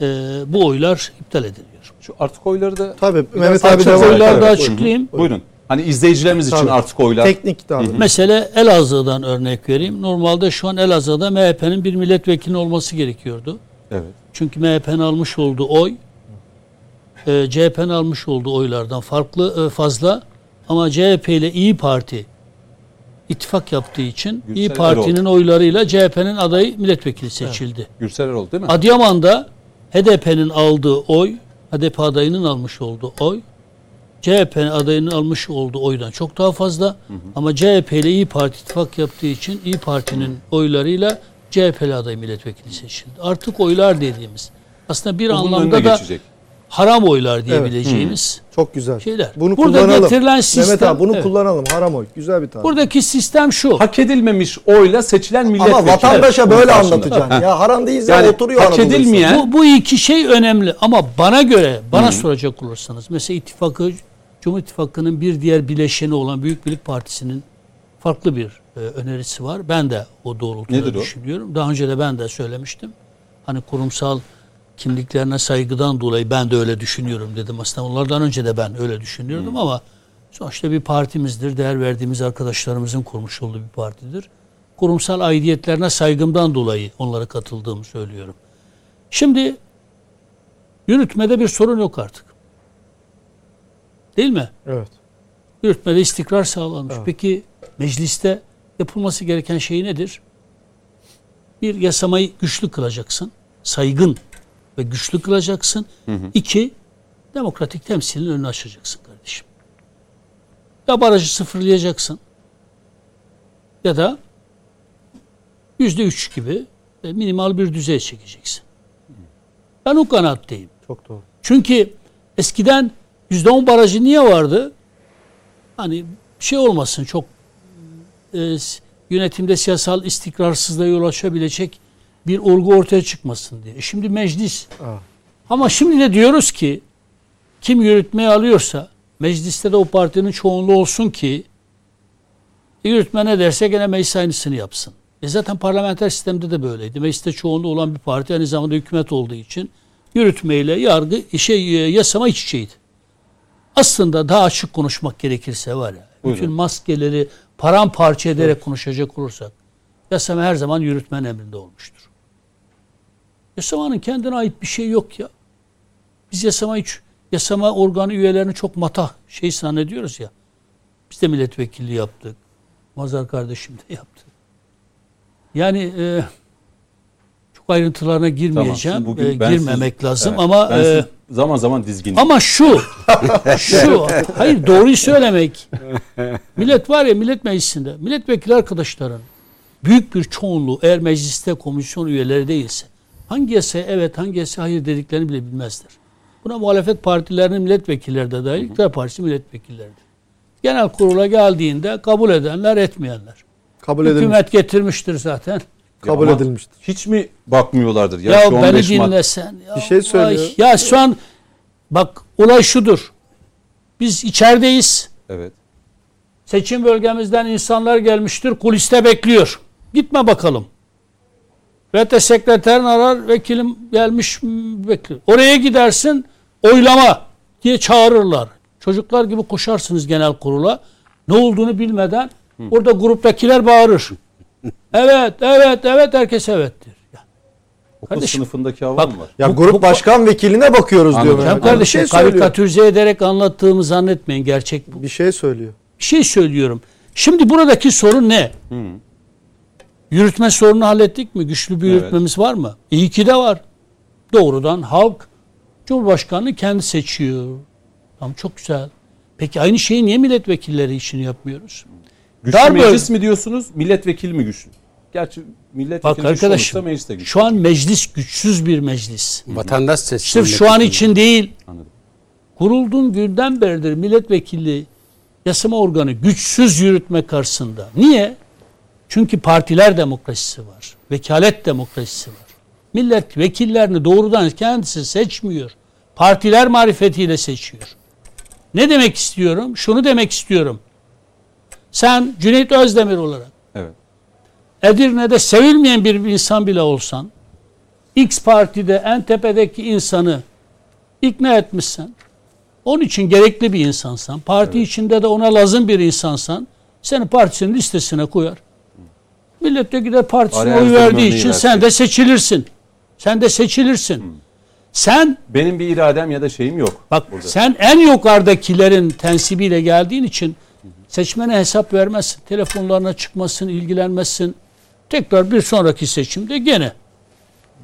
e, bu oylar iptal ediliyor. Şu artık oyları da Tabii Mehmet abi de oylar da açıklayayım. Buyurun. Buyurun. Hani izleyicilerimiz Tabii. için artık oylar. Teknik tabi. Mesela Elazığ'dan örnek vereyim. Normalde şu an Elazığ'da MHP'nin bir milletvekili olması gerekiyordu. Evet. Çünkü MHP'nin almış olduğu oy e, CHP'nin almış olduğu oylardan farklı e, fazla ama CHP ile İyi Parti ittifak yaptığı için Gürsel İyi Parti'nin oylarıyla CHP'nin adayı milletvekili seçildi. Gürsel Erol değil mi? Adıyaman'da HDP'nin aldığı oy, HDP adayının almış olduğu oy, CHP adayının almış olduğu oydan çok daha fazla. Ama CHP ile İyi Parti ittifak yaptığı için İyi Parti'nin oylarıyla CHP'li aday milletvekili seçildi. Artık oylar dediğimiz aslında bir Bu bunun anlamda da geçecek. Haram oylar diyebileceğimiz Çok güzel. şeyler. Bunu Burada kullanalım. getirilen sistem Mehmet abi bunu evet. kullanalım. Haram oy. Güzel bir tabir. Buradaki sistem şu. Hak edilmemiş oyla seçilen milletvekili. Ama vatandaşa Bunun böyle anlatacaksın. Ya haram değilse Yani oturuyor hak edilmeyen-. Bu, bu iki şey önemli ama bana göre, bana soracak olursanız mesela ittifakı, Cumhur İttifakı'nın bir diğer bileşeni olan Büyük Birlik Partisi'nin farklı bir e, önerisi var. Ben de o doğrultuda Nedir o? düşünüyorum. Daha önce de ben de söylemiştim. Hani kurumsal kimliklerine saygıdan dolayı ben de öyle düşünüyorum dedim. Aslında onlardan önce de ben öyle düşünüyordum ama sonuçta bir partimizdir. Değer verdiğimiz arkadaşlarımızın kurmuş olduğu bir partidir. Kurumsal aidiyetlerine saygımdan dolayı onlara katıldığımı söylüyorum. Şimdi yürütmede bir sorun yok artık. Değil mi? Evet. Yürütmede istikrar sağlanmış. Peki mecliste yapılması gereken şey nedir? Bir yasamayı güçlü kılacaksın. Saygın ve güçlü kılacaksın. İki, demokratik temsilin önünü açacaksın kardeşim. Ya barajı sıfırlayacaksın ya da yüzde üç gibi minimal bir düzey çekeceksin. Ben o kanaatteyim. Çok doğru. Çünkü eskiden %10 barajı niye vardı? Hani şey olmasın çok e, yönetimde siyasal istikrarsızlığa yol açabilecek bir olgu ortaya çıkmasın diye. E Şimdi meclis. Aa. Ama şimdi de diyoruz ki kim yürütmeyi alıyorsa mecliste de o partinin çoğunluğu olsun ki yürütme ne derse gene meclis aynısını yapsın. E zaten parlamenter sistemde de böyleydi. Mecliste çoğunluğu olan bir parti aynı zamanda hükümet olduğu için yürütmeyle yargı şey yasama iç içeydi. Aslında daha açık konuşmak gerekirse var ya Buyurun. bütün maskeleri paramparça ederek konuşacak olursak yasama her zaman yürütmen emrinde olmuştur. Yasamanın kendine ait bir şey yok ya. Biz yasama hiç yasama organı üyelerini çok matah şey zannediyoruz ya. Biz de milletvekilliği yaptık. Mazhar kardeşim de yaptı. Yani e, çok ayrıntılarına girmeyeceğim. Tamam, şimdi bugün E, girmemek siz- lazım evet, ama e, zaman zaman dizgin. ama şu şu hayır doğruyu söylemek. Millet var ya millet meclisinde milletvekili arkadaşların büyük bir çoğunluğu eğer mecliste komisyon üyeleri değilse hangi yasaya evet hangi yasaya hayır dediklerini bile bilmezler. Buna muhalefet partilerinin milletvekilleri de dahil, iktidar partisi milletvekilleri de. Genel kurula geldiğinde kabul edenler etmeyenler. Kabul edilmiş. Hükümet getirmiştir zaten. Kabul ama edilmiştir. Hiç mi bakmıyorlardır? Ya, Ya, şu beni 15 Mart- dinlesen. Ya, Bir şey söylüyor. ay, ya şu an bak olay şudur. Biz içerideyiz. Evet. Seçim bölgemizden insanlar gelmiştir. Kuliste bekliyor. Gitme bakalım. VT sekreterin arar. Vekilim gelmiş bekliyor. Oraya gidersin. Oylama diye çağırırlar. Çocuklar gibi koşarsınız genel kurula. Ne olduğunu bilmeden orada gruptakiler bağırır. evet, evet, evet herkes evettir. Ya, Okul Kardeşim, sınıfındaki hava bak- mı var? Ya Bu- grup bu- başkan vekiline bakıyoruz Anladım. diyor. Abi. kardeşim bir şey söylüyor. karikatürize ederek anlattığımı zannetmeyin. Gerçek bu. Bir şey söylüyor. Bir şey söylüyorum. Şimdi buradaki sorun ne? Hı. Yürütme sorunu hallettik mi? Güçlü bir Evet. yürütmemiz var mı? İyi ki de var. Doğrudan halk Cumhurbaşkanını kendi seçiyor. Tamam çok güzel. Peki aynı şeyi niye milletvekilleri için yapmıyoruz? Güçlü Dar meclis bölge- mi diyorsunuz? Milletvekili mi güçlü? Gerçi milletvekili Bak arkadaşım meclis de güçlü. şu an meclis güçsüz bir meclis. Vatandaş seçti. Sırf şu an için değil. Anladım. Kurulduğun günden beridir milletvekili yasama organı güçsüz yürütme karşısında. Niye? Çünkü partiler demokrasisi var. Vekalet demokrasisi var. Millet vekillerini doğrudan kendisi seçmiyor. Partiler marifetiyle seçiyor. Ne demek istiyorum? Şunu demek istiyorum. Sen Cüneyt Özdemir olarak Evet. Edirne'de sevilmeyen bir insan bile olsan X partide en tepedeki insanı ikna etmişsen onun için gerekli bir insansan parti içinde de ona lazım bir insansan seni partisinin listesine koyar. Millet de gider partisine Araya oy verdiği için sen de seçilirsin. Sen de seçilirsin. Sen Benim bir iradem ya da şeyim yok. Bak burada. sen en yukarıdakilerin tensibiyle geldiğin için seçmene hesap vermezsin. Telefonlarına çıkmasın, ilgilenmezsin. Tekrar bir sonraki seçimde gene.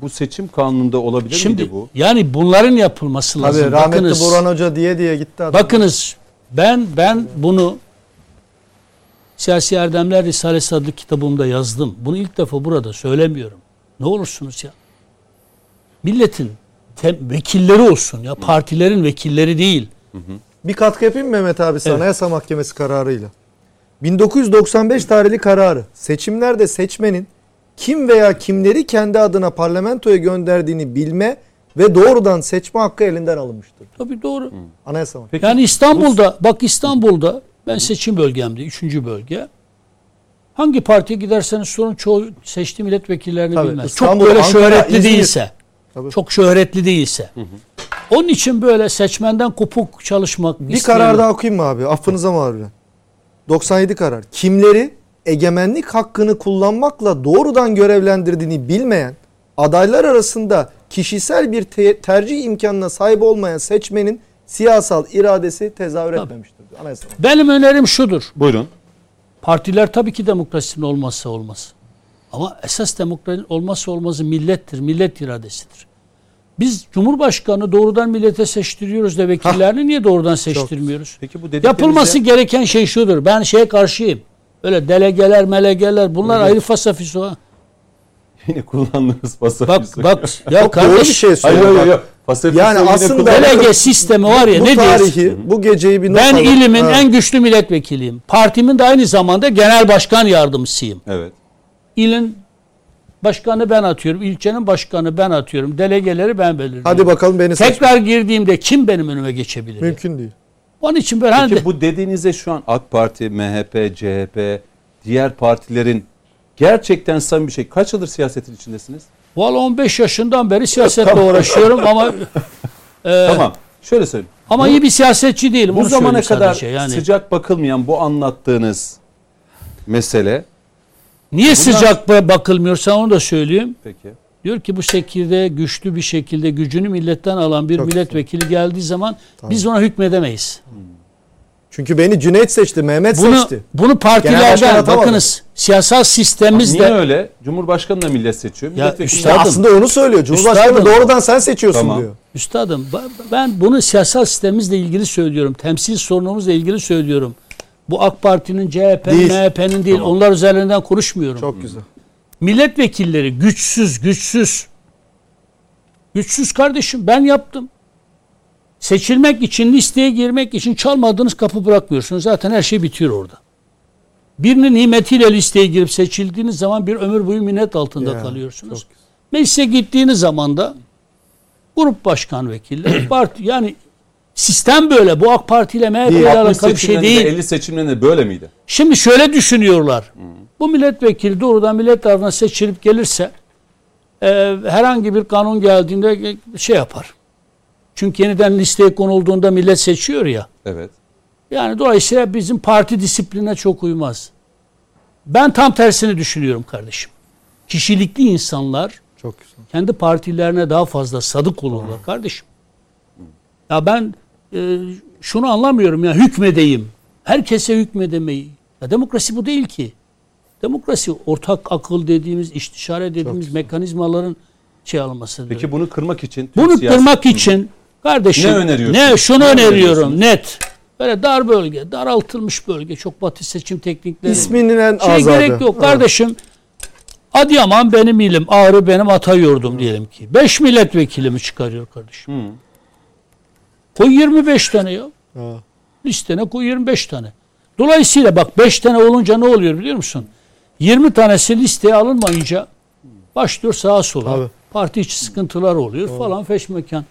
Bu seçim kanununda olabilir Şimdi miydi bu? yani bunların yapılması lazım. Tabii rahmetli bakınız, Burhan Hoca diye diye gitti adam. bakınız ben ben bunu Siyasi Erdemler Risalesi adlı kitabımda yazdım. Bunu ilk defa burada söylemiyorum. Ne olursunuz ya. Milletin vekilleri olsun ya. Partilerin vekilleri değil. Bir katkı yapayım Mehmet abi sana Evet. Anayasa Mahkemesi kararıyla. 1995 tarihli kararı seçimlerde seçmenin kim veya kimleri kendi adına parlamentoya gönderdiğini bilme ve doğrudan seçme hakkı elinden alınmıştır. Tabii doğru. Anayasa Mahkemesi. Yani İstanbul'da bak İstanbul'da ben seçim bölgemde üçüncü bölge. Hangi partiye giderseniz sorun çoğu seçtiği milletvekillerini Tabii, bilmez. İstanbul, çok böyle Ankara, şöhretli İzmir. değilse. Tabii. Çok şöhretli değilse. Onun için böyle seçmenden kopuk çalışmak Bir isteyen- karar daha okuyayım mı abi? Affınıza mı harbiden? 97 karar. Kimleri egemenlik hakkını kullanmakla doğrudan görevlendirdiğini bilmeyen, adaylar arasında kişisel bir te- tercih imkanına sahip olmayan seçmenin siyasal iradesi tezahür Tabii. etmemiştir. Anayasa. Benim önerim şudur. Buyurun. Partiler tabii ki demokrasinin olmazsa olmaz. Ama esas demokrasinin olmazsa olmazı millettir. Millet iradesidir. Biz Cumhurbaşkanı doğrudan millete seçtiriyoruz da vekillerini niye doğrudan seçtirmiyoruz? Peki bu dediklerinize Yapılması gereken şey şudur. Ben şeye karşıyım. Öyle delegeler, melegeler bunlar ayrı fasafiso. ha. yine kullandığınız Bak pasaport. bak ya Çok doğru bir kardeş şey Hayır söylüyor. hayır bak. hayır. Pasaport Yani aslında- delege sistemi var ya bu ne diyorsun? tarihi, bu geceyi bir not Ben ilimin Ha. en güçlü milletvekiliyim. Partimin de aynı zamanda genel başkan yardımcısıyım. Evet. İlin başkanı ben atıyorum. ilçenin başkanı ben atıyorum. Delegeleri ben belirliyorum. Hadi bakalım beni seç. Tekrar girdiğimde kim benim önüme geçebilir? Mümkün değil. Onun için ben hani Peki bu dediğinize şu an AK Parti, MHP, CHP, diğer partilerin gerçekten samimi bir şey. Kaç yıldır siyasetin içindesiniz? Valla 15 yaşından beri siyasetle uğraşıyorum ama e, Tamam. Şöyle söyleyeyim. Ama iyi bir siyasetçi değilim. Bu zamana kadar sadece. yani sıcak bakılmayan bu anlattığınız mesele niye sıcak ba- bakılmıyorsa onu da söyleyeyim. peki. Diyor ki bu şekilde güçlü bir şekilde gücünü milletten alan bir Çok milletvekili geldiği zaman biz ona hükmedemeyiz. Çünkü beni Cüneyt seçti, Mehmet Bunu seçti. bunu partilerden bakınız siyasal sistemimizde Niye öyle? Cumhurbaşkanı da millet seçiyor. Ya Milletvekili üstadım, Ya aslında onu söylüyor. Cumhurbaşkanı Üstadım. doğrudan sen seçiyorsun Tamam. diyor. Üstadım ben bunu siyasal sistemimizle ilgili söylüyorum. Temsil sorunumuzla ilgili söylüyorum. Bu AK Parti'nin, CHP'nin, Değil. MHP'nin değil. Onlar üzerinden konuşmuyorum. Çok güzel. Milletvekilleri güçsüz, güçsüz. Güçsüz kardeşim ben yaptım. Seçilmek için, listeye girmek için çalmadığınız kapı bırakmıyorsunuz. Zaten her şey bitiyor orada. Birinin nimetiyle listeye girip seçildiğiniz zaman bir ömür boyu minnet altında Ya, kalıyorsunuz. Meclise gittiğiniz zaman da grup başkan vekilleri, parti yani sistem böyle. Bu AK Parti ile MHP ile 60 alakalı bir şey değil. 50 seçimlerinde böyle miydi? Şimdi şöyle düşünüyorlar. Bu milletvekili doğrudan millet tarafından seçilip gelirse e, herhangi bir kanun geldiğinde şey yapar. Çünkü yeniden listeye konulduğunda millet seçiyor ya. Evet. Yani dolayısıyla bizim parti disipline çok uymaz. Ben tam tersini düşünüyorum kardeşim. Kişilikli insanlar Çok güzel. kendi partilerine daha fazla sadık olurlar kardeşim. Ya ben e, şunu anlamıyorum ya hükmedeyim. Herkese hükmedemeyi. Ya demokrasi bu değil ki. Demokrasi ortak akıl dediğimiz, istişare dediğimiz mekanizmaların şey alınmasıdır. Peki bunu kırmak için Bunu kırmak için kardeşim Ne öneriyorsun? Ne şunu Ne öneriyorum net. Böyle dar bölge, daraltılmış bölge, çok basit seçim teknikleri. İsminin en şey azadı. gerek yok Evet. kardeşim. Adıyaman benim ilim, Ağrı benim ata yurdum diyelim ki. 5 milletvekilimi çıkarıyor kardeşim. Hı. Koy 25 tane ya. Ha. Listene koy 25 tane. Dolayısıyla bak 5 tane olunca ne oluyor biliyor musun? 20 tanesi listeye alınmayınca başlıyor sağa sola. Tabii. Parti içi sıkıntılar oluyor falan feşmekan.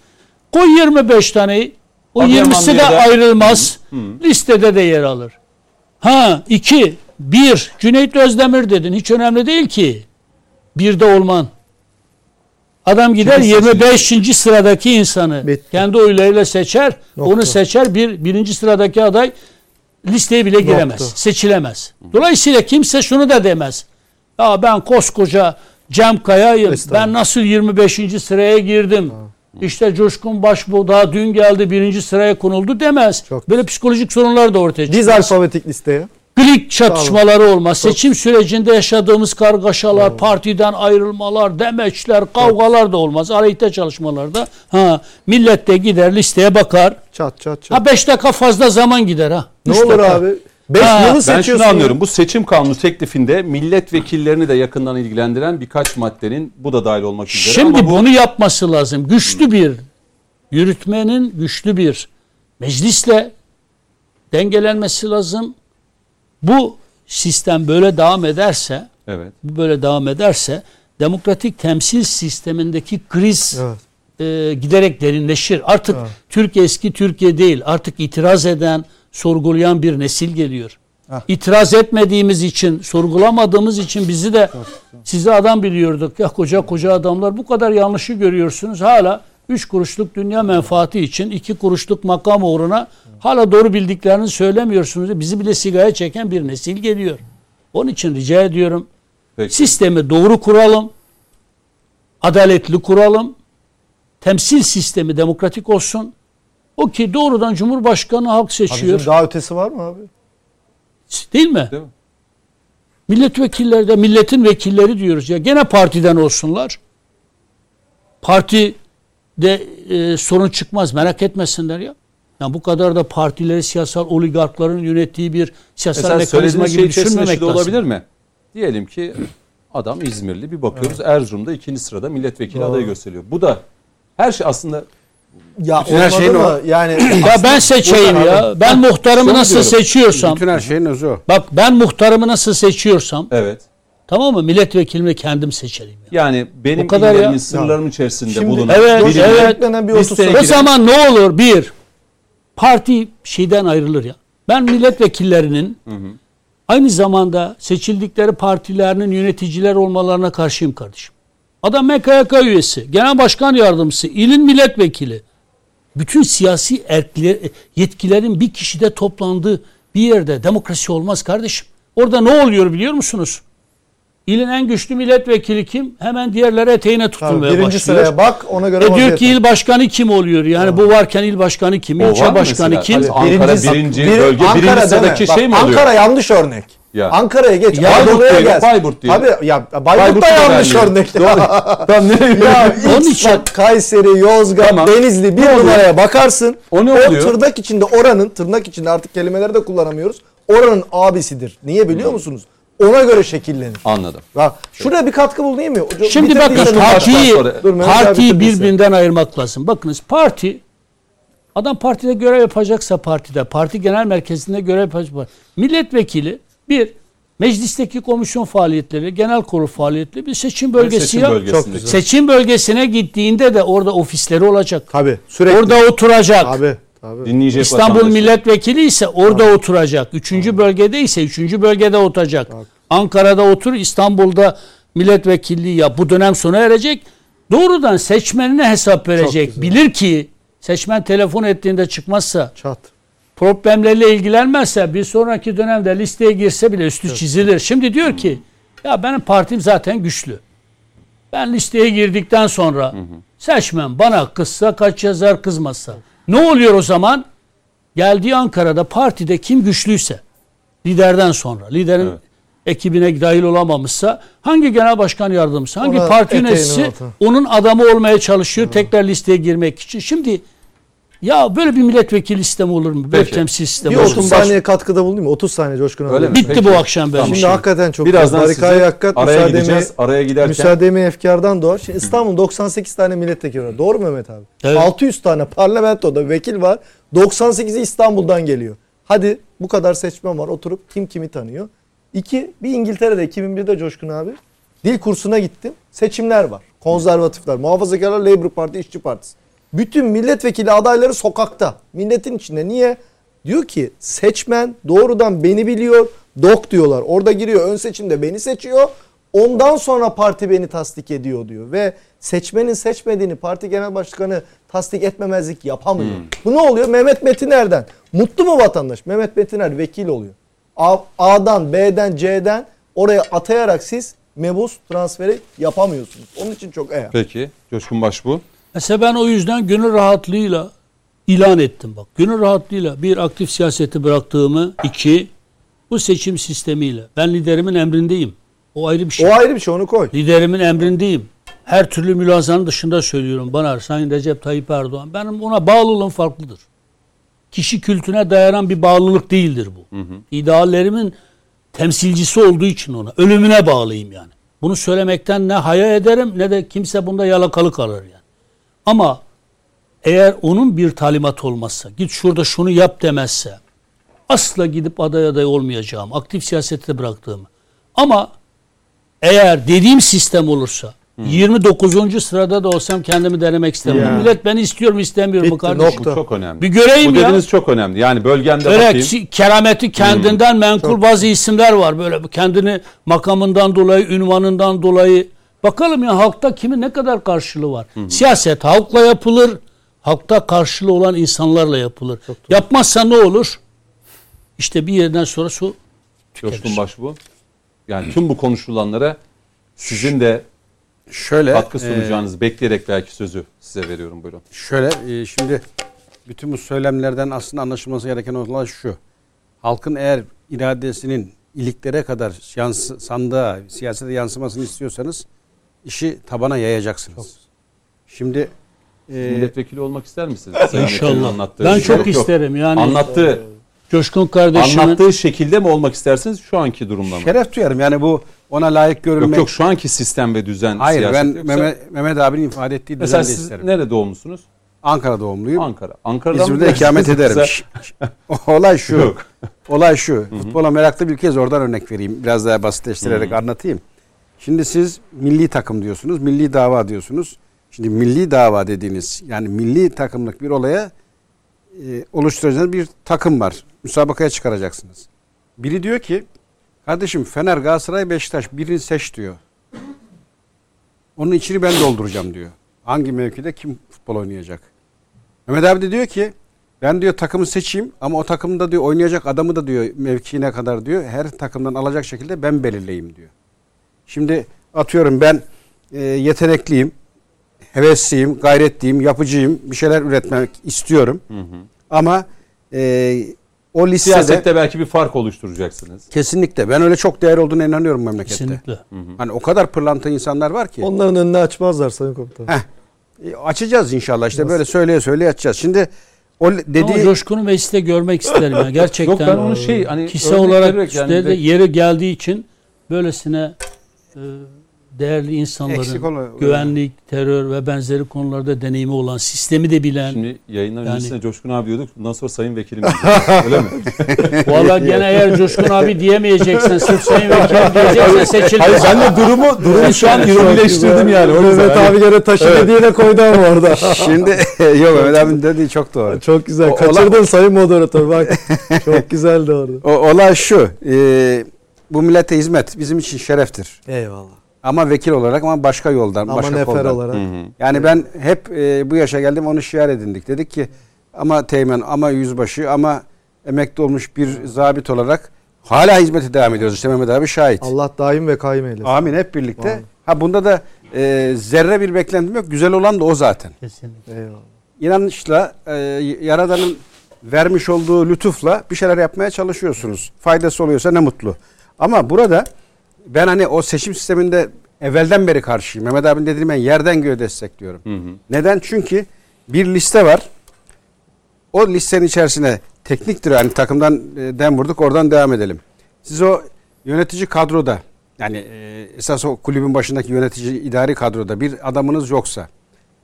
Koy 25 taneyi. O Adıyaman 20'si de diye de- ayrılmaz. Listede de yer alır. Ha iki, bir Cüneyt Özdemir dedin. Hiç önemli değil ki. Bir de olman. Adam gider Kimi 25. sıradaki insanı Bitti. kendi oylarıyla seçer. Nokta. Onu seçer. Bir birinci sıradaki aday listeye bile giremez. Nokta. Seçilemez. Dolayısıyla kimse şunu da demez. Ya ben koskoca Cem Kaya'yım. Ben nasıl 25. sıraya girdim? İşte Coşkun Başbuğ daha dün geldi birinci sıraya konuldu demez. Çok Böyle psikolojik sorunlar da ortaya Diz çıkmaz. alfabetik listeye. Klik çatışmaları olmaz. Seçim sürecinde yaşadığımız kargaşalar, partiden ayrılmalar, demeçler, kavgalar da olmaz. Aleyhte çalışmalarda. Ha, millet de gider listeye bakar. Çat çat çat. Ha 5 dakika fazla zaman gider ha. ne olur dakika. abi? 5 Ha, yılı Ben şunu ya. anlıyorum. Bu seçim kanunu teklifinde milletvekillerini de yakından ilgilendiren birkaç maddenin bu da dahil olmak üzere. Şimdi Ama bu bunu yapması lazım. Güçlü bir yürütmenin güçlü bir meclisle dengelenmesi lazım. Bu sistem böyle devam ederse, evet. bu böyle devam ederse demokratik temsil sistemindeki kriz Evet. e, giderek derinleşir. Artık Evet. Türkiye eski Türkiye değil. Artık itiraz eden, sorgulayan bir nesil geliyor. Heh. İtiraz etmediğimiz için, sorgulamadığımız için bizi de sizi adam biliyorduk. Ya koca koca adamlar bu kadar yanlışı görüyorsunuz. Hala 3 kuruşluk dünya menfaati için 2 kuruşluk makam uğruna hala doğru bildiklerini söylemiyorsunuz. Bizi bile sigaya çeken bir nesil geliyor. Onun için rica ediyorum. Peki. Sistemi doğru kuralım. Adaletli kuralım. Temsil sistemi demokratik olsun. O ki doğrudan Cumhurbaşkanı halk seçiyor. Abicim daha ötesi var mı abi? Değil mi? Değil mi? Milletvekilleri de milletin vekilleri diyoruz ya. Gene partiden olsunlar. Parti de e, sorun çıkmaz merak etmesinler ya. Yani bu kadar da partileri siyasal oligarkların yönettiği bir siyasal Mesela mekanizma gibi şey düşünmemek lazım. olabilir mi? Diyelim ki adam İzmirli bir bakıyoruz Erzurum'da ikinci sırada milletvekili Doğru. adayı gösteriyor. Bu da her şey aslında Ya Bütün her şeyin mı? Yani Ya ben seçeyim ya. abi. Ben muhtarımı şunu nasıl diyorum. seçiyorsam. Bütün her şeyin özü o. Bak ben muhtarımı nasıl seçiyorsam evet. tamam mı? Milletvekilimi kendim seçerim. Ya. Yani benim O kadar ya. sırlarım içerisinde Şimdi- bulunan Evet, birini evet. bir O zaman ne olur? Bir, parti şeyden ayrılır ya. Ben milletvekillerinin aynı zamanda seçildikleri partilerinin yöneticiler olmalarına karşıyım kardeşim. Adam MKYK üyesi, genel başkan yardımcısı, ilin milletvekili. Bütün siyasi erkler, yetkilerin bir kişide toplandığı bir yerde demokrasi olmaz kardeşim. Orada ne oluyor biliyor musunuz? İlin en güçlü milletvekili kim? Hemen diğerleri eteğine Tabii, tutulmaya birinci başlıyor. sıraya bak ona göre E diyor ki il başkanı kim oluyor? Yani bu varken il başkanı kim? O İlçe başkanı mesela? kim? Tabii. Ankara birinci, bir- bölge Ankara birinci deme. sıradaki şey mi oluyor? Ankara yanlış örnek. Ya. Ankara'ya geç. Ya Anadolu'ya gel. Bayburt diyelim. Abi ya Bayburt, Bayburt da yanlış örnek. Tam nereye ya Onun için- Kayseri, Yozgat, Tamam. Denizli bir Ne oluyor? numaraya bakarsın. O ne oluyor? tırnak içinde oranın, tırnak içinde artık kelimeleri de kullanamıyoruz. Oranın abisidir. Niye biliyor musunuz? Ona göre şekillenir. Anladım. Bak, şuraya bir katkı bulayım mı? Şimdi bakın bitirdiysen- partiyi, Dur, partiyi birbirinden ayırmak lazım. Bakınız parti adam partide görev yapacaksa partide, parti genel merkezinde görev yapacak. Milletvekili bir meclisteki komisyon faaliyetleri, genel kurul faaliyetleri bir seçim bölgesi Seçim ya. güzel. Seçim bölgesine gittiğinde de orada ofisleri olacak. Tabii sürekli. Orada oturacak. Tabii. Tabii. Dinleyecek İstanbul milletvekili ise orada oturacak. Üçüncü bölgede ise üçüncü bölgede oturacak. Ankara'da otur, İstanbul'da milletvekilliği yap. Bu dönem sona erecek. Doğrudan seçmenine hesap verecek. Bilir ki seçmen telefon ettiğinde çıkmazsa, Çat. Problemlerle ilgilenmezse bir sonraki dönemde listeye girse bile üstü çizilir. Şimdi diyor ki ya benim partim zaten güçlü. Ben listeye girdikten sonra seçmen bana kızsa kaç yazar kızmazsa. Ne oluyor o zaman? Geldiği Ankara'da partide kim güçlüyse liderden sonra liderin Evet. ekibine dahil olamamışsa hangi genel başkan yardımcısı hangi Ona parti yöneticisi onun adamı olmaya çalışıyor tekrar listeye girmek için. Şimdi ya böyle bir milletvekili sistemi olur mu? Böyle Peki. temsil sistemi Bir olur 30 mu? saniye katkıda bulunayım mı? 30 saniye Coşkun abi. Öyle mi? Bitti Peki. bu akşam benim Tamam. Şimdi işim. hakikaten çok Birazdan harikayı size hakikat araya müsaademi, gideceğiz. Araya giderken müsaademi efkardan doğar. Şimdi İstanbul 98 tane milletvekili var. Doğru mu Mehmet abi? Evet. 600 tane parlamentoda vekil var. 98'i İstanbul'dan geliyor. Hadi bu kadar seçmen var. Oturup kim kimi tanıyor? İki, bir İngiltere'de 2001'de Coşkun abi dil kursuna gittim. Seçimler var. Konservatifler, muhafazakarlar, Labour Parti, İşçi Partisi. Bütün milletvekili adayları sokakta. Milletin içinde. Niye? Diyor ki seçmen doğrudan beni biliyor. Dok diyorlar. Orada giriyor. Ön seçimde beni seçiyor. Ondan sonra parti beni tasdik ediyor diyor. Ve seçmenin seçmediğini parti genel başkanı tasdik etmemezlik yapamıyor. Bu ne oluyor? Mehmet Metiner'den. Mutlu mu vatandaş? Mehmet Metiner vekil oluyor. A- A'dan, B'den, C'den oraya atayarak siz mebus transferi yapamıyorsunuz. Onun için çok eğer. Peki. Coşkun Başbuğ. Mesela ben o yüzden gönül rahatlığıyla ilan ettim bak. Gönül rahatlığıyla bir aktif siyaseti bıraktığımı, iki bu seçim sistemiyle. Ben liderimin emrindeyim. O ayrı bir şey. O ayrı bir şey onu koy. Liderimin emrindeyim. Her türlü mülazanın dışında söylüyorum bana Sayın Recep Tayyip Erdoğan. Benim ona bağlılığım farklıdır. Kişi kültüne dayanan bir bağlılık değildir bu. İdeallerimin temsilcisi olduğu için ona. Ölümüne bağlıyım yani. Bunu söylemekten ne haya ederim ne de kimse bunda yalakalı kalır yani. Ama eğer onun bir talimat olmazsa, git şurada şunu yap demezse, asla gidip aday aday olmayacağım. Aktif siyasette bıraktığımı. Ama eğer dediğim sistem olursa 29. sırada da olsam kendimi denemek istemiyorum. Ya. Millet beni istiyor mu istemiyor mu kardeşim? Bu çok önemli. Bir göreyim Bu ya. dediğiniz çok önemli. Yani bölgende Öyle bakayım. kerameti kendinden menkul bazı isimler var. Böyle kendini makamından dolayı, ünvanından dolayı. Bakalım ya halkta kimin ne kadar karşılığı var. Siyaset halkla yapılır. Halkta karşılığı olan insanlarla yapılır. Yapmazsa ne olur? İşte bir yerden sonra su Coşkun Başbuğ. Yani tüm bu konuşulanlara sizin de Şöyle katkı e, sunacağınızı bekleyerek belki sözü size veriyorum buyurun. Şöyle e, şimdi bütün bu söylemlerden aslında anlaşılması gereken olan şu. Halkın eğer iradesinin iliklere kadar yansı, sandığa, siyasete yansımasını istiyorsanız işi tabana yayacaksınız. Şimdi e, Milletvekili olmak ister misiniz? Sayın İnşallah. anlattığı Ben şey. çok Yok, yok. isterim yani. Anlattığı, Coşkun kardeşimin anlattığı şekilde mi olmak istersiniz şu anki durumda mı? şeref duyarım. Yani bu ona layık Yok görülmek. yok şu anki sistem ve düzen Hayır ben yoksa- Mehmet, Mehmet abinin ifade ettiği Mesela düzeni de siz isterim. nerede doğumlusunuz? Ankara doğumluyum. Ankara. Ankara'dan İzmir'de ikamet ederim. Olay şu. Yok. Olay şu. Futbola meraklı bir kez oradan örnek vereyim. Biraz daha basitleştirerek anlatayım. Şimdi siz milli takım diyorsunuz, milli dava diyorsunuz. Şimdi milli dava dediğiniz yani milli takımlık bir olaya e, oluşturacağınız bir takım var. Müsabakaya çıkaracaksınız. Biri diyor ki kardeşim Fener, Galatasaray, Beşiktaş birini seç diyor. Onun içini ben dolduracağım diyor. Hangi mevkide kim futbol oynayacak? Mehmet abi de diyor ki ben diyor takımı seçeyim ama o takımda diyor oynayacak adamı da diyor mevkiine kadar diyor her takımdan alacak şekilde ben belirleyeyim diyor. Şimdi atıyorum ben e, yetenekliyim, hevesliyim, gayretliyim, yapıcıyım, bir şeyler üretmek istiyorum. Ama e, o listede Siyasette belki bir fark oluşturacaksınız. kesinlikle ben öyle çok değer olduğuna inanıyorum memlekette. Kesinlikle. Hani o kadar pırlanta insanlar var ki. Onların önünü açmazlar Sayın Komutanım. Heh, e, açacağız inşallah işte böyle söyleye söyleye açacağız. Şimdi o Ama dediği Coşkun'u mecliste görmek isterim. Yani. Gerçekten Yok ben onu şey hani kişisel olarak yani de yeri geldiği için böylesine değerli Eksik insanların olan- güvenlik, terör ve benzeri konularda deneyimi olan, sistemi de bilen. Şimdi yayınlar Yani- öncesinde Coşkun abi diyorduk. Bundan sonra sayın vekilim. Öyle mi? Valla gene eğer Coşkun abi diyemeyeceksen, sırf sayın vekilim diyeceksen seçilirsin. Hayır ben de durumu durumu şu an ironileştirdim yani. O yüzden. Mehmet abi gene taşı dediğine koydu ama orada. şimdi yok Mehmet abinin dediği çok doğru. Çok güzel. O- Kaçırdın sayın moderatör bak. Çok güzeldi orada. O, olay şu. e, bu millete hizmet bizim için şereftir. Eyvallah. Ama vekil olarak ama başka yoldan, Ama başka nefer koldan. olarak. Yani ben hep e, bu yaşa geldim onu şiar edindik. Dedik ki ama teğmen ama yüzbaşı ama emekli olmuş bir zabit olarak hala hizmete devam ediyoruz. İşte Mehmet abi şahit. Allah daim ve kaim eylesin. Amin hep birlikte. Amin. Ha bunda da e, zerre bir beklentim yok. Güzel olan da o zaten. Kesinlikle. Eyvallah. İnanışla e, Yaradan'ın vermiş olduğu lütufla bir şeyler yapmaya çalışıyorsunuz. Faydası oluyorsa ne mutlu. Ama burada ben hani o seçim sisteminde evvelden beri karşıyım. Mehmet abinin dediğini ben yerden göğe destekliyorum. Neden? Çünkü bir liste var. O listenin içerisine tekniktir yani takımdan e, dem vurduk oradan devam edelim. Siz o yönetici kadroda yani e, esas o kulübün başındaki yönetici idari kadroda bir adamınız yoksa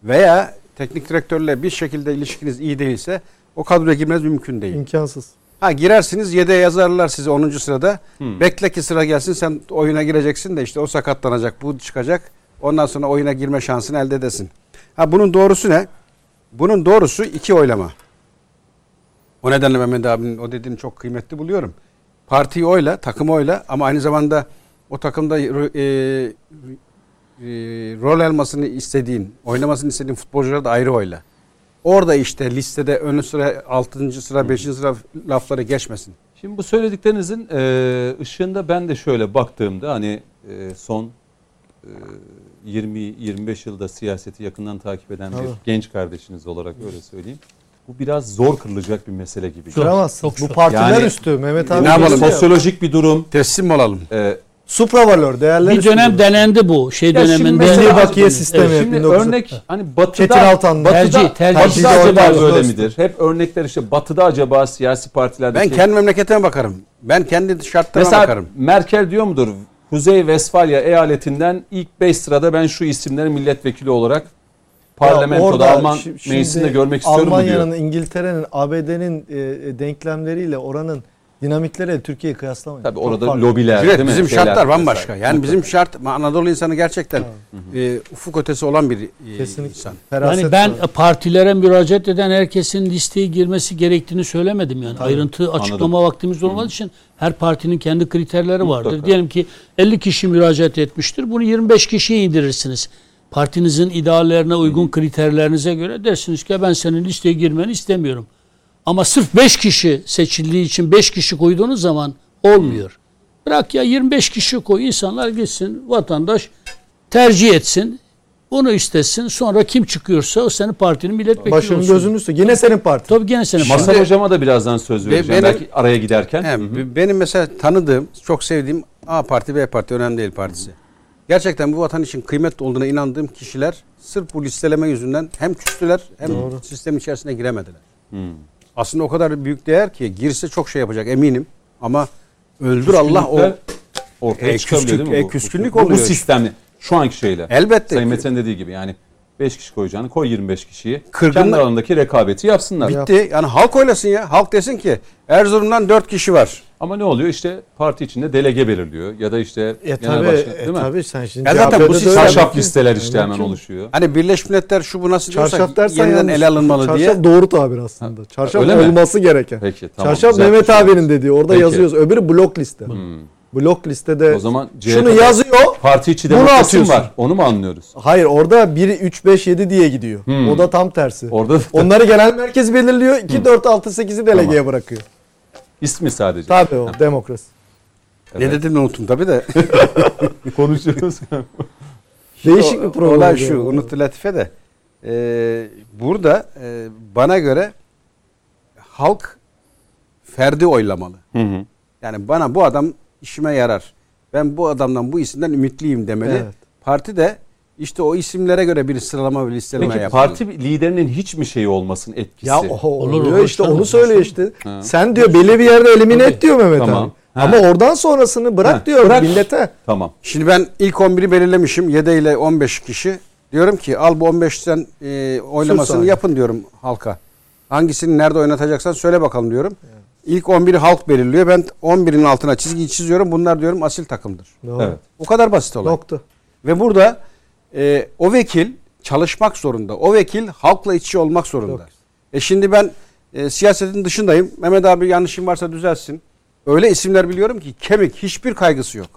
veya teknik direktörle bir şekilde ilişkiniz iyi değilse o kadroya girmeniz mümkün değil. İmkansız. Ha girersiniz yedeğe yazarlar sizi 10. sırada. Bekle ki sıra gelsin sen oyuna gireceksin de işte o sakatlanacak bu çıkacak. Ondan sonra oyuna girme şansını elde edesin. Ha bunun doğrusu ne? Bunun doğrusu iki oylama. O nedenle Mehmet abinin o dediğini çok kıymetli buluyorum. Partiyi oyla, takımı oyla ama aynı zamanda o takımda e, e, rol almasını istediğin, oynamasını istediğin futbolcuları da ayrı oyla. Orada işte listede ön sıra, 6. sıra, 5. sıra lafları geçmesin. Şimdi bu söylediklerinizin e, ışığında ben de şöyle baktığımda hani e, son e, 20-25 yılda siyaseti yakından takip eden bir Tabii. genç kardeşiniz olarak öyle söyleyeyim. Bu biraz zor kırılacak bir mesele gibi. Çok Bu partiler Yani- üstü. Mehmet Ne abi. yapalım? diyorsun ya, Sosyolojik bir durum. Teslim olalım. E, Supravalör değerler Bir dönem durum. denendi bu şey Ya şimdi döneminde. mesela- Milli bakiye sistemi. Evet, Şimdi 1900 örnek hani batıda Çetin batıda, tercih, tercih. batıda Tercih acaba böyle midir? Hep örnekler işte batıda acaba siyasi partilerdeki Ben kendi memleketime bakarım. Ben kendi şartlarıma Mesela bakarım. Merkel diyor mudur? Kuzey Westfalia eyaletinden ilk 5 sırada ben şu isimleri milletvekili olarak parlamentoda orada Alman meclisinde görmek istiyorum Almanya'nın, diyor. İngiltere'nin, ABD'nin e, e, denklemleriyle oranın dinamikleriyle Türkiye'yi kıyaslamayın. Tabii Çok orada farklı. lobiler Evet, değil mi? bizim Şeyler şartlar bambaşka. Yani bizim şart Anadolu insanı gerçekten e, ufuk ötesi olan bir e, Kesinlikle. insan. Feraset Yani ben var. partilere müracaat eden herkesin listeye girmesi gerektiğini söylemedim yani. Ayrıntı açıklama vaktimiz olmadığı için her partinin kendi kriterleri vardır. Mutlaka. Diyelim ki 50 kişi müracaat etmiştir. Bunu 25 kişiye indirirsiniz. Partinizin ideallerine uygun kriterlerinize göre dersiniz ki ben senin listeye girmeni istemiyorum. Ama sırf 5 kişi seçildiği için 5 kişi koyduğunuz zaman olmuyor. Bırak ya 25 kişi koy insanlar gitsin vatandaş tercih etsin. Bunu istesin. Sonra kim çıkıyorsa o senin partinin milletvekili Başının olsun. gözünün üstü. Yine senin parti. Tabii gene senin Masar partin. hocama da birazdan söz Ve vereceğim. benim- Belki araya giderken. He. Benim mesela tanıdığım, çok sevdiğim A parti, B parti önemli değil partisi. Gerçekten bu vatan için kıymetli olduğuna inandığım kişiler sırf bu listeleme yüzünden hem küstüler hem sistem içerisine giremediler. Aslında o kadar büyük değer ki girse çok şey yapacak eminim. Ama öldür Allah o ortaya E, çıkabiliyor değil mi? küskünlük- bu? e, küskünlük bu, bu oluyor. sistemli. Şu anki şeyle. elbette Sayın Metin dediği gibi yani 5 kişi koyacağını koy 25 kişiyi. Kırgınlık- Kendi aralarındaki rekabeti yapsınlar. bitti. Yani halk oylasın ya. Halk desin ki Erzurum'dan 4 kişi var. Ama ne oluyor? İşte parti içinde delege belirliyor. Ya da işte E genel tabi, başkan e, değil mi? tabi sen şimdi Ya zaten bu. Çarşaf listeler işte hemen oluşuyor. Hani Birleşmiş Milletler şu bu nasıl diyorsa Çarşaf dersen yeniden yanlış. ele alınmalı Çarşaf diye. doğru tabir aslında. Çarşaf öyle mi? olması gereken. Peki tamam. Çarşaf Mehmet abinin dediği. Orada Peki. yazıyoruz. Öbürü blok liste. Blok listede O zaman şunu CHP'de yazıyor. Parti içi demokrasi var. Onu mu anlıyoruz? Hayır orada 1 3 5 7 diye gidiyor. Hmm. O da tam tersi. Orada Onları genel merkez belirliyor. 2 4 6 8'i delegeye bırakıyor. ismi sadece. Tabii o demokrasi. Ne dedim unuttum tabii de. Konuşuyoruz. Değişik bir program. Olay şu unuttu Latife de. Ee, burada e, bana göre halk ferdi oylamalı. Hı hı. Yani bana bu adam işime yarar. Ben bu adamdan bu isimden ümitliyim demeli. Evet. Parti de işte o isimlere göre bir sıralama ve listeleme Peki yapmalı. parti liderinin hiç mi şeyi olmasın etkisi? Ya oho, Olur, oluyor olur, işte onu söylüyor işte. Ha. Sen diyor belli bir yerde elimine Tabii. et diyor Mehmet Tamam. abi. Ha. Ama oradan sonrasını bırak Ha, diyor bırak. millete. Tamam. Şimdi ben ilk 11'i belirlemişim. 7 ile 15 kişi. Diyorum ki al bu 15'ten e, oylamasını saniye. yapın diyorum halka. Hangisini nerede oynatacaksan söyle bakalım diyorum. İlk 11'i halk belirliyor. Ben 11'in altına çizgi çiziyorum. Bunlar diyorum asil takımdır. Doğru. Evet. O kadar basit olay. Nokta. Ve burada e, o vekil çalışmak zorunda. O vekil halkla iç içe olmak zorunda. Yok. E şimdi ben e, siyasetin dışındayım. Mehmet abi yanlışım varsa düzelsin. Öyle isimler biliyorum ki kemik hiçbir kaygısı yok.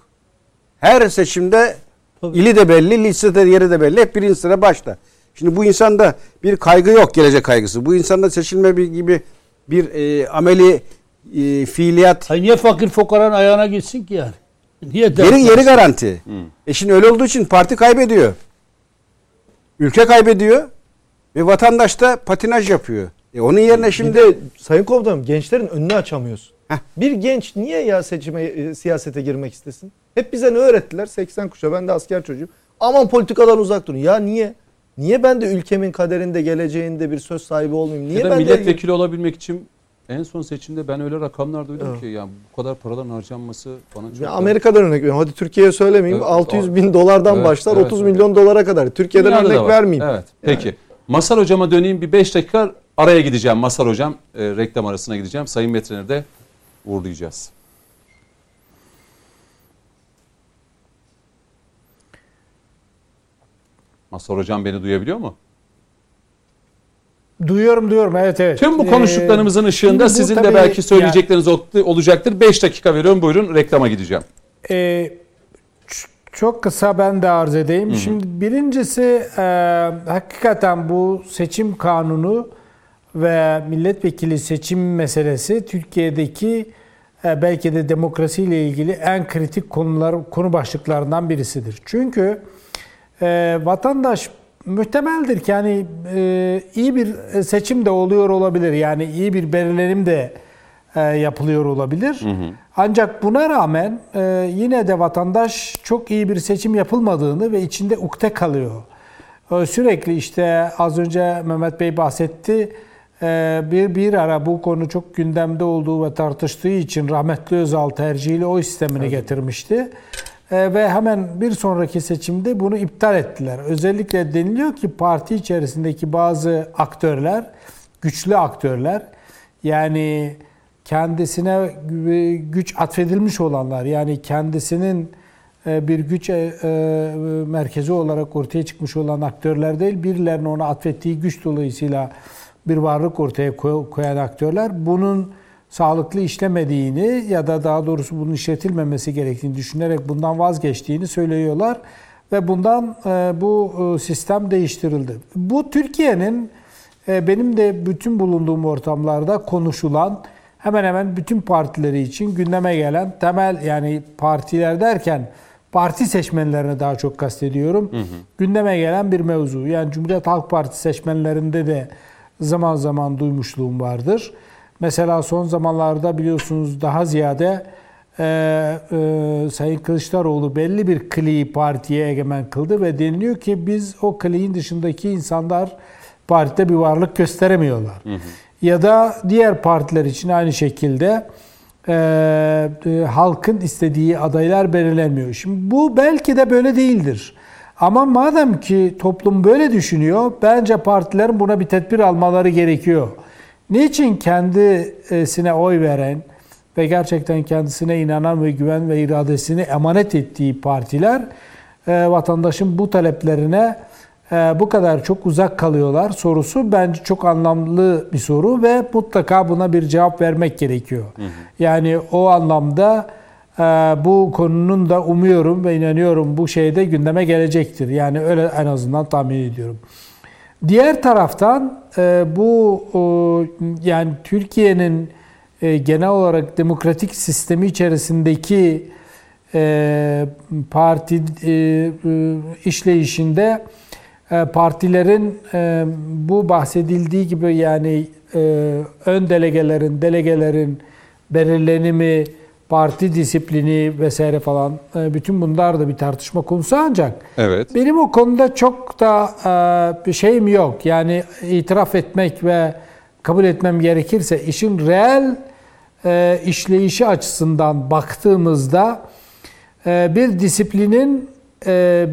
Her seçimde Tabii. ili de belli, listede yeri de belli. Hep birinci sıra başta. Şimdi bu insanda bir kaygı yok gelecek kaygısı. Bu insanda seçilme gibi bir e, ameli e, fiiliyat Hayır niye fakir fukaranın ayağına gitsin ki yani? Niye Yeri, yeri garanti. E şimdi öyle olduğu için parti kaybediyor. Ülke kaybediyor ve vatandaş da patinaj yapıyor. E onun yerine Şimdi şimdi Sayın Komutanım gençlerin önünü açamıyorsun. Heh. Bir genç niye ya seçime e, siyasete girmek istesin? Hep bize ne öğrettiler? 80 kuşa ben de asker çocuğum. Aman politikadan uzak durun. Ya niye? Niye ben de ülkemin kaderinde geleceğinde bir söz sahibi olmayayım? Niye ya da ben de milletvekili olabilmek için en son seçimde ben öyle rakamlar duydum Evet. ki ya bu kadar paraların harcanması bana çok Ya Amerika'dan örnek veriyorum. Hadi Türkiye'ye söylemeyeyim. Evet, 600 o- bin dolardan Evet, başlar evet, 30 evet. milyon dolara kadar. Türkiye'den Dünyada da örnek vermeyeyim. Evet. Peki. Masar hocama döneyim bir 5 dakika araya gideceğim. Masar hocam e, reklam arasına gideceğim. Sayın Veteriner de uğurlayacağız. Masar hocam beni duyabiliyor mu? Duyuyorum duyuyorum evet evet. Tüm bu Ee, konuştuklarımızın ışığında şimdi bu sizin de belki söyleyecekleriniz ol- olacaktır. 5 dakika veriyorum. Buyurun reklama gideceğim. Ee, ç- çok kısa ben de arz edeyim. Şimdi birincisi e, hakikaten bu seçim kanunu ve milletvekili seçim meselesi Türkiye'deki e, belki de demokrasiyle ilgili en kritik konular konu başlıklarından birisidir. Çünkü e, vatandaş muhtemeldir ki hani e, iyi bir seçim de oluyor olabilir. Yani iyi bir belirlenim de e, yapılıyor olabilir. Ancak buna rağmen e, yine de vatandaş çok iyi bir seçim yapılmadığını ve içinde ukde kalıyor. E, Sürekli işte az önce Mehmet Bey bahsetti. E, Bir bir ara bu konu çok gündemde olduğu ve tartıştığı için rahmetli Özal tercihiyle oy sistemini getirmişti. E, Ve hemen bir sonraki seçimde bunu iptal ettiler. Özellikle deniliyor ki parti içerisindeki bazı aktörler, güçlü aktörler yani kendisine güç atfedilmiş olanlar yani kendisinin e, bir güç e, e, merkezi olarak ortaya çıkmış olan aktörler değil, birilerinin ona atfettiği güç dolayısıyla bir varlık ortaya koy- koyan aktörler bunun sağlıklı işlemediğini ya da daha doğrusu bunun işletilmemesi gerektiğini düşünerek bundan vazgeçtiğini söylüyorlar ve bundan e, bu e, sistem değiştirildi. Bu Türkiye'nin e, benim de bütün bulunduğum ortamlarda konuşulan hemen hemen bütün partileri için gündeme gelen temel yani partiler derken parti seçmenlerini daha çok kastediyorum. Gündeme gelen bir mevzu. Yani Cumhuriyet Halk Partisi seçmenlerinde de zaman zaman duymuşluğum vardır. Mesela son zamanlarda biliyorsunuz daha ziyade e, e, Sayın Kılıçdaroğlu belli bir kliği partiye egemen kıldı ve deniliyor ki biz o kliğin dışındaki insanlar partide bir varlık gösteremiyorlar. Ya da diğer partiler için aynı şekilde e, e, halkın istediği adaylar belirlenmiyor. Şimdi bu belki de böyle değildir. Ama madem ki toplum böyle düşünüyor, bence partilerin buna bir tedbir almaları gerekiyor. Niçin kendisine oy veren ve gerçekten kendisine inanan ve güven ve iradesini emanet ettiği partiler e, vatandaşın bu taleplerine e, bu kadar çok uzak kalıyorlar sorusu bence çok anlamlı bir soru ve mutlaka buna bir cevap vermek gerekiyor. Yani o anlamda e, bu konunun da umuyorum ve inanıyorum bu şeyde gündeme gelecektir. Yani öyle en azından tahmin ediyorum. Diğer taraftan e, bu yani Türkiye'nin e, genel olarak demokratik sistemi içerisindeki parti işleyişinde partilerin bu bahsedildiği gibi yani ön delegelerin, delegelerin belirlenimi, parti disiplini vesaire falan e, bütün bunlar da bir tartışma konusu ancak evet. benim o konuda çok da e, bir şeyim yok. Yani itiraf etmek ve kabul etmem gerekirse işin reel e, işleyişi açısından baktığımızda bir disiplinin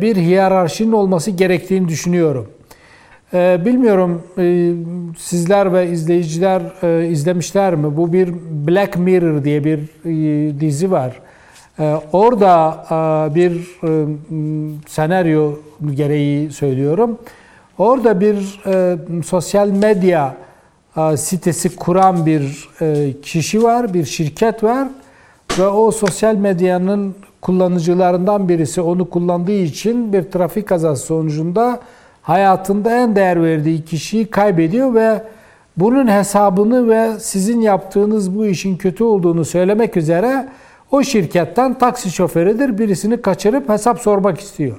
bir hiyerarşinin olması gerektiğini düşünüyorum. Bilmiyorum sizler ve izleyiciler izlemişler mi? Bu bir Black Mirror diye bir dizi var. Orada bir senaryo gereği söylüyorum. Orada bir sosyal medya sitesi kuran bir kişi var, bir şirket var ve o sosyal medyanın kullanıcılarından birisi onu kullandığı için bir trafik kazası sonucunda hayatında en değer verdiği kişiyi kaybediyor ve bunun hesabını ve sizin yaptığınız bu işin kötü olduğunu söylemek üzere o şirketten taksi şoförüdür birisini kaçırıp hesap sormak istiyor.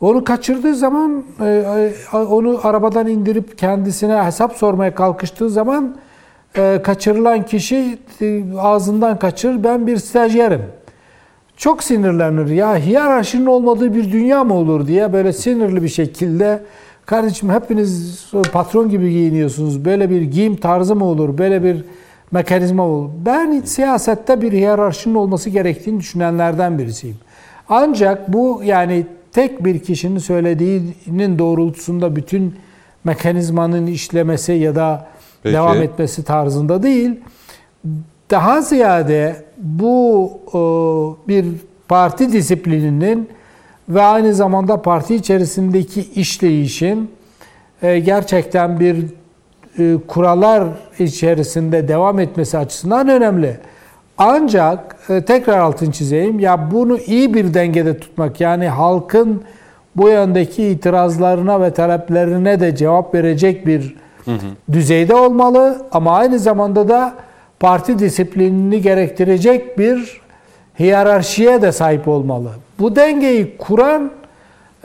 Onu kaçırdığı zaman e, e, onu arabadan indirip kendisine hesap sormaya kalkıştığı zaman e, kaçırılan kişi ağzından kaçır ben bir stajyerim çok sinirlenir. Ya hiyerarşinin olmadığı bir dünya mı olur diye böyle sinirli bir şekilde kardeşim hepiniz patron gibi giyiniyorsunuz. Böyle bir giyim tarzı mı olur? Böyle bir mekanizma mı olur? Ben siyasette bir hiyerarşinin olması gerektiğini düşünenlerden birisiyim. Ancak bu yani tek bir kişinin söylediğinin doğrultusunda bütün mekanizmanın işlemesi ya da Peki. devam etmesi tarzında değil. Daha ziyade bu bir parti disiplininin ve aynı zamanda parti içerisindeki işleyişin e, gerçekten bir e, kurallar içerisinde devam etmesi açısından önemli. Ancak e, tekrar altın çizeyim ya bunu iyi bir dengede tutmak yani halkın bu yöndeki itirazlarına ve taleplerine de cevap verecek bir hı hı. düzeyde olmalı ama aynı zamanda da parti disiplinini gerektirecek bir hiyerarşiye de sahip olmalı. Bu dengeyi kuran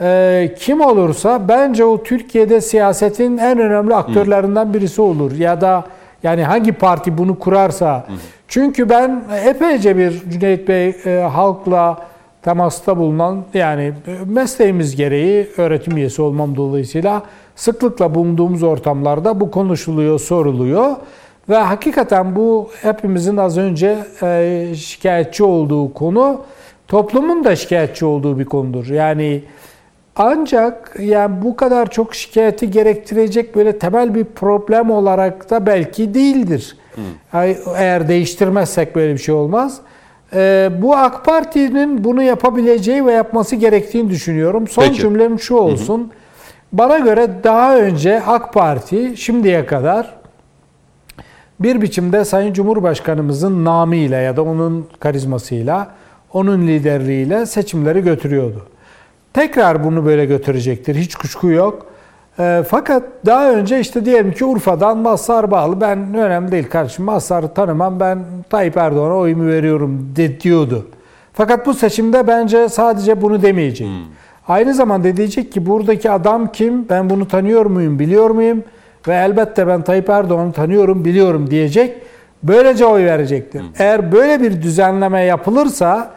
e, kim olursa bence o Türkiye'de siyasetin en önemli aktörlerinden birisi olur. Ya da yani hangi parti bunu kurarsa. Çünkü ben epeyce bir Cüneyt Bey e, halkla temasta bulunan yani mesleğimiz gereği öğretim üyesi olmam dolayısıyla sıklıkla bulunduğumuz ortamlarda bu konuşuluyor, soruluyor. Ve hakikaten bu hepimizin az önce e, şikayetçi olduğu konu, toplumun da şikayetçi olduğu bir konudur. Yani ancak yani bu kadar çok şikayeti gerektirecek böyle temel bir problem olarak da belki değildir. Hmm. Eğer değiştirmezsek böyle bir şey olmaz. Ee, bu AK Parti'nin bunu yapabileceği ve yapması gerektiğini düşünüyorum. Son Peki. cümlem şu olsun. Hı hı. Bana göre daha önce AK Parti şimdiye kadar bir biçimde Sayın Cumhurbaşkanımızın namıyla ya da onun karizmasıyla, onun liderliğiyle seçimleri götürüyordu. Tekrar bunu böyle götürecektir. Hiç kuşku yok. E, fakat daha önce işte diyelim ki Urfa'dan Mazhar bağlı. Ben önemli değil kardeşim Mazhar'ı tanımam. Ben Tayyip Erdoğan'a oyumu veriyorum de, diyordu. Fakat bu seçimde bence sadece bunu demeyecek. Hmm. Aynı zamanda diyecek ki buradaki adam kim? Ben bunu tanıyor muyum? Biliyor muyum? Ve elbette ben Tayyip Erdoğan'ı tanıyorum, biliyorum diyecek. Böylece oy verecektir. Hı. Eğer böyle bir düzenleme yapılırsa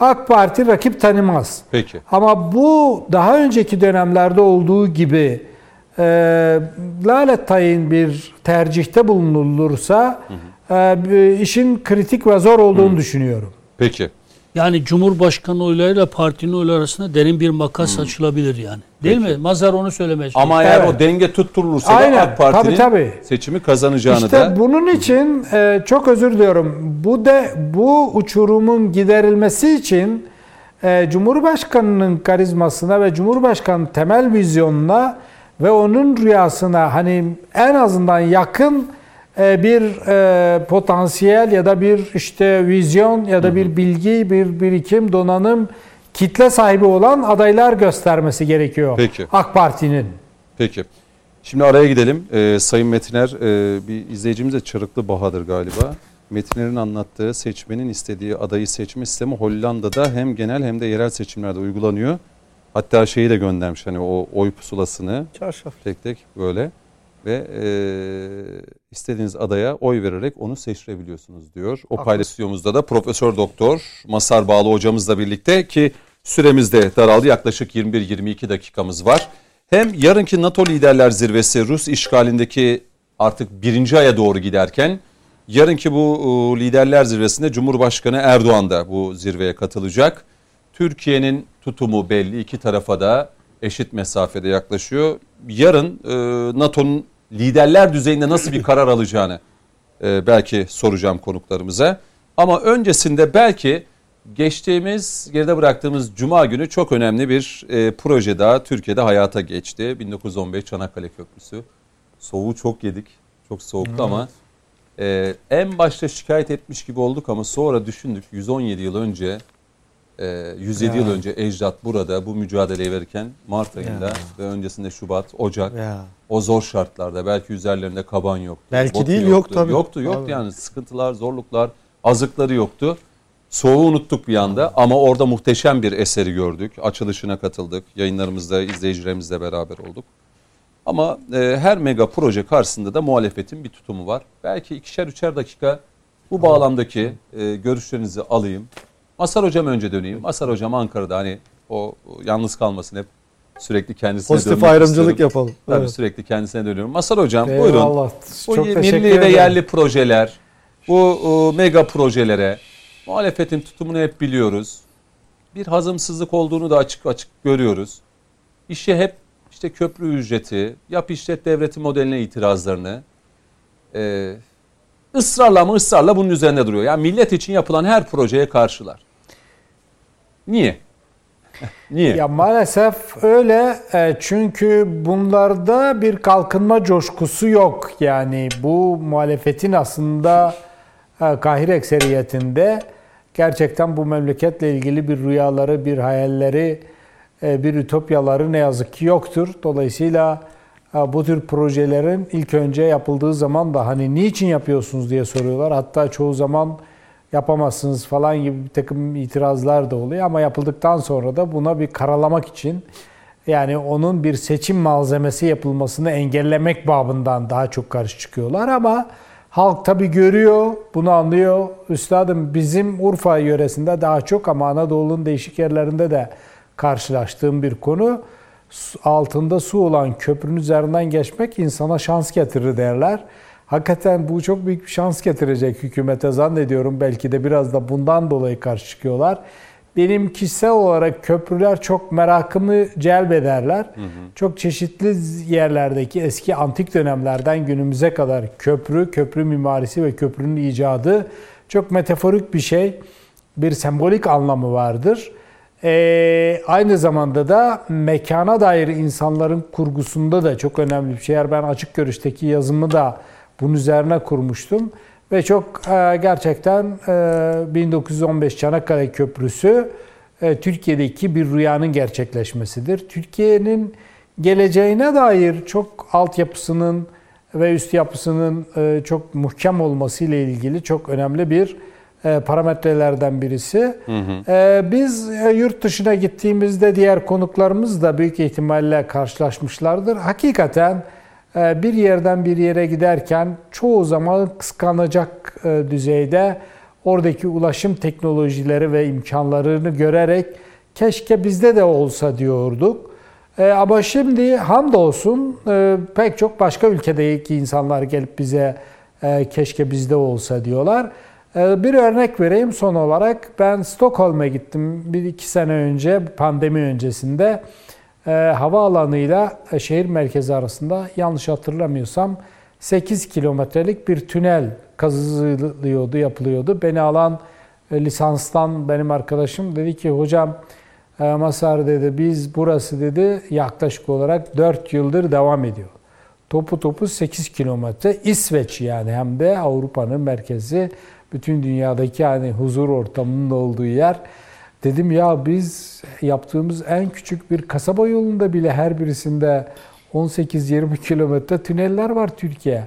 AK Parti rakip tanımaz. Peki. Ama bu daha önceki dönemlerde olduğu gibi e, lalet tayin bir tercihte bulunulursa hı hı. E, işin kritik ve zor olduğunu hı. düşünüyorum. Peki. Yani Cumhurbaşkanı oylarıyla partinin oyları arasında derin bir makas hmm. açılabilir yani. Değil Peki. mi? Mazhar onu söylemeye çalışıyor. Ama eğer evet. o denge tutturulursa Aynen. da AK Parti'nin tabii, tabii. seçimi kazanacağını işte da... bunun için e, çok özür diliyorum. Bu de bu uçurumun giderilmesi için e, Cumhurbaşkanının karizmasına ve Cumhurbaşkanı temel vizyonuna ve onun rüyasına hani en azından yakın bir e, potansiyel ya da bir işte vizyon ya da bir bilgi, bir birikim, donanım, kitle sahibi olan adaylar göstermesi gerekiyor. Peki. AK Parti'nin. Peki. Şimdi araya gidelim. Ee, Sayın Metiner, e, bir izleyicimiz de Çarıklı Bahadır galiba. Metiner'in anlattığı seçmenin istediği adayı seçme sistemi Hollanda'da hem genel hem de yerel seçimlerde uygulanıyor. Hatta şeyi de göndermiş hani o oy pusulasını Çarşaf. tek tek böyle ve e, istediğiniz adaya oy vererek onu seçirebiliyorsunuz diyor. O Haklı. paylaşımımızda da Profesör Doktor Masar Bağlı hocamızla birlikte ki süremiz de daraldı yaklaşık 21-22 dakikamız var. Hem yarınki NATO Liderler Zirvesi Rus işgalindeki artık birinci aya doğru giderken yarınki bu Liderler Zirvesi'nde Cumhurbaşkanı Erdoğan da bu zirveye katılacak. Türkiye'nin tutumu belli iki tarafa da eşit mesafede yaklaşıyor. Yarın e, NATO'nun liderler düzeyinde nasıl bir karar alacağını e, belki soracağım konuklarımıza. Ama öncesinde belki geçtiğimiz geride bıraktığımız Cuma günü çok önemli bir e, proje daha Türkiye'de hayata geçti. 1915 Çanakkale Köprüsü. Soğuğu çok yedik. Çok soğuktu ama e, en başta şikayet etmiş gibi olduk ama sonra düşündük 117 yıl önce e, 107 yıl Ya. önce ecdat burada bu mücadeleyi verirken Mart ayında Ya. ve öncesinde Şubat, Ocak Ya. o zor şartlarda belki üzerlerinde kaban yoktu. Belki botu değil, yok yoktu. tabii. Yoktu yoktu Tabii. yani sıkıntılar, zorluklar, azıkları yoktu. Soğuğu unuttuk bir anda ama orada muhteşem bir eseri gördük. Açılışına katıldık. Yayınlarımızda izleyicilerimizle beraber olduk. Ama e, her mega proje karşısında da muhalefetin bir tutumu var. Belki ikişer üçer dakika bu bağlamdaki e, görüşlerinizi alayım. Masar Hocam önce döneyim. Masar Hocam Ankara'da hani o, yalnız kalmasın hep sürekli kendisine Pozitif ayrımcılık istiyorum. yapalım. Tabii Evet. sürekli kendisine dönüyorum. Masar Hocam buyurun. Eyvallah. Bu Çok milli ve ederim. yerli projeler, bu e, mega projelere muhalefetin tutumunu hep biliyoruz. Bir hazımsızlık olduğunu da açık açık görüyoruz. İşe hep işte köprü ücreti, yap işlet devleti modeline itirazlarını e, ısrarla ama ısrarla bunun üzerinde duruyor. Yani millet için yapılan her projeye karşılar. Niye? Niye? Ya maalesef öyle E, çünkü bunlarda bir kalkınma coşkusu yok. Yani bu muhalefetin aslında e, kahir ekseriyetinde gerçekten bu memleketle ilgili bir rüyaları, bir hayalleri, e, bir ütopyaları ne yazık ki yoktur. Dolayısıyla bu tür projelerin ilk önce yapıldığı zaman da hani niçin yapıyorsunuz diye soruyorlar. Hatta çoğu zaman yapamazsınız falan gibi bir takım itirazlar da oluyor ama yapıldıktan sonra da buna bir karalamak için yani onun bir seçim malzemesi yapılmasını engellemek babından daha çok karşı çıkıyorlar ama halk tabi görüyor, bunu anlıyor. Üstadım bizim Urfa yöresinde daha çok ama Anadolu'nun değişik yerlerinde de karşılaştığım bir konu. Altında su olan köprünün üzerinden geçmek insana şans getirir derler. Hakikaten bu çok büyük bir şans getirecek hükümete zannediyorum. Belki de biraz da bundan dolayı karşı çıkıyorlar. Benim kişisel olarak köprüler çok merakımı celbederler. Çok çeşitli yerlerdeki eski antik dönemlerden günümüze kadar köprü, köprü mimarisi ve köprünün icadı çok metaforik bir şey. Bir sembolik anlamı vardır. Ee, aynı zamanda da mekana dair insanların kurgusunda da çok önemli bir şey. Ben açık görüşteki yazımı da bunun üzerine kurmuştum. Ve çok e, gerçekten e, 1915 Çanakkale Köprüsü e, Türkiye'deki bir rüyanın gerçekleşmesidir. Türkiye'nin geleceğine dair çok altyapısının ve üst yapısının e, çok muhkem olması ile ilgili çok önemli bir parametrelerden birisi. E, Biz e, yurt dışına gittiğimizde diğer konuklarımız da büyük ihtimalle karşılaşmışlardır. Hakikaten e, bir yerden bir yere giderken çoğu zaman kıskanacak e, düzeyde oradaki ulaşım teknolojileri ve imkanlarını görerek keşke bizde de olsa diyorduk. E, ama şimdi hamdolsun e, pek çok başka ülkedeki insanlar gelip bize e, keşke bizde olsa diyorlar. E, bir örnek vereyim son olarak. Ben Stockholm'a gittim bir iki sene önce pandemi öncesinde. E, havaalanıyla e, şehir merkezi arasında yanlış hatırlamıyorsam 8 kilometrelik bir tünel kazılıyordu, yapılıyordu. Beni alan e, lisanstan benim arkadaşım dedi ki hocam e, Masar dedi biz burası dedi yaklaşık olarak 4 yıldır devam ediyor. topu topu 8 kilometre. İsveç yani hem de Avrupa'nın merkezi. Bütün dünyadaki yani huzur ortamının olduğu yer. Dedim ya biz yaptığımız en küçük bir kasaba yolunda bile her birisinde 18-20 kilometre tüneller var Türkiye.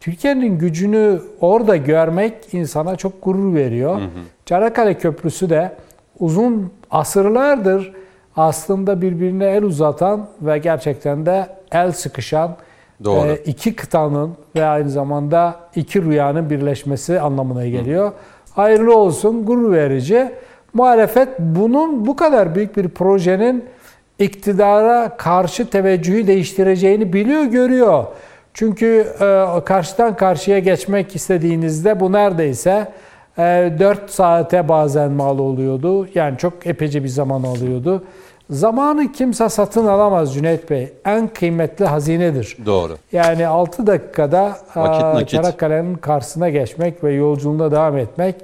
Türkiye'nin gücünü orada görmek insana çok gurur veriyor. Hı hı. Çanakkale Köprüsü de uzun asırlardır aslında birbirine el uzatan ve gerçekten de el sıkışan Doğru. E, iki kıtanın ve aynı zamanda iki rüyanın birleşmesi anlamına geliyor. Hı. Hayırlı olsun, gurur verici. Muhalefet bunun bu kadar büyük bir projenin iktidara karşı teveccühü değiştireceğini biliyor, görüyor. Çünkü e, karşıdan karşıya geçmek istediğinizde bu neredeyse e, 4 saate bazen mal oluyordu. Yani çok epeyce bir zaman alıyordu. Zamanı kimse satın alamaz Cüneyt Bey. En kıymetli hazinedir. Doğru. Yani 6 dakikada Çanakkale'nin karşısına geçmek ve yolculuğuna devam etmek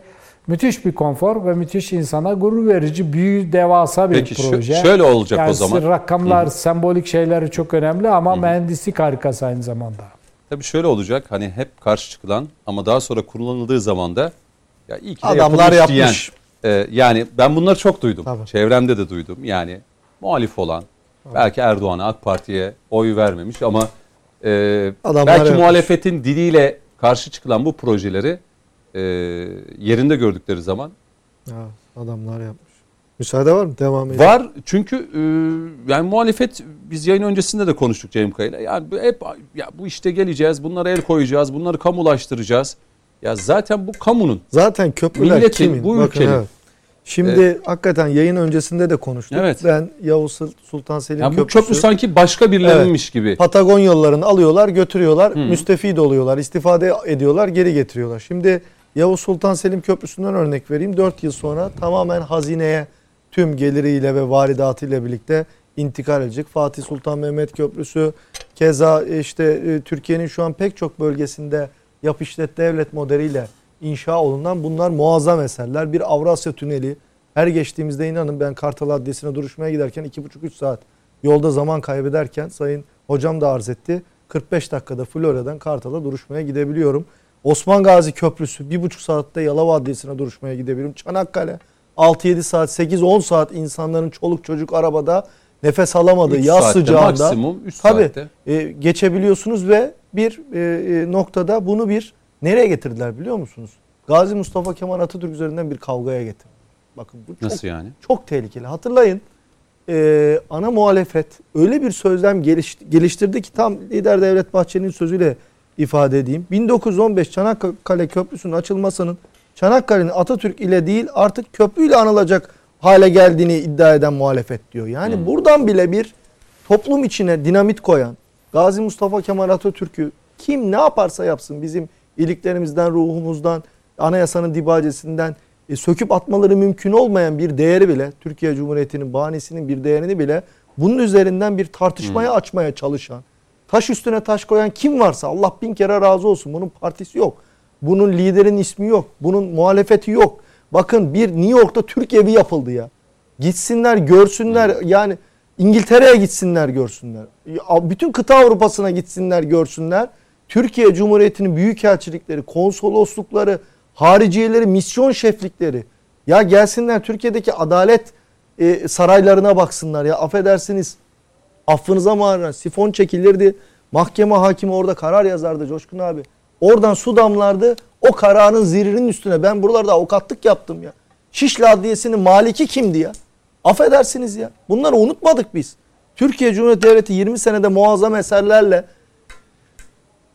müthiş bir konfor ve müthiş insana gurur verici, büyük, devasa bir Peki, proje. Peki şöyle olacak yani o zaman. Rakamlar, Hı-hı. sembolik şeyleri çok önemli ama Hı-hı. mühendislik harikası aynı zamanda. Tabii şöyle olacak hani hep karşı çıkılan ama daha sonra kullanıldığı zaman da ya iyi ki de Adamlar yapmış. Diyen, e, yani ben bunları çok duydum. Tabii. Çevremde de duydum. Yani muhalif olan belki Erdoğan'a AK Parti'ye oy vermemiş ama e, belki yapmış. muhalefetin diliyle karşı çıkılan bu projeleri e, yerinde gördükleri zaman. Ya, adamlar yapmış. Müsaade var mı? Devam edelim. Var çünkü e, yani muhalefet biz yayın öncesinde de konuştuk Cem Kaya'yla. Yani hep ya bu işte geleceğiz, bunlara el koyacağız, bunları kamulaştıracağız. Ya zaten bu kamunun. Zaten köprüler milletin, kimin? bu Bakın, ülkenin. Evet. Şimdi evet. hakikaten yayın öncesinde de konuştuk. Evet. Ben Yavuz Sultan Selim yani Köprüsü. Bu köprü sanki başka birilerinmiş evet. gibi. Patagon yollarını alıyorlar, götürüyorlar, hmm. müstefid oluyorlar, istifade ediyorlar, geri getiriyorlar. Şimdi Yavuz Sultan Selim Köprüsü'nden örnek vereyim. 4 yıl sonra tamamen hazineye tüm geliriyle ve varidatıyla birlikte intikal edecek. Fatih Sultan Mehmet Köprüsü keza işte e, Türkiye'nin şu an pek çok bölgesinde yap işlet devlet modeliyle inşa olunan bunlar muazzam eserler. Bir Avrasya Tüneli her geçtiğimizde inanın ben Kartal Adliyesi'ne duruşmaya giderken 2,5-3 saat yolda zaman kaybederken sayın hocam da arz etti. 45 dakikada Florya'dan Kartal'a duruşmaya gidebiliyorum. Osman Gazi Köprüsü 1,5 saatte Yalova Adliyesi'ne duruşmaya gidebilirim. Çanakkale 6-7 saat, 8-10 saat insanların çoluk çocuk arabada nefes alamadığı yaz saatte, sıcağında maksimum 3 tabii, saatte. E, geçebiliyorsunuz ve bir e, e, noktada bunu bir nereye getirdiler biliyor musunuz? Gazi Mustafa Kemal Atatürk üzerinden bir kavgaya getirdi. Bakın bu çok, Nasıl yani? Çok tehlikeli. Hatırlayın e, ana muhalefet öyle bir sözlem geliştirdi ki tam lider Devlet Bahçeli'nin sözüyle ifade edeyim. 1915 Çanakkale Köprüsü'nün açılmasının Çanakkale'nin Atatürk ile değil artık köprüyle anılacak hale geldiğini iddia eden muhalefet diyor. Yani hmm. buradan bile bir toplum içine dinamit koyan Gazi Mustafa Kemal Atatürk'ü kim ne yaparsa yapsın bizim iliklerimizden, ruhumuzdan, anayasanın dibacesinden e, söküp atmaları mümkün olmayan bir değeri bile Türkiye Cumhuriyeti'nin bahanesinin bir değerini bile bunun üzerinden bir tartışmaya hmm. açmaya çalışan taş üstüne taş koyan kim varsa Allah bin kere razı olsun bunun partisi yok. Bunun liderin ismi yok. Bunun muhalefeti yok. Bakın bir New York'ta Türk evi yapıldı ya. Gitsinler görsünler yani İngiltere'ye gitsinler görsünler. Bütün kıta Avrupa'sına gitsinler görsünler. Türkiye Cumhuriyeti'nin büyükelçilikleri, konsoloslukları, hariciyeleri, misyon şeflikleri. Ya gelsinler Türkiye'deki adalet e, saraylarına baksınlar ya affedersiniz. Affınıza mağaran sifon çekilirdi. Mahkeme hakimi orada karar yazardı Coşkun abi. Oradan su damlardı. O kararın zirinin üstüne ben buralarda avukatlık yaptım ya. Şişli Adliyesi'nin maliki kimdi ya? Affedersiniz ya. Bunları unutmadık biz. Türkiye Cumhuriyeti Devleti 20 senede muazzam eserlerle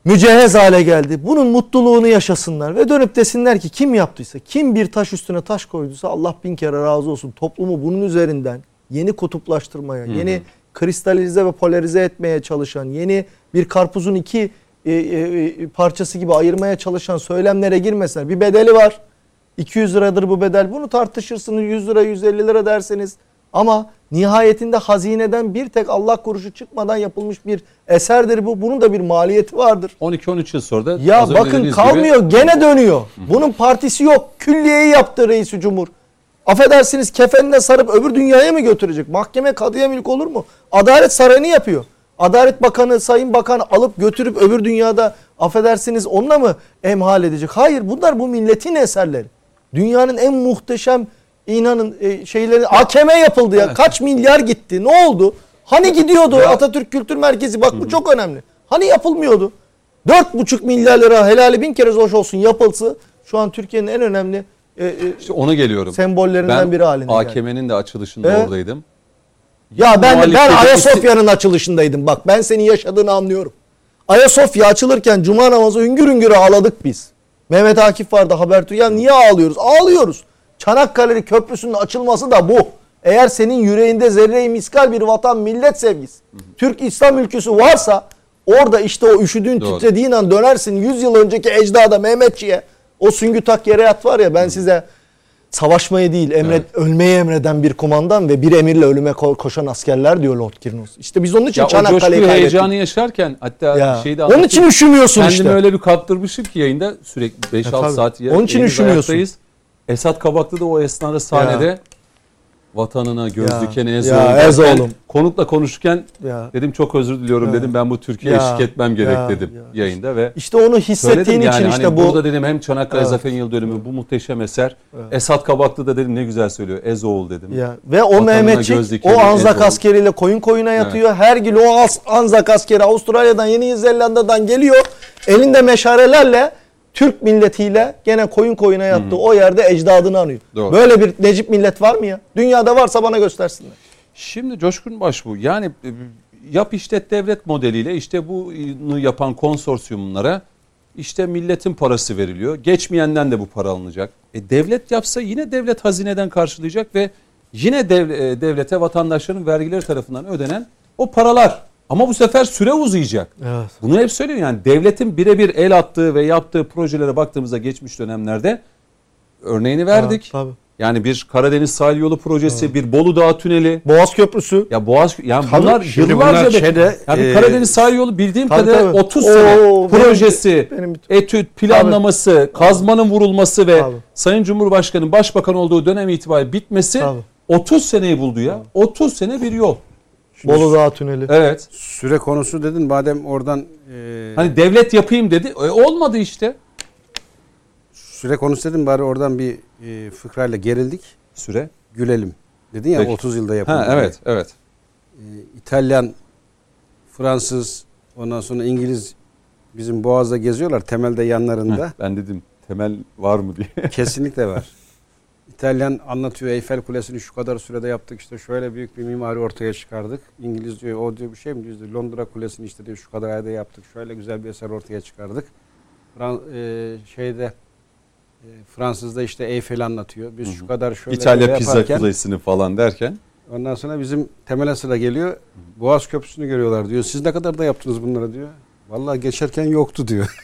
mücehhez hale geldi. Bunun mutluluğunu yaşasınlar ve dönüp desinler ki kim yaptıysa, kim bir taş üstüne taş koyduysa Allah bin kere razı olsun. Toplumu bunun üzerinden yeni kutuplaştırmaya, hı hı. yeni kristalize ve polarize etmeye çalışan, yeni bir karpuzun iki e, e, e, parçası gibi ayırmaya çalışan söylemlere girmesinler. Bir bedeli var. 200 liradır bu bedel. Bunu tartışırsınız 100 lira 150 lira derseniz. Ama nihayetinde hazineden bir tek Allah kuruşu çıkmadan yapılmış bir eserdir bu. Bunun da bir maliyeti vardır. 12-13 yıl sonra da Ya bakın kalmıyor gibi... gene dönüyor. Bunun partisi yok. Külliyeyi yaptı reisi cumhur. Affedersiniz kefenine sarıp öbür dünyaya mı götürecek? Mahkeme kadıya mülk olur mu? Adalet sarayını yapıyor. Adalet Bakanı, Sayın Bakan alıp götürüp öbür dünyada affedersiniz onunla mı emhal edecek? Hayır bunlar bu milletin eserleri. Dünyanın en muhteşem inanın e, şeyleri AKM yapıldı ya. Kaç milyar gitti? Ne oldu? Hani gidiyordu Atatürk Kültür Merkezi? Bak bu çok önemli. Hani yapılmıyordu? 4,5 milyar lira helali bin kere hoş olsun yapılsı şu an Türkiye'nin en önemli e, e, İşte ona geliyorum. sembollerinden ben biri haline geldi. AKM'nin de açılışında Evet. oradaydım. Ya ben ben Ayasofya'nın açılışındaydım. Bak ben senin yaşadığını anlıyorum. Ayasofya açılırken cuma namazı hüngür hüngür ağladık biz. Mehmet Akif vardı Habertürk. Ya niye ağlıyoruz? Ağlıyoruz. Çanakkale Köprüsü'nün açılması da bu. Eğer senin yüreğinde zerre-i miskal bir vatan millet sevgisi, Türk İslam ülküsü varsa orada işte o üşüdüğün Doğru. titrediğin an dönersin 100 yıl önceki ecdada Mehmetçiğe o süngü tak yere yat var ya ben size savaşmayı değil emret ölmeyi emreden bir kumandan ve bir emirle ölüme ko- koşan askerler diyor Lord Kirnos. İşte biz onun için Ya Çanakkale'yi kaybettik. heyecanı yaşarken hatta Ya. şeyde Onun için üşümüyorsun Kendimi işte. öyle bir kaptırmışım ki yayında sürekli 5-6 tabii. saat ya- Onun için üşümüyorsun. ayaktayız. Esat Kabaklı da o esnada sahnede vatanına göz Ya. dikene Ya, Ezoğlu. Ezoğlu'm. Konukla konuşurken Ya. dedim çok özür diliyorum Ya. dedim ben bu Türkiye'ye Ya. eşlik etmem gerek Ya. dedim Ya. yayında ve İşte onu hissettiğin yani için hani işte bu burada dedim hem Çanakkale Evet. Zafer Yıl Dönümü bu muhteşem eser. Esat Kabaklı da dedim ne güzel söylüyor. Ezoğul dedim. Ya ve o Vatanına Mehmetçik dikeni o Anzak Ezoğlu. askeriyle koyun koyuna yatıyor. Her gün o Anzak askeri Avustralya'dan Yeni Zelanda'dan geliyor. Elinde meşarelerle Türk milletiyle gene koyun koyuna yattı. O yerde ecdadını anıyor. Doğru. Böyle bir Necip millet var mı ya? Dünyada varsa bana göstersinler. Şimdi Coşkun Baş bu. Yani e, yap işlet devlet modeliyle işte bunu yapan konsorsiyumlara işte milletin parası veriliyor. Geçmeyenden de bu para alınacak. E devlet yapsa yine devlet hazineden karşılayacak ve yine dev, e, devlete vatandaşların vergileri tarafından ödenen o paralar. Ama bu sefer süre uzayacak. Evet. Bunu hep söylüyorum yani devletin birebir el attığı ve yaptığı projelere baktığımızda geçmiş dönemlerde örneğini verdik. tabii. Yani bir Karadeniz sahil yolu projesi, bir Bolu Dağı tüneli, Boğaz Köprüsü. ya Boğaz yani Tabii, bunlar yıllarca bunlar şeyde, yani e, Karadeniz sahil yolu bildiğim Tabii, kadarıyla tabii. 30 Oo, sene benim- projesi, benim- etüt, planlaması, kazmanın vurulması ve Tabii. Sayın Cumhurbaşkanı'nın başbakan olduğu dönem itibariyle bitmesi Tabii. 30 seneyi buldu ya. 30 sene bir yol. Bolu Dağı Tüneli. Evet. Süre konusu dedin madem oradan e, Hani devlet yapayım dedi. E, olmadı işte. süre konusu dedin bari oradan bir e, fıkrayla gerildik. Süre. Gülelim. Dedin ya Peki. 30 yılda yapıldı. Evet, evet. E, İtalyan, Fransız, ondan sonra İngiliz bizim Boğaz'da geziyorlar temelde yanlarında. Heh, ben dedim temel var mı diye. Kesinlikle var. İtalyan anlatıyor Eyfel Kulesi'ni şu kadar sürede yaptık işte şöyle büyük bir mimari ortaya çıkardık. İngiliz diyor o diyor bir şey mi diyor Londra Kulesi'ni işte diyor şu kadar ayda yaptık şöyle güzel bir eser ortaya çıkardık. Fran e, şeyde e, Fransız'da işte Eyfel'i anlatıyor. Biz şu kadar şöyle İtalya pizza kulesini falan derken. Ondan sonra bizim temele sıra geliyor. Boğaz Köprüsü'nü görüyorlar diyor. Siz ne kadar da yaptınız bunları diyor. Vallahi geçerken yoktu diyor.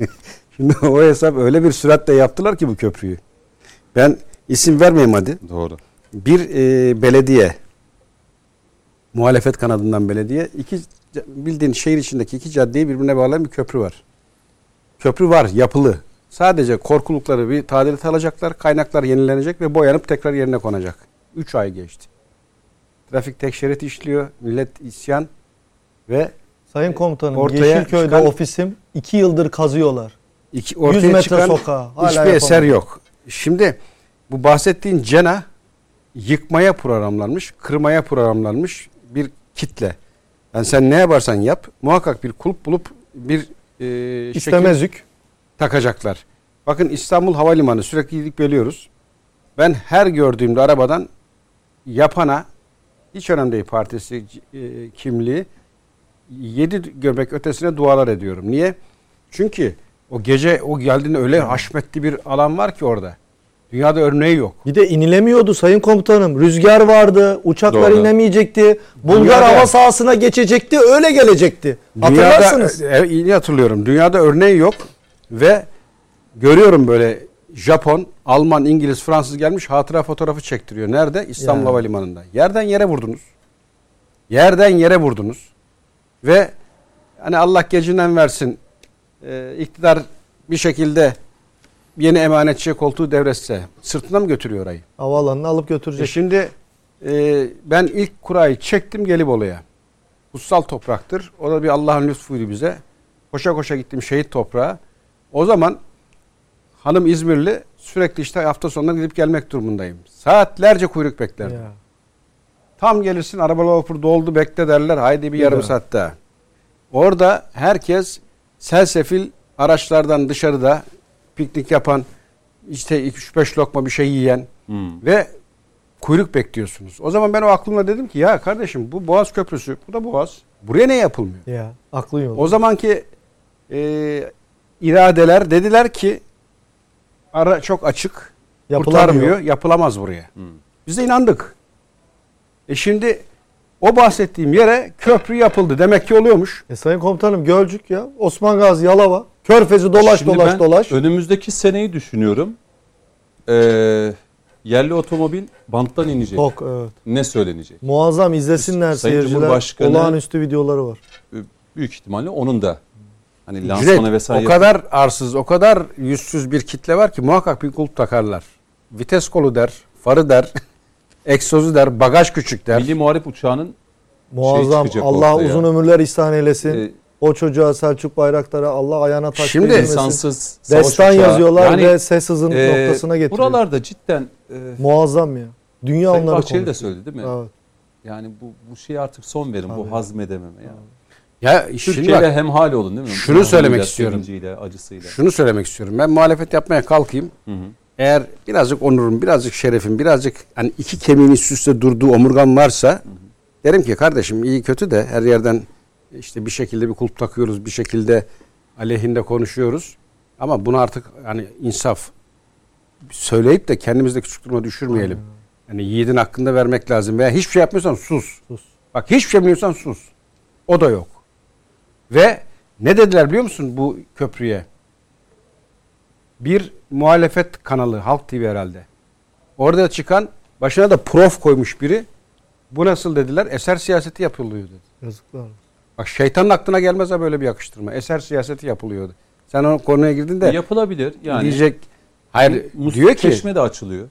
Şimdi o hesap öyle bir süratle yaptılar ki bu köprüyü. Ben isim vermeyeyim hadi. Doğru. Bir e, belediye muhalefet kanadından belediye iki bildiğin şehir içindeki iki caddeyi birbirine bağlayan bir köprü var. Köprü var yapılı. Sadece korkulukları bir tadilat alacaklar. Kaynaklar yenilenecek ve boyanıp tekrar yerine konacak. 3 ay geçti. Trafik tek şerit işliyor. Millet isyan ve Sayın komutanım Ortaya Yeşilköy'de çıkan- ofisim 2 yıldır kazıyorlar. iki, ortaya metre çıkan sokağa, hala hiçbir eser yapamadı. yok. Şimdi bu bahsettiğin cena yıkmaya programlanmış, kırmaya programlanmış bir kitle. Yani sen ne yaparsan yap muhakkak bir kulp bulup bir e, şekil İstemezük. takacaklar. Bakın İstanbul Havalimanı sürekli gidip geliyoruz. Ben her gördüğümde arabadan yapana hiç önemli değil partisi e, kimliği yedi göbek ötesine dualar ediyorum. Niye? Çünkü o gece o geldiğinde öyle haşmetli bir alan var ki orada. Dünyada örneği yok. Bir de inilemiyordu sayın komutanım. Rüzgar vardı, uçaklar Doğru. inemeyecekti. Bulgar Dünyada- hava sahasına geçecekti, öyle gelecekti. Hatırlarsınız. Dünyada, e, iyi hatırlıyorum. Dünyada örneği yok ve görüyorum böyle Japon, Alman, İngiliz, Fransız gelmiş hatıra fotoğrafı çektiriyor. Nerede? İstanbul Ya. Havalimanı'nda. Yerden yere vurdunuz. Yerden yere vurdunuz. Ve hani Allah gecinden versin e, iktidar bir şekilde yeni emanetçiye koltuğu devretse sırtına mı götürüyor orayı? Havaalanına alıp E götürecek. şimdi e, ben ilk kurayı çektim Gelibolu'ya. kutsal topraktır. O da bir Allah'ın lütfuydu bize. Koşa koşa gittim şehit toprağa. O zaman hanım İzmirli sürekli işte hafta sonları gidip gelmek durumundayım. Saatlerce kuyruk beklerdim. Ya. Tam gelirsin arabalar vapur doldu bekle derler. Haydi bir yarım daha. saat daha. Orada herkes selsefil araçlardan dışarıda piknik yapan işte 3-5 lokma bir şey yiyen Hmm. ve kuyruk bekliyorsunuz. O zaman ben o aklımla dedim ki ya kardeşim bu Boğaz Köprüsü, bu da Boğaz. Buraya ne yapılmıyor? Ya aklın yolu. O zamanki e, iradeler dediler ki ara çok açık, Yapılamıyor. kurtarmıyor, yapılamaz buraya. Hmm. Biz de inandık. E şimdi o bahsettiğim yere köprü yapıldı. Demek ki oluyormuş. E sayın komutanım Gölcük ya. Osman Gazi, Yalova. Körfezi dolaş Şimdi dolaş dolaş. Önümüzdeki seneyi düşünüyorum. Ee, yerli otomobil banttan inecek. Tok evet. Ne söylenecek? Muazzam izlesinler Sayın seyirciler. Olağanüstü videoları var. Büyük ihtimalle onun da hani Cüneyt, lansmanı vesaire. o kadar arsız, o kadar yüzsüz bir kitle var ki muhakkak bir kulp takarlar. Vites kolu der, farı der, egzozu der, bagaj küçük der. Milli Muharip Uçağı'nın Muazzam. çıkacak Allah uzun ömürler ihsan eylesin. e, o çocuğa Selçuk Bayraktar'a Allah ayağına taş Şimdi insansız Destan uçağı. yazıyorlar Yani, ve ses hızın e, noktasına getiriyor. Buralarda cidden e, Muazzam ya. Dünya Sayın onları Bahçeli de söyledi değil mi? Evet. Yani bu bu şeye artık son verin Tabii. bu hazmedememe ya. Ya şimdi Türkiye'yle bak, hemhal olun değil mi? Şunu söylemek Üzüntüyle, istiyorum. acısıyla. şunu söylemek istiyorum. Ben muhalefet yapmaya kalkayım. Hı hı. Eğer birazcık onurum, birazcık şerefim, birazcık hani iki kemiğin üst üste durduğu omurgam varsa derim ki kardeşim iyi kötü de her yerden işte bir şekilde bir kulp takıyoruz, bir şekilde aleyhinde konuşuyoruz. Ama bunu artık hani insaf söyleyip de kendimizde küçük duruma düşürmeyelim. Yani yiğidin hakkında vermek lazım. Veya hiçbir şey yapmıyorsan sus. Sus. Bak hiçbir şey bilmiyorsan sus. O da yok. Ve ne dediler biliyor musun bu köprüye? Bir muhalefet kanalı Halk TV herhalde. Orada çıkan başına da prof koymuş biri. Bu nasıl dediler? Eser siyaseti yapılıyor dedi. Yazıklar. olsun. Bak şeytanın aklına gelmez ha böyle bir yakıştırma. Eser siyaseti yapılıyordu. Sen o konuya girdin de Yapılabilir yani. diyecek hayır Musluk diyor ki çeşme de açılıyor.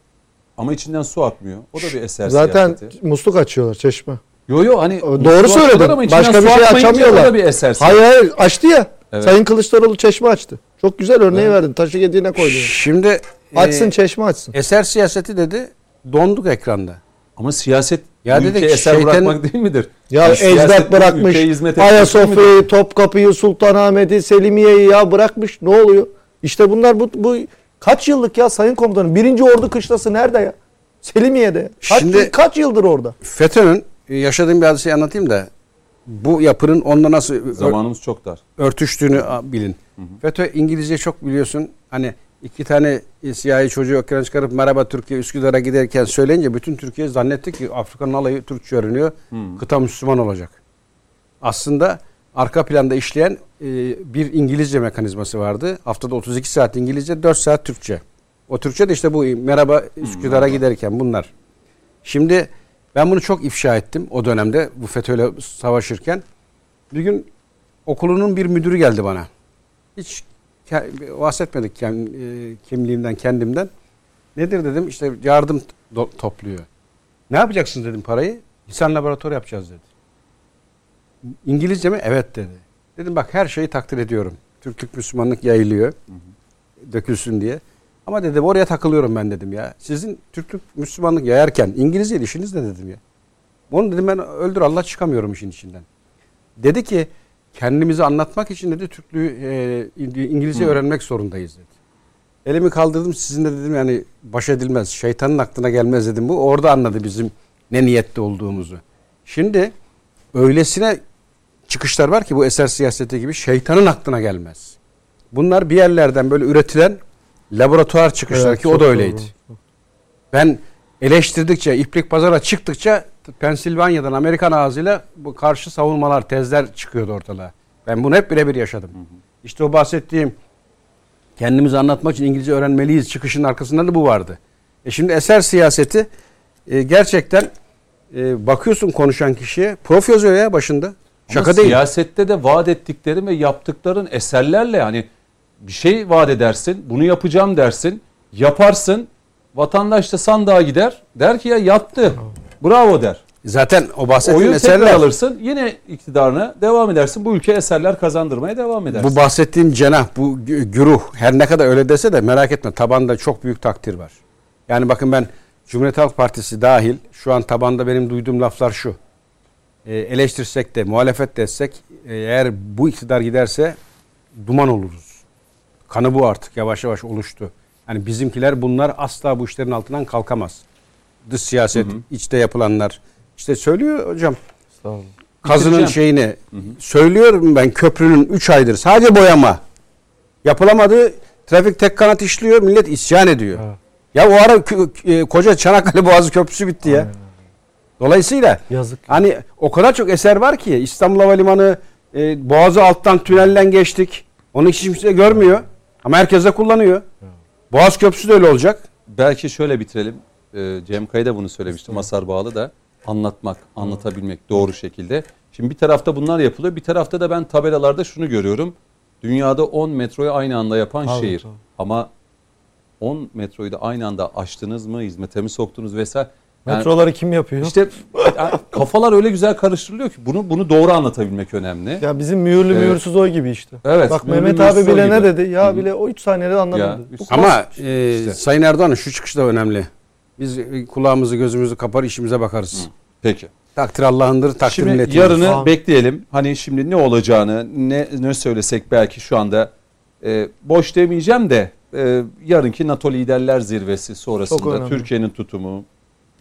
Ama içinden su akmıyor. O da bir eser Zaten siyaseti. musluk açıyorlar çeşme. Yo yo hani Doğru söyledin. Başka bir şey açamıyorlar. O da bir eser Hayır siyaseti. hayır açtı ya. Evet. Sayın Kılıçdaroğlu çeşme açtı. Çok güzel örneği verdin. Taşı gediğine koydun. şimdi Açsın e, çeşme açsın. eser siyaseti dedi donduk ekranda. Ama siyaset Ya dedik, eser şeytan- bırakmak değil midir? Ya Yani ecdat bırakmış. Ayasofya'yı, Topkapı'yı, Sultanahmet'i, Selimiye'yi ya bırakmış. Ne oluyor? İşte bunlar bu, bu kaç yıllık ya Sayın Komutanım? Birinci Ordu Kışlası nerede ya? Selimiye'de. Kaç, Şimdi- yıl- kaç yıldır orada? FETÖ'nün e, yaşadığım bir hadiseyi anlatayım da bu yapının onunla nasıl ör- Zamanımız çok dar. örtüştüğünü bilin. FETÖ İngilizce çok biliyorsun. Hani iki tane siyahi çocuğu ekran çıkarıp merhaba Türkiye Üsküdar'a giderken söyleyince bütün Türkiye zannetti ki Afrika'nın alayı Türkçe öğreniyor. Kıta Müslüman olacak. Aslında arka planda işleyen e, bir İngilizce mekanizması vardı. Haftada 32 saat İngilizce, 4 saat Türkçe. O Türkçe de işte bu merhaba Üsküdar'a giderken bunlar. Şimdi ben bunu çok ifşa ettim o dönemde bu FETÖ'yle savaşırken. Bir gün okulunun bir müdürü geldi bana. Hiç bahsetmedik kem- e, kimliğimden, kendimden. Nedir dedim işte yardım do- topluyor. Ne yapacaksınız dedim parayı. İnsan laboratuvarı yapacağız dedi. İngilizce mi? Evet dedi. Dedim bak her şeyi takdir ediyorum. Türklük Müslümanlık yayılıyor. Dökülsün diye. Ama dedim oraya takılıyorum ben dedim ya. Sizin Türklük Müslümanlık yayarken İngilizce işiniz ne dedim ya. Onu dedim ben öldür Allah çıkamıyorum işin içinden. Dedi ki kendimizi anlatmak için dedi Türklüğü e, İngilizce öğrenmek zorundayız dedi. Elimi kaldırdım sizinle dedim yani baş edilmez. Şeytanın aklına gelmez dedim bu. Orada anladı bizim ne niyette olduğumuzu. Şimdi öylesine çıkışlar var ki bu eser siyaseti gibi şeytanın aklına gelmez. Bunlar bir yerlerden böyle üretilen laboratuvar çıkışları Evet, ki o da öyleydi. doğru. Ben eleştirdikçe, iplik pazara çıktıkça Pensilvanya'dan Amerikan ağzıyla bu karşı savunmalar, tezler çıkıyordu ortalığa. Ben bunu hep birebir yaşadım. İşte o bahsettiğim kendimizi anlatmak için İngilizce öğrenmeliyiz çıkışın arkasında da bu vardı. E şimdi eser siyaseti e, gerçekten e, bakıyorsun konuşan kişiye prof yazıyor ya başında. Şaka Ama değil. siyasette de vaat ettiklerin ve yaptıkların eserlerle yani bir şey vaat edersin, bunu yapacağım dersin, yaparsın. Vatandaş da sandığa gider. Der ki ya yattı. bravo der. Zaten o bahsettiğim Oyu tekrar eserler alırsın yine iktidarına devam edersin. Bu ülke eserler kazandırmaya devam edersin. bu bahsettiğim cenah bu gü- güruh her ne kadar öyle dese de merak etme tabanda çok büyük takdir var. Yani bakın ben Cumhuriyet Halk Partisi dahil şu an tabanda benim duyduğum laflar şu. Ee, eleştirsek de muhalefet de etsek e, eğer bu iktidar giderse duman oluruz. Kanı bu artık yavaş yavaş oluştu. Yani bizimkiler bunlar asla bu işlerin altından kalkamaz. Dış siyaset, içte yapılanlar. İşte söylüyor hocam kazının Bitireceğim. şeyini söylüyorum ben köprünün 3 aydır sadece boyama yapılamadı. Trafik tek kanat işliyor millet isyan ediyor. Ya o ara e, koca Çanakkale Boğazı Köprüsü bitti ya. Dolayısıyla Yazık. hani o kadar çok eser var ki İstanbul Havalimanı e, Boğazı alttan tünelden geçtik. Onu hiç kimse görmüyor. Ama herkes de kullanıyor. Boğaz Köprüsü de öyle olacak. Belki şöyle bitirelim. Ee, Cem Kaya da bunu söylemişti. Masar Bağlı da anlatmak, anlatabilmek doğru şekilde. Şimdi bir tarafta bunlar yapılıyor. Bir tarafta da ben tabelalarda şunu görüyorum. Dünyada 10 metroyu aynı anda yapan Tabii, şehir. Ama 10 metroyu da aynı anda açtınız mı, hizmete mi soktunuz vesaire. Yani Metroları kim yapıyor? işte yani kafalar öyle güzel karıştırılıyor ki bunu bunu doğru anlatabilmek önemli. ya bizim mühürlü Evet. mühürsüz oy gibi işte. Evet, Bak mühürlü Mehmet abi bile gibi. ne dedi? Ya Hı hı. bile o 3 saniyede Ya, anlamadı. saniye. Ama e, İşte. Sayın Erdoğan'ın şu çıkışı da önemli. Biz e, kulağımızı gözümüzü kapar işimize bakarız. Peki. Takdir Allah'ındır, takdir Şimdi milletin. yarını Tamam. bekleyelim. Hani şimdi ne olacağını ne ne söylesek belki şu anda e, boş demeyeceğim de e, yarınki NATO liderler zirvesi sonrasında. Türkiye'nin tutumu,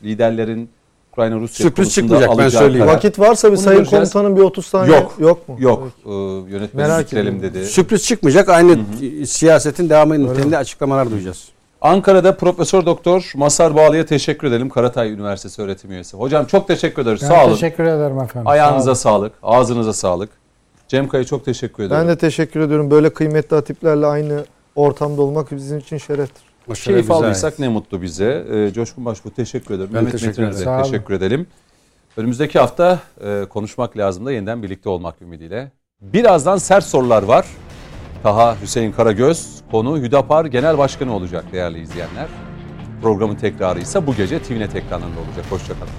liderlerin Ukrayna Rusya Sürpriz çıkmayacak, ben alacağı söyleyeyim. karar. Vakit varsa bir Bunu sayın göreceğiz. komutanın bir 30 saniye Yok. yok mu? Yok. E, yönetmeni Merak bitirelim dedi. Sürpriz çıkmayacak. Aynı siyasetin devamı niteliğinde açıklamalar duyacağız. Ankara'da Profesör Doktor Masar Bağlı'ya teşekkür edelim. Karatay Üniversitesi öğretim üyesi. Hocam çok teşekkür ederiz. Ben Sağ olun. teşekkür ederim efendim. Ayağınıza Sağ olun. sağlık. Ağzınıza sağlık. Cem Kaya çok teşekkür ederim. Ben de teşekkür ediyorum. Böyle kıymetli hatiplerle aynı ortamda olmak bizim için şereftir. O Keyif aldıysak ait. ne mutlu bize. Ee, Coşkun Başbuğ teşekkür ederim. Ben Mehmet teşekkür Metin'e de teşekkür edelim. Önümüzdeki hafta e, konuşmak lazım da yeniden birlikte olmak ümidiyle. Birazdan sert sorular var. Taha Hüseyin Karagöz konu Hüdapar Genel Başkanı olacak değerli izleyenler. Programın tekrarı ise bu gece TVNet ekranlarında olacak. Hoşçakalın.